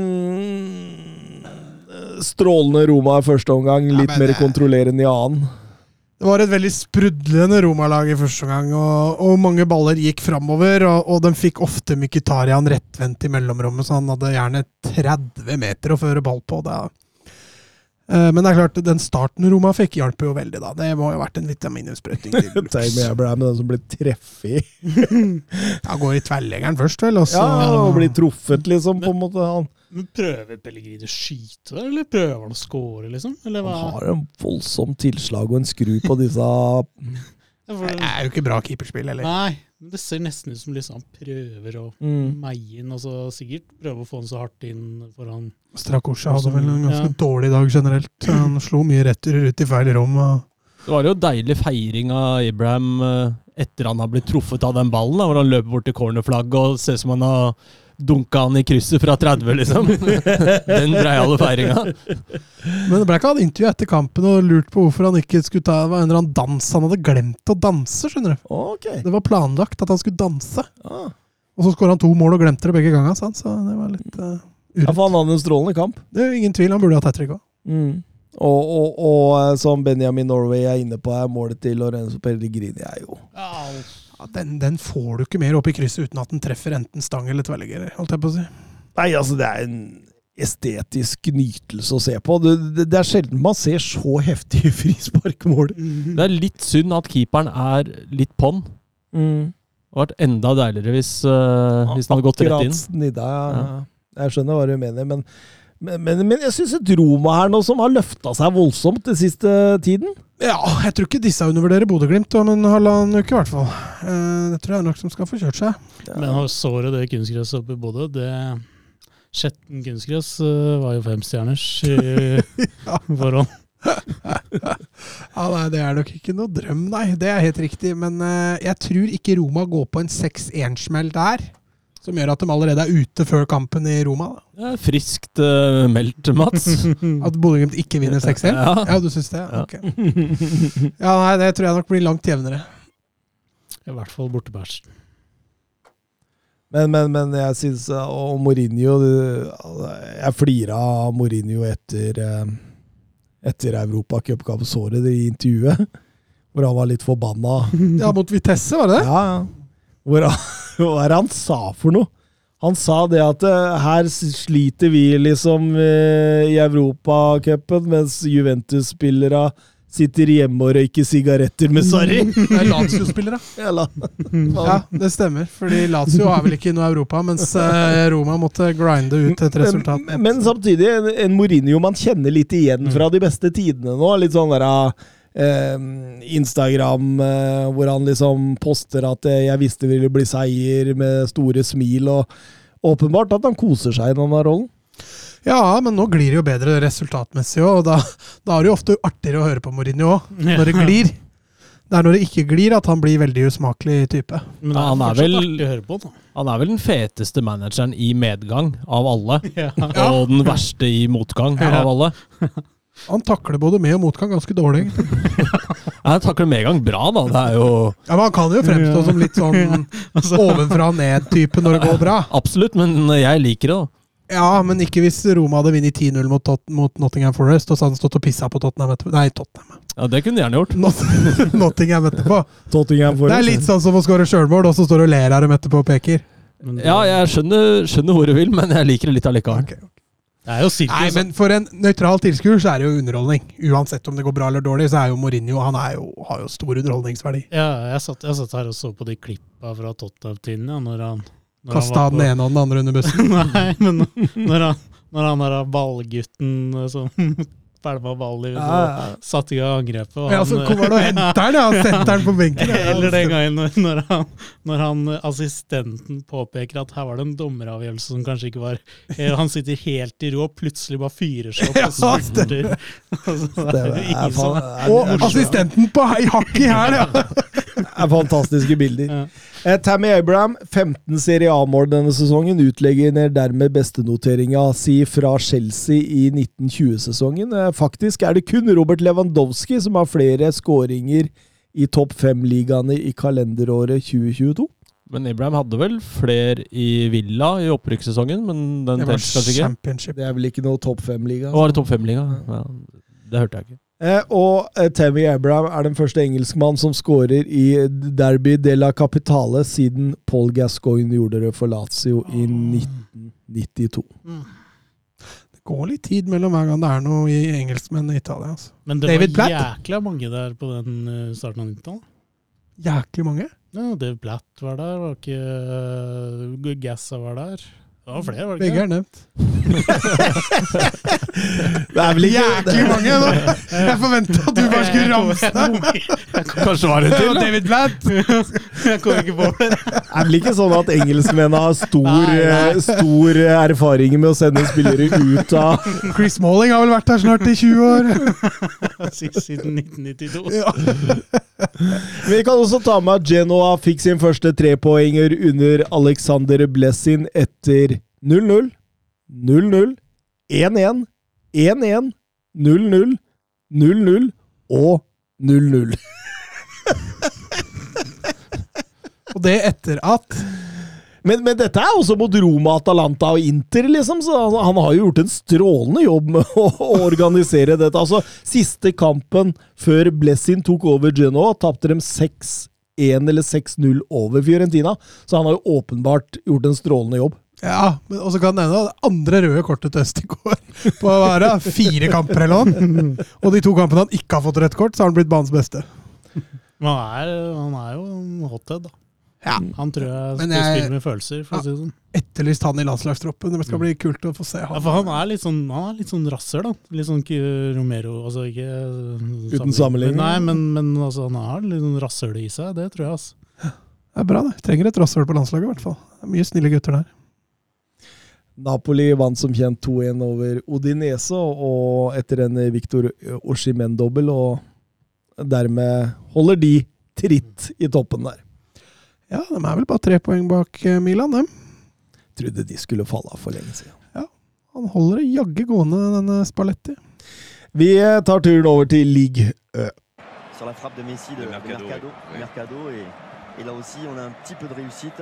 Strålende Roma i første omgang, litt ja, mer det- kontrollerende i annen. Det var et veldig sprudlende Roma-lag i første omgang, og, og mange baller gikk framover. Og, og de fikk ofte Mkhitaryan rettvendt i mellomrommet, så han hadde gjerne 30 meter å føre ball på. Det. Eh, Men det er klart, den starten Roma fikk, hjalp jo veldig. da. Det må jo ha vært en vitamininnsprøytning. til *laughs* ble med den som blir treffet i. *laughs* Ja, går i tverrleggeren først, vel. Også. Ja, og blir truffet, liksom, på en måte. Han, Men Prøver Pellegrini å skyte der, eller prøver han å score, liksom? Eller hva? han har en voldsom tilslag og en skru på disse Det er jo ikke bra keeperspill, eller? Nei, men det ser nesten ut som liksom han prøver å mm. meie inn, altså sikkert prøve å få han så hardt inn foran Strakosja hadde vel en ganske Ja. dårlig dag generelt. Han slo mye returer ut i feil rom. Og Det var jo deilig feiring av Abraham eh, etter han har blitt truffet av den ballen, da, hvor han løper bort til cornerflagget og ser ut som han har dunka han i krysset fra 30, liksom. *laughs* Den breiale feiringa. Men det ble ikke han intervju etter kampen og lurt på hvorfor han ikke skulle ta Det var en eller annen dans han hadde glemt å danse, skjønner du. Ok. Det var planlagt at han skulle danse. Ah. Og så skåra han to mål og glemte det begge ganger, sa han, så det var litt uh, Ja, for han hadde en strålende kamp. Det er jo ingen tvil, han burde hatt hat trick òg. Mm. Og, og, og eh, som Benjamin Norway er inne på, er målet til Lorenzo Pellegrini er jo Ja, den, den får du ikke mer opp i krysset uten at den treffer enten stang eller tverrligger, holdt jeg på å si. Nei, altså, det er en estetisk nytelse å se på. Det, det, det er sjelden man ser så heftige *laughs* frisparkmål. Det er litt synd at keeperen er litt på'n. Mm. Det hadde vært enda deiligere hvis, uh, hvis den hadde gått rett inn. Akkurat snidda, ja. Jeg skjønner hva du mener, men, men, men, men jeg syns et Roma her nå som har løfta seg voldsomt den siste tiden. Ja, jeg tror ikke disse undervurderer Bodø-Glimt om en halvannen uke, i hvert fall. Eh, det tror jeg nok som skal få kjørt seg. Men har såret det kunstgresset oppe i Bodø, det Skjetten kunstgress eh, var jo femstjerners i *laughs* *laughs* forhånd. *laughs* Ja, nei, Det er nok ikke noe drøm, nei. Det er helt riktig. Men eh, jeg tror ikke Roma går på en 6-1-smell der. Som gjør at de allerede er ute før kampen i Roma. Er friskt uh, meldt, Mats. *laughs* At Bodø-Glimt ikke vinner 6-1? Ja. Ja, du syns det? Ja. Ok. Ja, nei, det tror jeg nok blir langt jevnere. I hvert fall bortebæsj. Men, men, men jeg syns Og Mourinho Jeg flira av Mourinho etter etter Europacup-såret i intervjuet. Hvor han var litt forbanna. Ja, mot Vitesse, var det det? Ja, ja. Hvor han, *laughs* hva er det han sa for noe? Han sa det at eh, her sliter vi liksom eh, i Europacupen, mens Juventus-spillere sitter hjemme og røyker sigaretter med Sarri. *laughs* Det er Lazio-spillere. *laughs* Eller- Ja, det stemmer. Fordi Lazio er vel ikke i noe Europa, mens eh, Roma måtte grinde ut et resultat. Men, men samtidig en, en Mourinho man kjenner litt igjen fra de beste tidene nå. Litt sånn der eh, Instagram eh, hvor han liksom poster at eh, 'jeg visste det ville bli seier', med store smil. Og åpenbart at han koser seg i denne rollen. Ja, men nå glir det jo bedre resultatmessig òg, og da, da er det jo ofte artigere å høre på Mourinho òg, når det glir. Det er når det ikke glir at han blir veldig usmakelig type. Men Ja, er han er vel- på. Han er vel den feteste manageren i medgang av alle. Ja. Og den verste i motgang Ja. av alle. *laughs* Han takler både med- og motgang ganske dårlig. *laughs* ja, han takler medgang bra, da. Det er jo Ja, men Han kan jo fremstå som litt sånn *laughs* ovenfra og ned-type når det går bra. *laughs* Absolutt, men jeg liker det, da. Ja, men ikke hvis Roma hadde vunnet 10-0 mot, mot Nottingham Forest, og så hadde han stått og pissa på Tottenham etterpå. Nei, Tottenham. Ja, Det kunne de gjerne gjort. Not Nottingham etterpå. Tottenham Det er litt sånn som å skåre sjølmål, og så står du og ler av dem etterpå og peker. Men Ja, jeg skjønner, skjønner hvor du vil, men jeg liker det litt allikevel. Ok. Det er jo Nei, men for en nøytral tilskuer så er det jo underholdning. Uansett om det går bra eller dårlig, så er jo Mourinho Han er jo, har jo stor underholdningsverdi. Ja, jeg satt, jeg satt her og så på de klippa fra Tottenham-tiden, ja, når han når han Kasta den ene og den andre under bussen. *laughs* Nei, men når han, når han der ballgutten eh, som pælma ball i Ja, ja. satte i gang angrepet og Ja, så kommer han og henter den, ja. Setter den på *laughs* benken. Ja. Eller den gangen når, når, han, når han assistenten påpeker at her var det en dommeravgjørelse som kanskje ikke var eh, Han sitter helt i ro og plutselig bare fyrer seg opp og spurter. Altså, *laughs* det Det Og assistenten på i hakk i hæl, ja! *laughs* er fantastiske bilder. Ja. Eh, Tammy Abraham, 15 Serie A-mål denne sesongen, utlegger dermed bestenoteringa si fra Chelsea i 1920-sesongen. Eh, faktisk er det kun Robert Lewandowski som har flere skåringer i topp fem-ligaene i kalenderåret 2022. Men Abraham hadde vel flere i Villa i opprykkssesongen, men den Det var telles kanskje ikke? championship. Det er vel ikke noe topp fem-liga? Og var det topp fem-liga? Ja, det hørte jeg ikke. Eh, og eh, Tammy Abraham er den første engelskmann som skårer i Derby de la Capitale siden Paul Gascoigne gjorde det for Lazio i 1992. Det går litt tid mellom hver gang det er noe i engelskmenn i Italia. Altså. Men det David var Platt? jækla mange der på den eh, starten av 90-tallet. Jæklig mange. Ja, Dave Platt var der, var ikke uh, Gassa var der. Det var flere, var det Begge er nevnt. *laughs* Det er vel ikke Jæklig mange! nå. Jeg forventa at du bare skulle ramse deg. Kanskje var det til, da? David Blatt. Jeg kom ikke på det. Det er vel ikke sånn at engelskmennene har stor, Nei, nei. eh, stor erfaring med å sende spillere ut av Chris Malling har vel vært her snart i 20 år. Siden 1992. Ja. Vi kan også ta med at Genoa fikk sin første trepoenger under Alexander Blessin etter 0-0, 0-0, 1-1, 1-1, 0-0, 0-0 og 0-0. *laughs* Og det etter at Men, men dette er også mot Roma, Atalanta og Inter, liksom. Så han, han har jo gjort en strålende jobb med *laughs* å, å organisere dette. Altså, Siste kampen før Blessin tok over Genoa, tapte de 6-1 eller 6-0 over Fiorentina. Så han har jo åpenbart gjort en strålende jobb. Ja, men også kan nevne det andre røde kortet til Østigård på er fire kamper eller noe. Og de to kampene han ikke har fått rødt kort, så har han blitt banens beste. Men han er, han er jo en hothead, da. Ja. Han tror jeg skal jeg- spille med følelser, for å si det sånn. Etterlyst han i landslagstroppen. Det skal bli kult å få se Ja, han. for han er litt sånn, han er litt sånn rasser, da. Litt sånn Romero altså ikke Uten sammenligning. Nei, men, men altså, han har litt sånn rasshøl i seg, det tror jeg, altså. Det er bra, det. Trenger et rasshøl på landslaget, i hvert fall. Det er mye snille gutter der. Napoli vant som kjent 2-1 over Odinese, og etter en Victor Oshimen-dobbel, og dermed holder de tritt i toppen der. Ja, de er vel bare tre poeng bak eh, Milan, dem. Trodde de skulle falle av for lenge siden. Ja, Han holder det jaggu gående, denne Spalletti. Vi eh, tar turen over til league Ø. sur la frappe de Messi de, De de Mercado, Mercado, oui. Mercado, et, et là aussi on a un petit peu de réussite.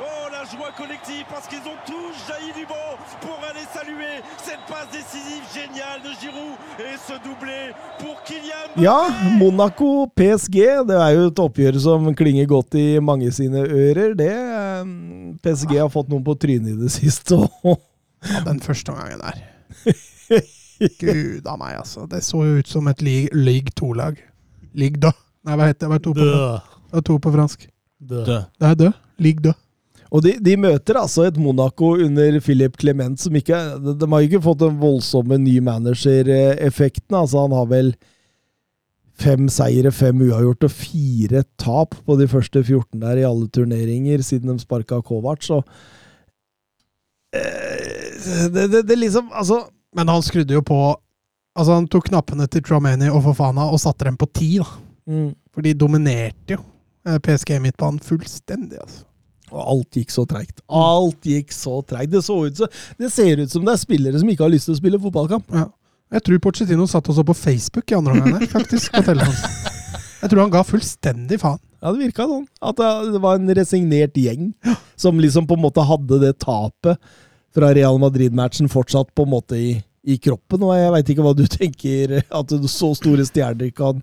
Oh, la joie collective parce qu'ils ont tous jailli du banc pour aller saluer cette passe décisive géniale de Giroud et ce doublé pour Kylian Mbappé Ja, Monaco PSG, det er jo et oppgjør som klinger godt i mange sine ører. Det eh, PSG har fått noen på trynet i det siste. og Ja, den første gangen der. Gud a meg, altså. Det så jo ut som et league, league 2-lag. League da. Nei, hva heter det? Det var to på, Død. hva to på fransk? Død. Død. Det er død. League da. Og de, de møter altså et Monaco under Philip Clement som ikke De, de har ikke fått den voldsomme ny manager-effekten. Altså, han har vel fem seire, fem uavgjort og fire tap på de første 14 der i alle turneringer siden de sparka Kovac. Så eh, det, det, det liksom Altså Men han skrudde jo på Altså, han tok knappene til Tromani og Fofana og satte dem på ti, da. mm. For de dominerte jo eh, PSG midtbanen fullstendig, altså. Og alt gikk så treigt. Alt gikk så treigt. Det, så ut så, det ser ut som det er spillere som ikke har lyst til å spille fotballkamp. Ja. Jeg tror Pochettino satt også på Facebook i andre omgang *laughs* faktisk. på telefonen. Jeg tror han ga fullstendig faen. Ja, det virka sånn. At det, det var en resignert gjeng som liksom på en måte hadde det tapet fra Real Madrid-matchen fortsatt på en måte i, i kroppen. Og jeg veit ikke hva du *laughs* tenker at så store stjerner kan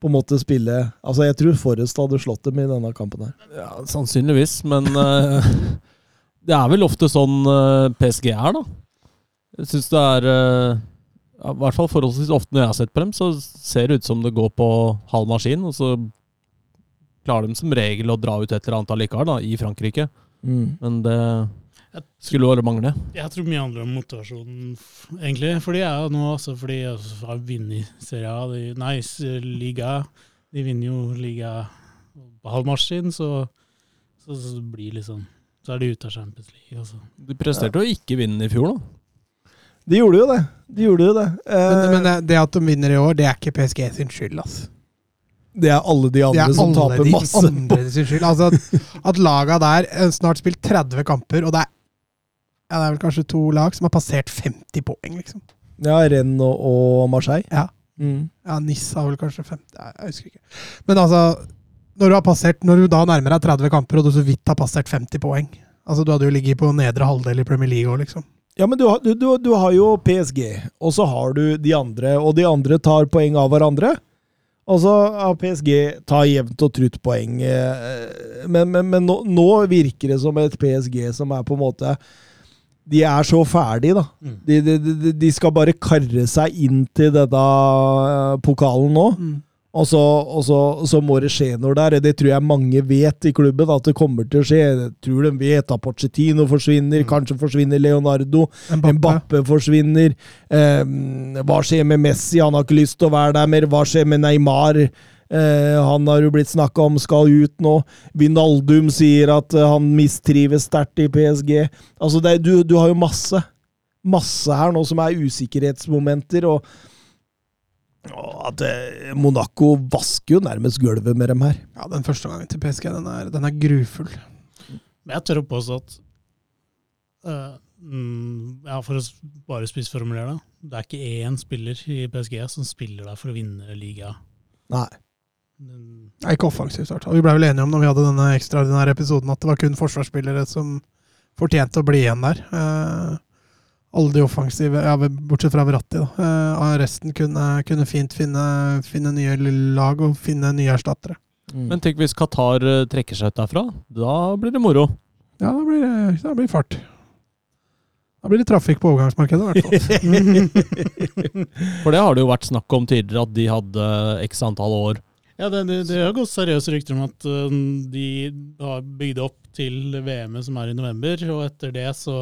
på en måte spille Altså, jeg tror Forrest hadde slått dem i denne kampen her. Ja, sannsynligvis, men uh, *laughs* det er vel ofte sånn uh, PSG er, da. Jeg syns det er uh, I hvert fall forholdsvis ofte når jeg har sett på dem, så ser det ut som det går på halv maskin, og så klarer de som regel å dra ut et eller annet allikevel, da, i Frankrike. Men det skulle bare mangle. Jeg tror mye handler om motivasjonen, egentlig. For de er nå også fordi de har vunnet Serie A, de, nice Liga. De vinner jo Liga på halv maskin, så, så, så blir liksom Så er de ute av Champions League. Altså. De presterte å ikke vinne i fjor, da. De gjorde jo det. De gjorde jo det. Eh, Men, men det, det at de vinner i år, det er ikke PSG sin skyld, altså. det er alle de Det andre er som alle taper de masse. andre sin skyld. Altså at, at laga der eh, snart spilt 30 kamper, og det er, ja, det er vel kanskje to lag som har passert 50 poeng, liksom. Ja, Rennes og, og Marseille. Ja. Mm. Ja, Nis har vel kanskje 50 Nei, Jeg husker ikke. Men altså, når du har passert Når du da nærmer deg 30 kamper, og du så vidt har passert 50 poeng Altså, Du hadde jo ligget på nedre halvdel i Premier League òg, liksom. Ja, men du har, du, du, du har jo PSG, og så har du de andre, og de andre tar poeng av hverandre. Og så har PSG tar jevnt og trutt poeng. eh, Men, men, men nå, nå virker det som et PSG som er på en måte De er så ferdige, da. Mm. De, de, de, de skal bare karre seg inn til denne eh, pokalen nå. Mm. Og så, og så, så må det skje noe der. Det tror jeg mange vet i klubben at det kommer til å skje. Jeg tror de vet at Pochettino forsvinner, kanskje forsvinner Leonardo. Mbappe. Mbappe forsvinner. Eh, hva skjer med Messi? Han har ikke lyst til å være der mer. Hva skjer med Neymar? Eh, han har jo blitt snakka om skal ut nå. Vinaldum sier at eh, han mistrives sterkt i PSG. Altså, det, er- du, du har jo masse. Masse her nå som er usikkerhetsmomenter. og og at eh, Monaco vasker jo nærmest gulvet med dem her. Ja, den første gangen til PSG, den er, den er grufull. Men jeg tør å påstå at uh, mm, Ja, for å bare spissformulere det. Det er ikke én spiller i PSG som spiller der for å vinne liga. Nei. Nei, ikke offensivt, fall. Vi ble vel enige om når vi hadde denne ekstraordinære episoden at det var kun forsvarsspillere som fortjente å bli igjen der. Eh, alle de offensive, ja, bortsett fra Verratti, da. Eh, resten kunne, kunne fint finne, finne nye lag og finne nye erstattere. Men tenk hvis Qatar eh, trekker seg ut derfra. Da blir det moro. Ja, da blir det da blir det fart. Da blir det trafikk på overgangsmarkedet, i hvert fall. *laughs* For det har det jo vært snakk om tidligere, at de hadde x antall år. Ja, det, det, det har gått seriøse rykter om at eh, de har bygd opp til VM-et som er i november, og etter det så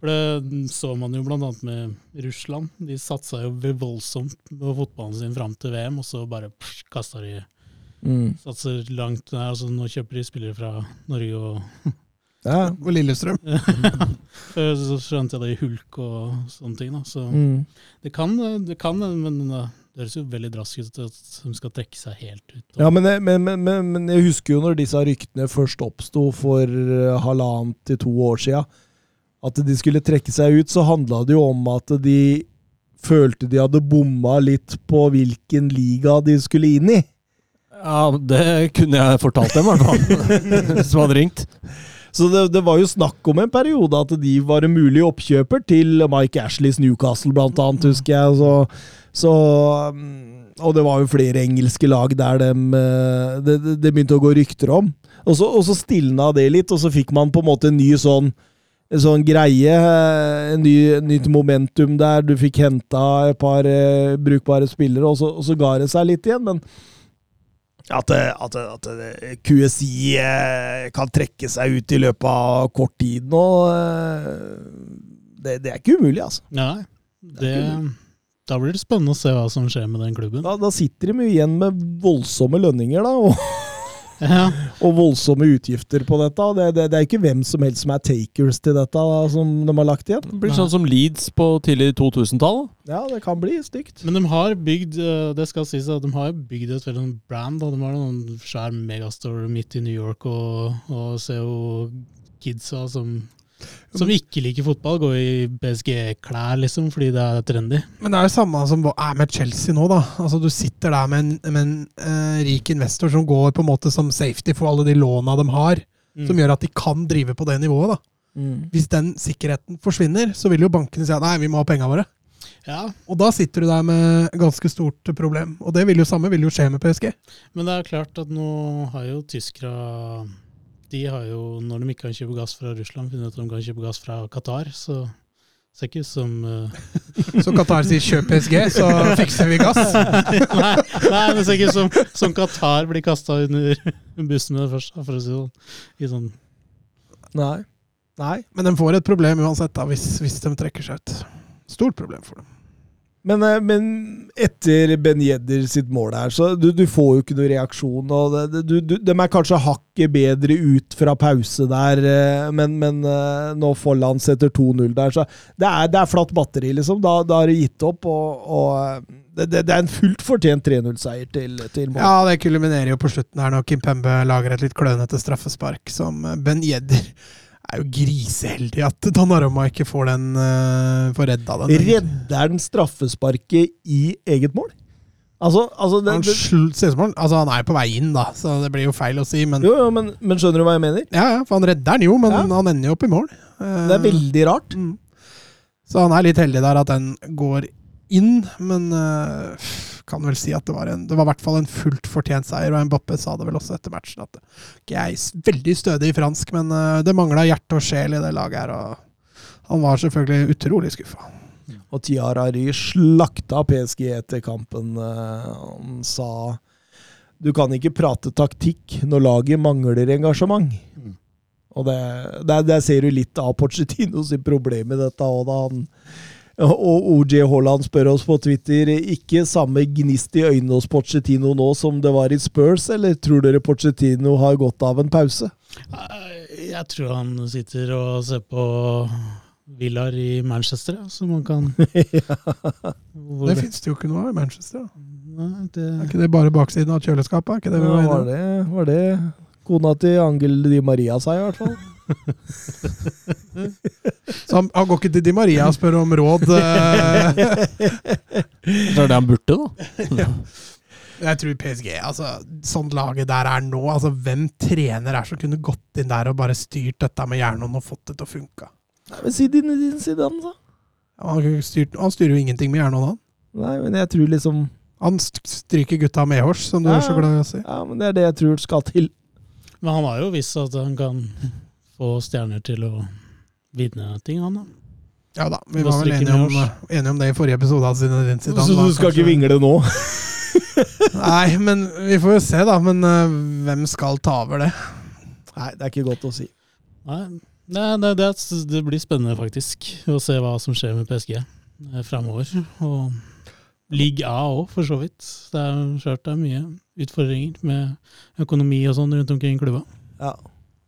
For det så man jo annet med Russland. De satsa jo voldsomt på fotballen sin fram til VM, og så bare kasta de Mm. Satser langt der. altså Nå kjøper de spillere fra Norge og *laughs* Ja. Og Lillestrøm. *laughs* Så skjønte jeg det i Hulk og sånne ting. da Så Mm. det kan, det kan, men uh, det høres jo veldig drastisk ut at de skal trekke seg helt ut. Ja, men, men, men, men, jeg husker jo når disse ryktene først oppsto for eh, halvannet til to år sia, at de skulle trekke seg ut, så handla det jo om at de følte de hadde bomma litt på hvilken liga de skulle inn i. Ja, det kunne jeg fortalt dem, i hvert fall. *laughs* Som hadde ringt. Så det, det var jo snakk om en periode at de var en mulig oppkjøper til Mike Ashleys Newcastle, blant annet, husker jeg. Så, så mm, Og det var jo flere engelske lag der eh, det, de, de begynte å gå rykter om. Og så, og så stilna det litt, og så fikk man på en måte en ny sånn en sånn greie, eh, en ny, nytt momentum der. Du fikk henta et par eh, brukbare spillere, og så, og så ga det seg litt igjen. Men at, at, at QSI eh, kan trekke seg ut i løpet av kort tid nå, det, det er ikke umulig, altså. Nei, det, ikke da blir det spennende å se hva som skjer med den klubben. Da, da sitter de jo igjen med voldsomme lønninger, da. Og, *laughs* Ja, og voldsomme utgifter på dette. Det, det, det er ikke hvem som helst som er takers til dette, da, som de har lagt igjen. Det blir sånn som Leeds på tidlig 2000-tall. Ja, det kan bli stygt. Men de har bygd eh, det skal sies at de har bygd et veldig sånn brand. Da. De har noen svær megastore midt i New York, og, og ser jo kidsa som, som ikke liker fotball, går i PSG-klær, liksom, fordi det er trendy. Men det er jo samme som er med Chelsea nå, da. Altså, du sitter der med en, med en uh, rik investor som går på en måte som safety for alle de låna de har, Mm. som gjør at de kan drive på det nivået. da. Hvis den sikkerheten forsvinner, så vil jo bankene si at nei, vi må ha penga våre. Ja, Og da sitter du der med ganske stort problem. Og det vil jo samme vil jo skje med PSG. men det er klart at nå har jo tyskere De har jo, når de ikke kan kjøpe gass fra Russland, funnet ut at de kan kjøpe gass fra Qatar, så ser ikke ut som uh... *laughs* Så Qatar sier 'kjøp PSG', så fikser vi gass. *laughs* nei, nei, men ser ikke ut som, som Qatar blir kasta under bussen med det første, for å si sånn. I sånn Nei. Nei. Men de får et problem uansett, da, hvis, hvis de trekker seg ut. Stort problem for dem. Men, eh, men etter Ben Yedder sitt mål her, så du, du får jo ikke noen reaksjon. og det, du, du, De er kanskje hakket bedre ut fra pause der, eh, men, men eh, nå Folland etter 2-0 der, så det er, det er flatt batteri, liksom. Da, da har det gitt opp, og, og det, det, det er en fullt fortjent 3-0-seier til, til mål. Ja, det kulminerer jo på slutten her når Kim Pembe lager et litt klønete straffespark, som Ben Yedder er jo griseheldig at Danaroma ikke får den uh, får redda den. Redder den straffesparket i eget mål? Altså, altså det, Han, sl altså han er på vei inn, da, så det blir jo feil å si. Men, Jo, jo, men, men skjønner du hva jeg mener? ja, ja, for han redder den jo, men Ja. han ender jo opp i mål. Uh, Det er veldig rart. mm. Så han er litt heldig der at den går inn, men eh, kan vel si at det var en Det var i hvert fall en fullt fortjent seier, og Mbappé sa det vel også etter matchen at ikke jeg er veldig stødig i fransk, men eh, det mangla hjerte og sjel i det laget her, og han var selvfølgelig utrolig skuffa. Og Tiarari slakta PSG etter kampen. eh, Han sa du kan ikke prate taktikk når laget mangler engasjement. Og det, der, der ser du litt av Pochettino sitt problem i dette òg, da han og OJ Haaland spør oss på Twitter ikke samme gnist i øynene hos Pochettino nå som det var i Spurs, eller tror dere Pochettino har godt av en pause? Jeg tror han sitter og ser på villaer i Manchester, som man kan *laughs* Det fins det jo ikke noe av i Manchester. Nei, det, Er ikke det bare baksiden av kjøleskapet? Er ikke det vi var Ja, var, det, var det kona til Angel Di Maria sa, i hvert fall? Så han, han går ikke til Di Maria og spør om råd. det er det han burde, da. Jeg tror PSG, altså sånn laget der er nå altså Hvem trener er som kunne gått inn der og bare styrt dette med hjernen og fått det til å funke? Nei, men Si din, din side, da. Han, styrt, han styrer jo ingenting med hjernen, han. Nei, men jeg tror liksom Han stryker gutta medhårs, som du er så glad i å si. Ja, men det er det jeg tror skal til. Men han har jo visst at han kan få stjerner til å vinne ting, han da. Ja da, vi var vel enige om, enige om det i forrige episode. Zinedine Så du skal kanskje- ikke vingle nå? *laughs* Nei, men vi får jo se, da. Men uh, hvem skal ta over det? Nei, det er ikke godt å si. Nei, det, det, det, det blir spennende faktisk å se hva som skjer med PSG fremover framover. Og Ligg A òg, for så vidt. Det er skjørt det er mye utfordringer med økonomi og sånn rundt omkring i klubba. Ja.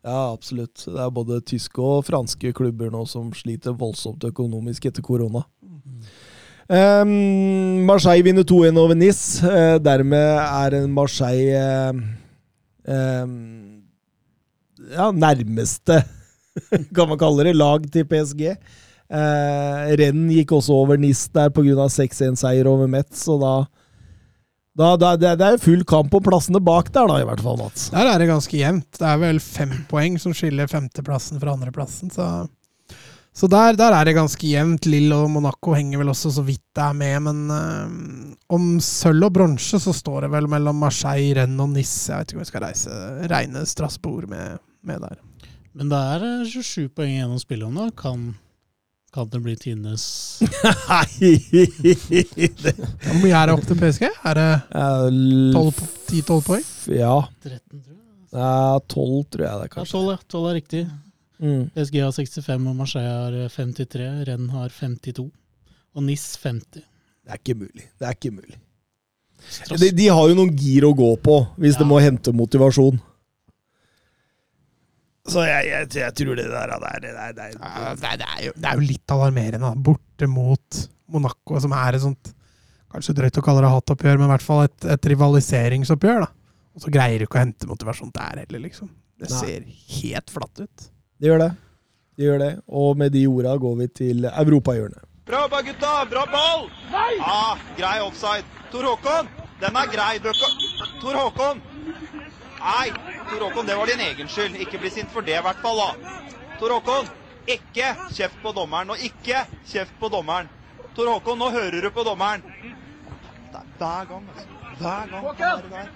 Ja, absolutt. Det er både tyske og franske klubber nå som sliter voldsomt økonomisk etter korona. Um, Marseille vinner 2-1 over NIS. Uh, dermed er Marseille uh, um, ja, nærmeste, *laughs* kan man kalle det, lag til PSG. Uh, Renn gikk også over NIS der pga. 6-1-seier over Metz, og da da, da, det, det er full kamp om plassene bak der, da, i hvert fall, Mats. Der er det ganske jevnt. Det er vel fem poeng som skiller femteplassen fra andreplassen. Så, så der, der er det ganske jevnt. Lille og Monaco henger vel også så vidt det er med, men eh, om sølv og bronse så står det vel mellom Marseille, Rennes og Nice. Jeg vet ikke om vi skal reise, regne Strasbourg med, med der. Men det er eh, 27 poeng igjen å spille om nå. Kan, kan det bli tidenes Nei! Hvor mye er det opp til PSG? Er det er 10-12 poeng? Ja. 13, tror jeg? ja, 12, tror jeg det er, kanskje. 12, ja. 12 er riktig. Mm. PSG har 65, og Marseille har eh, 53. Rennes har 52. Og NIS 50. Det er ikke mulig. Det er ikke mulig. De, de har jo noen gir å gå på hvis Ja. de må hente motivasjon. Så jeg, jeg, jeg tror det der er, det er, det er, det, er, det, er jo, det er jo litt alarmerende. Borte mot Monaco, som er et sånt Kanskje drøyt å kalle det hatoppgjør, men i hvert fall et, et rivaliseringsoppgjør. da. Og så greier du ikke å hente motivasjon der heller, liksom. Det Nei. ser helt flatt ut. Det gjør det. Det gjør det. Og med de orda går vi til europahjørnet. Bra jobba, gutta! Bra ball! Nei! Ah, grei offside. Tor Håkon, den er grei. Tor Håkon! Nei, Tor Håkon, det var din egen skyld. Ikke bli sint for det, i hvert fall. da. Tor Håkon, ikke kjeft på dommeren. Og ikke kjeft på dommeren. Tor Håkon, nå hører du på dommeren. Det er hver gang, altså. Hver gang. han er.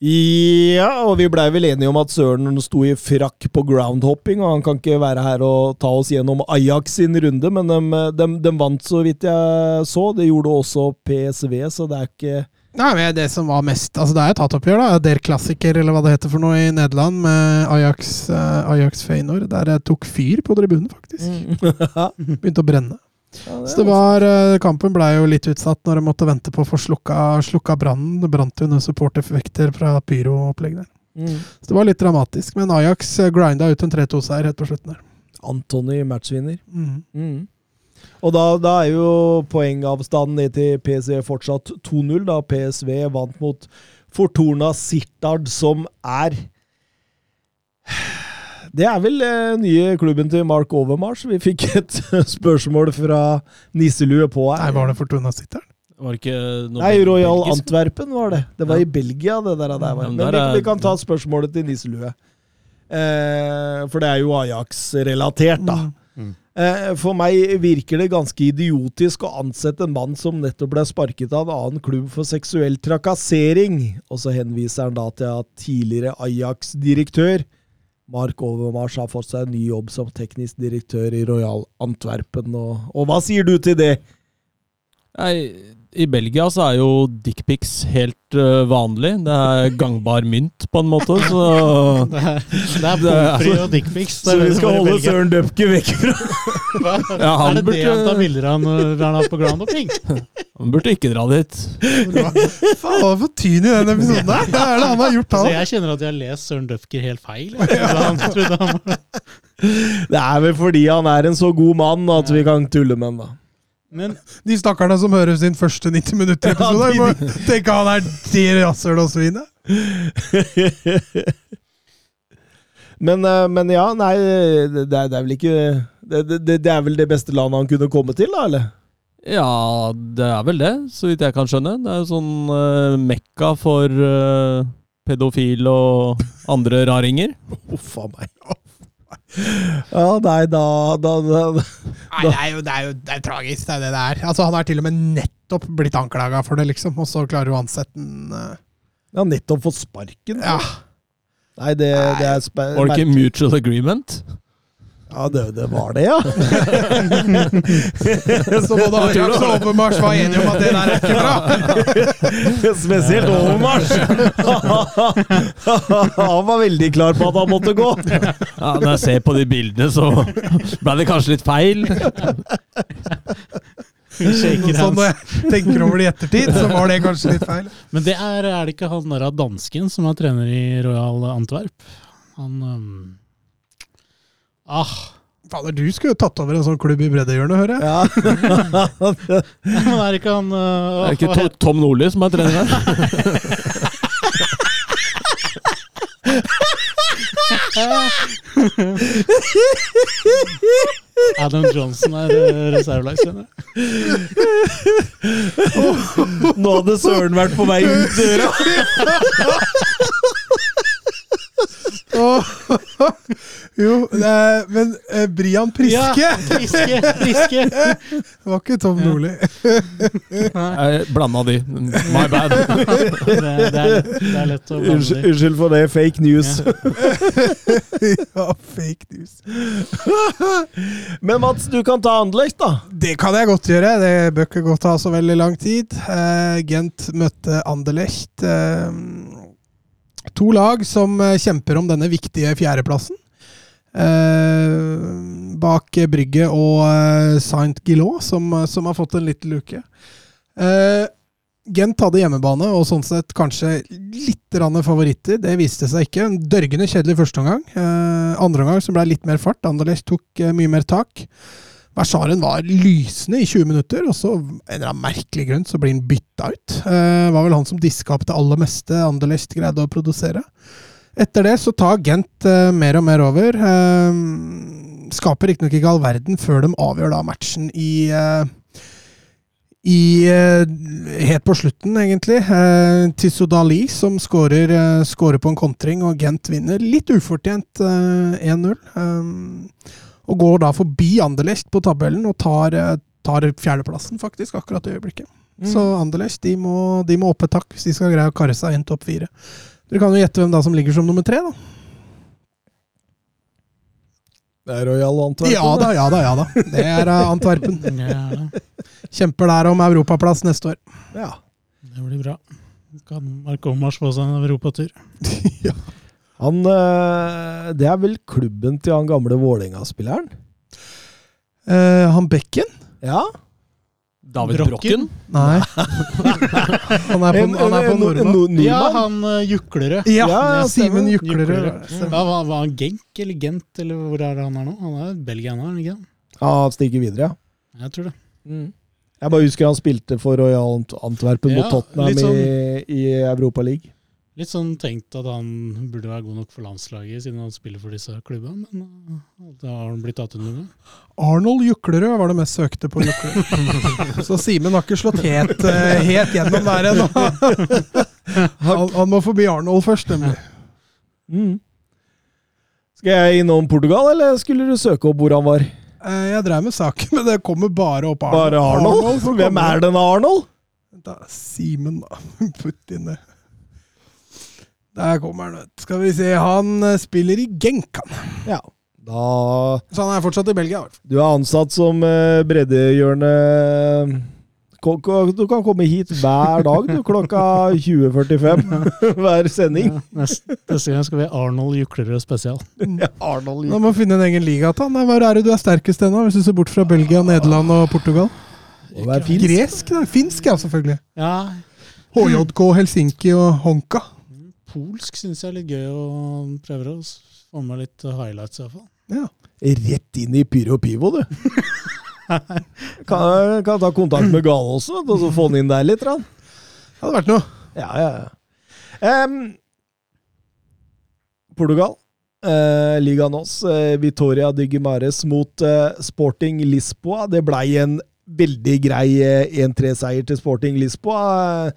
Ja, og vi blei vel enige om at Søren sto i frakk på groundhopping, og han kan ikke være her og ta oss gjennom Ajax sin runde, men de, de, de vant så vidt jeg så. Det gjorde også PSV, så det er ikke Nei, men Det som var mest Altså, det er et hatoppgjør, da. Der Klassiker, eller hva det heter for noe, i Nederland, med Ajax, uh, Ajax Feyenoord. Der jeg tok fyr på tribunen, faktisk. *laughs* Begynte å brenne. Ja, Så det var, uh, Kampen ble jo litt utsatt når de måtte vente på å få slukka, slukka brannen. Det brant jo noen supportervekter fra pyroopplegg der. Mm. Så det var litt dramatisk. Men Ajax eh, grinda ut en 3-2-seier helt på slutten der. Antony matchvinner. Mm. Mm. Og da, da er jo poengavstanden ned til PSV fortsatt 2-0, da PSV vant mot Fortuna Sittard, som er Det er vel eh, nye klubben til Mark Overmars. Vi fikk et *laughs* spørsmål fra Nisselue på her. Nei, var det Fortuna Sirtard? Var det ikke noe Nei, Royal belgisk? Antwerpen var det. Det var Ja. i Belgia, det der. der var. Ja, men Men der vi, vi kan ta spørsmålet til Nisselue. Eh, for det er jo Ajax-relatert, da. Mm. Eh, For meg virker det ganske idiotisk å ansette en mann som nettopp ble sparket av en annen klubb for seksuell trakassering, og så henviser han da til at tidligere Ajax-direktør Mark Overmars har fått seg en ny jobb som teknisk direktør i Royal Antwerpen, og, og hva sier du til det? Nei, I Belgia så er jo dickpics helt uh, vanlig. Det er gangbar mynt, på en måte. Så *laughs* Det er, det er pommes frites og dickpics. Så vi skal holde Søren Døpke vekk fra Ja, han er det det han tar bilder av når han er på groundhopping? *laughs* han burde ikke dra dit. Faen, hva for tyn i den episoden der? Hva er det han har gjort Altså, da? jeg kjenner at jeg har lest Søren Døpke helt feil. Han, han *laughs* Det er vel fordi han er en så god mann at vi kan tulle med han, da. Men De stakkarene som hører sin første 90 minutter episode, Ja, må tenke han er det rasshølet og svinet. Men, eh, men ja, nei, det er, det er vel ikke det, det, det er vel det beste landet han kunne komme til, da, eller? Ja, det er vel det, så vidt jeg kan skjønne. Det er jo sånn uh, mekka for uh, pedofile og andre raringer. Uff a meg. Ja, nei, da, da, da Nei, det er jo, det er jo det er tragisk, det er det det er. Altså, han er til og med nettopp blitt anklaga for det, liksom, og så klarer du å ansette den uh... Ja, nettopp fått sparken. Ja. Nei, det, det er Var det ikke mutual agreement? Ja, det, det var det, ja. *laughs* Så både Ajax og Overmars var enige om at det der er ikke bra. *laughs* Spesielt Overmars. *laughs* Han var veldig klar på at han måtte gå. Ja, Når jeg ser på de bildene, så ble det kanskje litt feil. shaker Sånn når jeg tenker over det i ettertid, så var det kanskje litt feil. Men det er, er det ikke han der dansken som er trener i Royal Antwerp? Han um, Ah, Fader, du skulle jo tatt over en sånn klubb i breddehjørnet, hører jeg. Ja. *laughs* men er det ikke han uh, Er det ikke To- Tom Nordli som er trener her? *laughs* Adam Johnson er uh, reservelag. Nå hadde Søren vært på vei ut døra. *laughs* *laughs* Jo, men eh, Brian Priske Ja, Priske, Priske. *laughs* Det var ikke Tom Nordli. *laughs* Jeg blanda de. My bad. Det, det, er, det er lett å blande de. unnskyld for det. Fake news. ja, fake news. Men Mats, du kan ta Anderlecht, da. Det kan jeg godt gjøre. Det bør ikke gå ta så veldig lang tid. Eh, Gent møtte Anderlecht. Eh, to lag som eh, kjemper om denne viktige fjerdeplassen. Eh, bak Brygge og eh, Saint Gillot, som, som har fått en liten luke. Eh, Gent hadde hjemmebane, og sånn sett kanskje litt favoritter. Det viste seg ikke. En dørgende kjedelig første omgang. Eh, andre omgang som ble litt mer fart. Anderlecht tok eh, mye mer tak. Versaren var lysende i 20 minutter, og så en eller annen merkelig grunn så blir han bytta ut. Eh, var vel han som diska opp det aller meste Anderlecht greide å produsere. Etter det så tar Gent eh, mer og mer over. Eh, skaper riktignok ikke all verden før de avgjør da matchen i i Helt på slutten, egentlig. Eh, Tissodali som skårer på en kontring, og Gent vinner litt ufortjent eh, 1-0. Og går da forbi Anderlecht på tabellen og tar, eh, tar fjerdeplassen, faktisk, akkurat i øyeblikket. Så Anderlecht de må, de må opp et takk hvis de skal greie å karre seg inn topp fire. Dere kan jo gjette hvem da som ligger som nummer tre, da. Det er Royal Antwerpen. Ja da, ja da, ja da. Det er eh, Antwerpen. *laughs* Ja. Kjemper der om europaplass neste år. Ja. det blir bra. Kan Mark Omars få seg en europatur? *laughs* *laughs* Han, eh, det er vel klubben til han gamle Vålerenga-spilleren? Eh, han Bekken? Ja. David Brokken? Brokken? Nei. *laughs* Han er på, En- han er på Nordmann. en nordmann? Ja, han uh, Juklerød. Ja, Ja, Simen stemmer. Juklerød. Ja, var, var han Genk eller Gent, eller hvor er han er nå? Han er belgianer, er ikke? sant? Ja, han stiger videre, ja. Jeg tror det. Jeg bare husker han spilte for Royal Antwerpen Ja, mot Tottenham sånn- i, i Europa League. Litt sånn tenkt at han burde være god nok for landslaget, siden han spiller for disse klubbene, men uh, da har han blitt tatt under med. Arnold Juklerød var det mest søkte på Juklerød. *laughs* Så Simen har ikke slått helt, eh, helt gjennom der ennå. *laughs* Han, han må forbi Arnold først, nemlig. Mm. Skal jeg innom Portugal, eller skulle du søke opp hvor han var? Eh, Jeg drev med saken, *laughs* men det kommer bare opp Arnold. Bare Arnold? Arnold Hvem er denne Arnold? Da, Simen, da. Putt inn det. Der kommer han, vet. Skal vi se. Han eh, spiller i Genk, han. Ja. Da Så han er fortsatt i Belgia. Du er ansatt som uh, breddehjørne ko- Du kan komme hit hver dag du, klokka 20.45 *laughs* hver sending. Neste, neste gang skal vi Arnold Juklerød spesial. Ja, Arnold Nå må vi finne en egen liga til han. Hvor er det du er sterkest ennå, hvis du ser bort fra Belgia, Nederland og Portugal? Må være finsk. Gresk, da. Finsk, ja, selvfølgelig. Ja, HJK, Helsinki og Honka. Polsk syns jeg er litt gøy, og prøver å få med litt highlights i hvert fall. Ja. Rett inn i Pyro Pivo, du. *laughs* Kan, kan ta kontakt med Gale også, og så få han inn der litt. Det hadde vært noe. Ja, ja, ja. Um, Portugal. Uh, Liga oss, uh, Vitoria de Guimares mot uh, Sporting Lisboa. Det blei en veldig grei eh, 1-3-seier til Sporting Lisboa. Eh,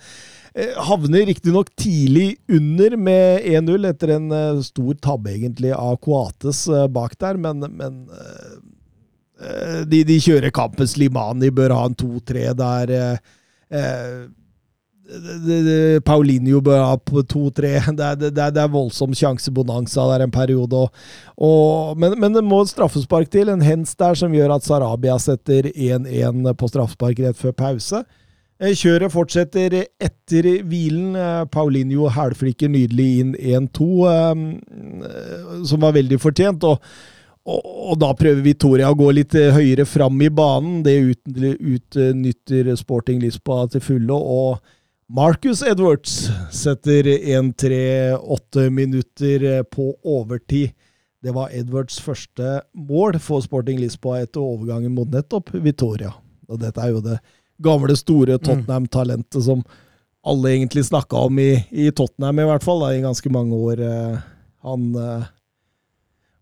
havner riktignok tidlig under med 1-0 etter en eh, stor tabbe egentlig av Coates eh, bak der, men, men eh, eh, de, de kjører kampen Slimani, bør ha en 2-3 der. eh, eh, Paulinho bør ha på 2-3. *laughs* Det, det, det er voldsom sjansebonanza der en periode. Og, og, men, men det må et straffespark til. En hens der som gjør at Sarabia setter 1-1 på straffespark rett før pause. Eh, Kjøret fortsetter etter hvilen. Eh, Paulinho hælflikker nydelig inn 1-2, eh, som var veldig fortjent. og og, da prøver Victoria å gå litt høyere fram i banen. Det ut- utnytter Sporting Lisboa til fulle. Og Marcus Edwards setter 1-3-8 minutter på overtid. Det var Edwards første mål for Sporting Lisboa etter overgangen mot nettopp Victoria. Og dette er jo det gamle, store Tottenham-talentet som alle egentlig snakka om i, i Tottenham, i hvert fall, da, i ganske mange år. Eh, Han eh,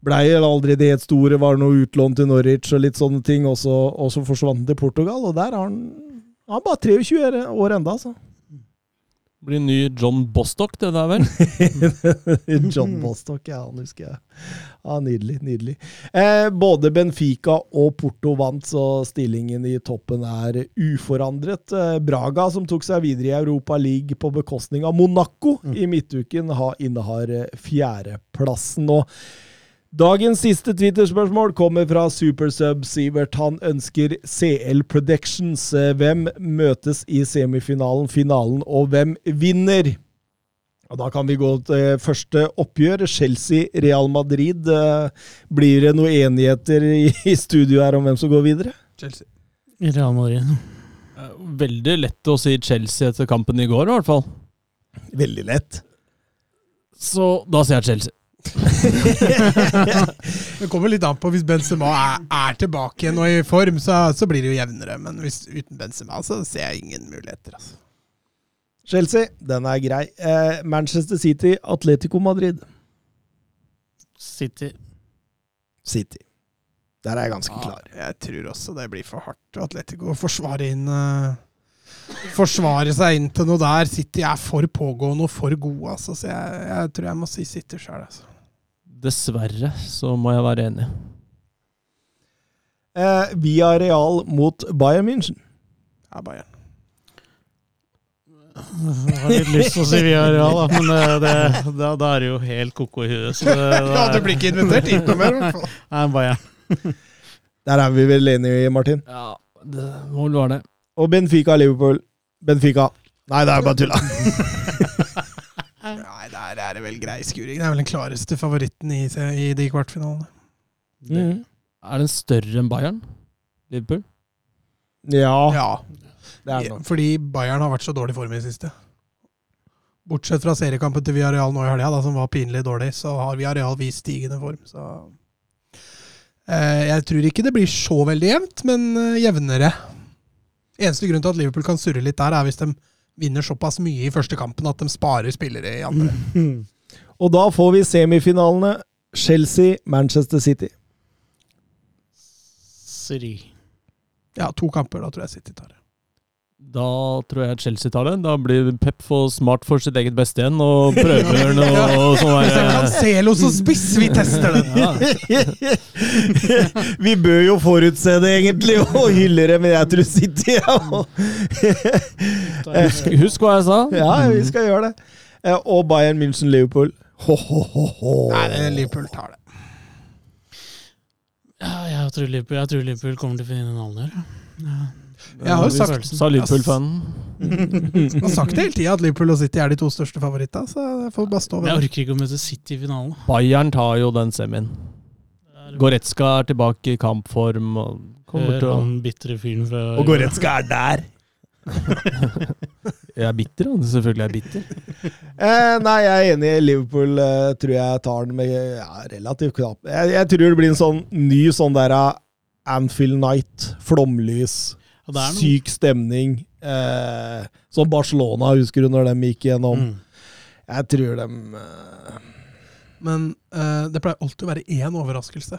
blei aldri det helt store, var noe utlån til Norwich og litt sånne ting, og så, og så forsvant han til Portugal, og der har han, han bare 23 år enda, altså. Blir ny John Bostock, det der vel? *laughs* John Bostock, ja, han husker jeg. Ja, Nydelig. nydelig. Eh, både Benfica og Porto vant, så stillingen i toppen er uforandret. Eh, Braga, som tok seg videre i Europa League på bekostning av Monaco i midtuken, har, innehar eh, fjerdeplassen. Og Dagens siste Twitter-spørsmål kommer fra Supersub Sivert. Han ønsker CL Predictions. Eh, Hvem møtes i semifinalen, finalen, og hvem vinner? Og Da kan vi gå til første oppgjør. Chelsea-Real Madrid. Eh, Blir det noen enigheter i studio her om hvem som går videre? Chelsea. Real Madrid. Veldig lett å si Chelsea etter kampen i går, i hvert fall. Veldig lett. Så da sier jeg Chelsea. *laughs* Det kommer litt an på hvis Benzema er, er tilbake igjen og i form, så, så blir det jo jevnere. Men hvis, uten Benzema så ser jeg ingen muligheter. Altså. Chelsea, den er grei. Eh, Manchester City, Atletico Madrid. City. City. Der er jeg ganske klar. Jeg tror også det blir for hardt. Atletico å forsvare inn uh, Forsvare seg inn til noe der. City er for pågående og for gode, altså, så jeg, jeg tror jeg må si City sjøl. Altså. Dessverre så må jeg være enig. Eh, Via Real mot Bayern München. Ja, Bayern. Jeg har litt lyst til å si Villarreal, da, men det, det, da, da er det jo helt ko-ko i huet. Så det, *laughs* Ja, du blir ikke invitert hit noe mer, i hvert fall. *laughs* Nei, Bayern. Der er vi vel enige, Martin? Ja, det må vel være det. Og Benfica-Liverpool. Benfica. Nei, det er bare tulla. Nei, der er det vel grei skuring. Det er vel den klareste favoritten i, i de kvartfinalene. Mm. Er den større enn Bayern? Liverpool? Ja, Ja, det er nok. fordi Bayern har vært så dårlig form i det siste. Bortsett fra seriekampen til Villarreal nå i helga, som var pinlig dårlig, så har Villarreal vist stigende form. Så eh, Jeg tror ikke det blir så veldig jevnt, men eh, jevnere. Eneste grunn til at Liverpool kan surre litt der, er hvis de vinner såpass mye i første kampen at de sparer spillere i andre. *laughs* Og da får vi semifinalene. Chelsea, Manchester City. Sri. Ja, to kamper, da tror jeg City tar det. Da tror jeg Chelsea tar det. Da blir Pep for smart for sitt eget beste igjen og prøver noe *laughs* sånn *laughs* Hvis det er der, Cancelo som spiss, vi tester den! Vi bør jo forutse det, egentlig, og hylle det, men jeg tror City ja. husk, husk hva jeg sa. ja, vi skal gjøre det. Eh, Og Bayern München-Liverpool. Nei, det er Liverpool tar det. Ja, jeg tror Liverpool, jeg tror Liverpool kommer til finalen i år. Ja. Jeg har jo sagt. Sa Liverpool-fanen. jeg *laughs* har sagt det hele tida at Liverpool og City er de to største favorittene, så jeg får bare stå jeg ved det. orker ikke å møte City i finalen. Bayern tar jo den semien. Goretzka er tilbake i kampform og kommer til å han bitre fyren fra Og Goretzka er der. *laughs* Jeg er bitter, han. Selvfølgelig er jeg bitter. *laughs* Eh, nei, jeg er enig. Liverpool eh, tror jeg tar den med ja, relativt knapp. Jeg, jeg tror det blir en sånn ny sånn der eh, Anfield Night. Flomlys. Ja, det er. Syk stemning. Eh, som Barcelona, husker du når de gikk gjennom? Mm. Jeg tror de eh, Men eh, det pleier alltid å være én overraskelse.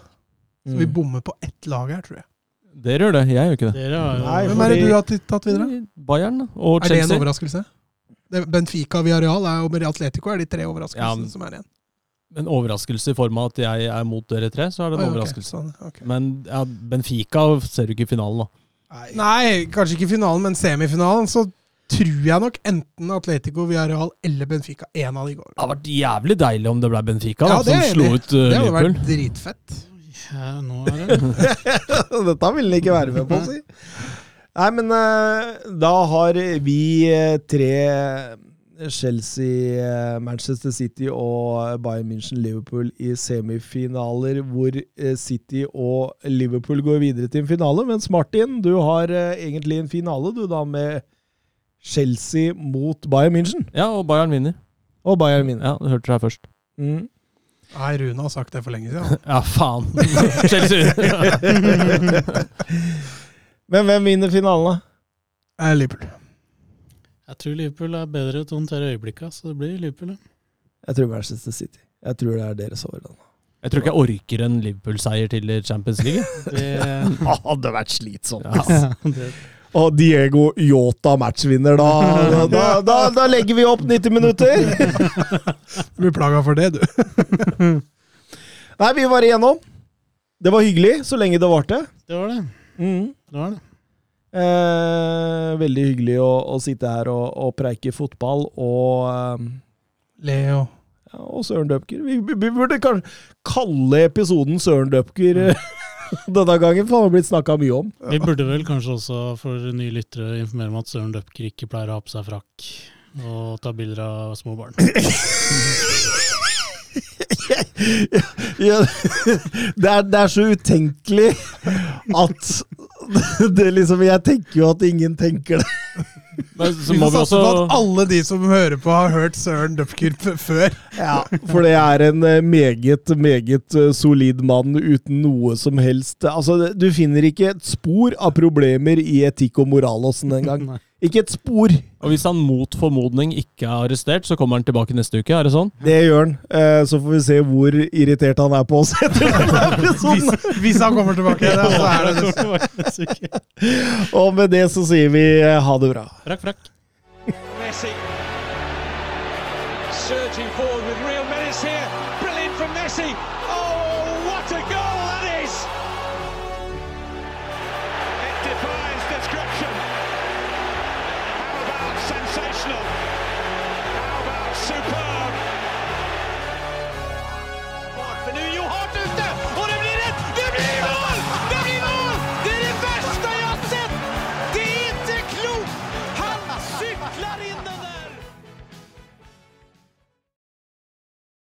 Så vi mm. bommer på ett lag her, tror jeg. Dere gjør det, jeg gjør ikke det. Dere har jo Nei, Hvem er det du har tatt- videre? Bayern og Chelsea. Er det en overraskelse? Benfica Villarreal er, og Atletico er de tre overraskelsene Ja, men- som er igjen. En overraskelse i form av at jeg er mot dere tre, så er det en Ah, ja, okay. overraskelse. sånn, okay. Men ja, Benfica ser du ikke i finalen, da. Nei. Nei, kanskje ikke finalen, men semifinalen, så tror jeg nok enten Atletico Villarreal eller Benfica. En av de går. Det hadde vært jævlig deilig om det ble Benfica, Ja, er som slo ut uh, Det hadde Liverpool. vært dritfett. Ja, nå er det *laughs* Dette ville han ikke være med på, å si. Nei, men uh, da har vi eh, tre Chelsea, eh, Manchester City og Bayern München Liverpool i semifinaler, hvor eh, City og Liverpool går videre til en finale. Mens Martin, du har eh, egentlig en finale, du da, med Chelsea mot Bayern München. Ja, og Bayern vinner. Og Bayern vinner. Ja, Du hørte det her først. Mm. Nei, Rune har sagt det for lenge siden. *laughs* Ja, faen. *laughs* Chelsea vinner. *laughs* Men hvem vinner finalen, da? Liverpool. Jeg tror Liverpool er bedre til å håndtere øyeblikka, så det blir Liverpool. ja. Jeg tror Manchester City. Jeg tror det er deres overland. Jeg tror ikke jeg orker en Liverpool-seier til Champions League. *laughs* Det, Det hadde vært slitsomt. Ja. *laughs* det, Og Diego Yota matchvinner, da, *laughs* da, da, da, da legger vi opp 90 minutter! Du blir plaga for det, du. Nei, vi var igjennom. Det var hyggelig, så lenge det varte. det var det. Mm. Det var det. Eh, veldig hyggelig å, å sitte her og, og preike fotball og, eh, Leo. ja, og Søren Døpker. Vi, vi burde kanskje kalle episoden Søren Døpker mm. *laughs* denne gangen, for han har blitt snakka mye om. Vi burde vel kanskje også for nye lyttere informere om at Søren Døpker ikke pleier å ha på seg frakk og ta bilder av små barn. *laughs* *laughs* Ja, det, er, det er så utenkelig at det liksom Jeg tenker jo at ingen tenker det. Nei, så må vi også at alle de som hører på, har hørt Søren Dupker før. Ja, For det er en eh, meget, meget eh, solid mann uten noe som helst Altså, Du finner ikke et spor av problemer i etikk og moral hos den engang. Ikke et spor. Og hvis han mot formodning ikke er arrestert, så kommer han tilbake neste uke, er det sånn? Det gjør han. Eh, Så får vi se hvor irritert han er på oss etter denne episoden. Hvis, hvis han kommer tilbake, ja, så er det *laughs* det. Og med det så sier vi eh, ha det bra. Frakk, frakk. Messi surging forward with real menace here. Brilliant from Messi.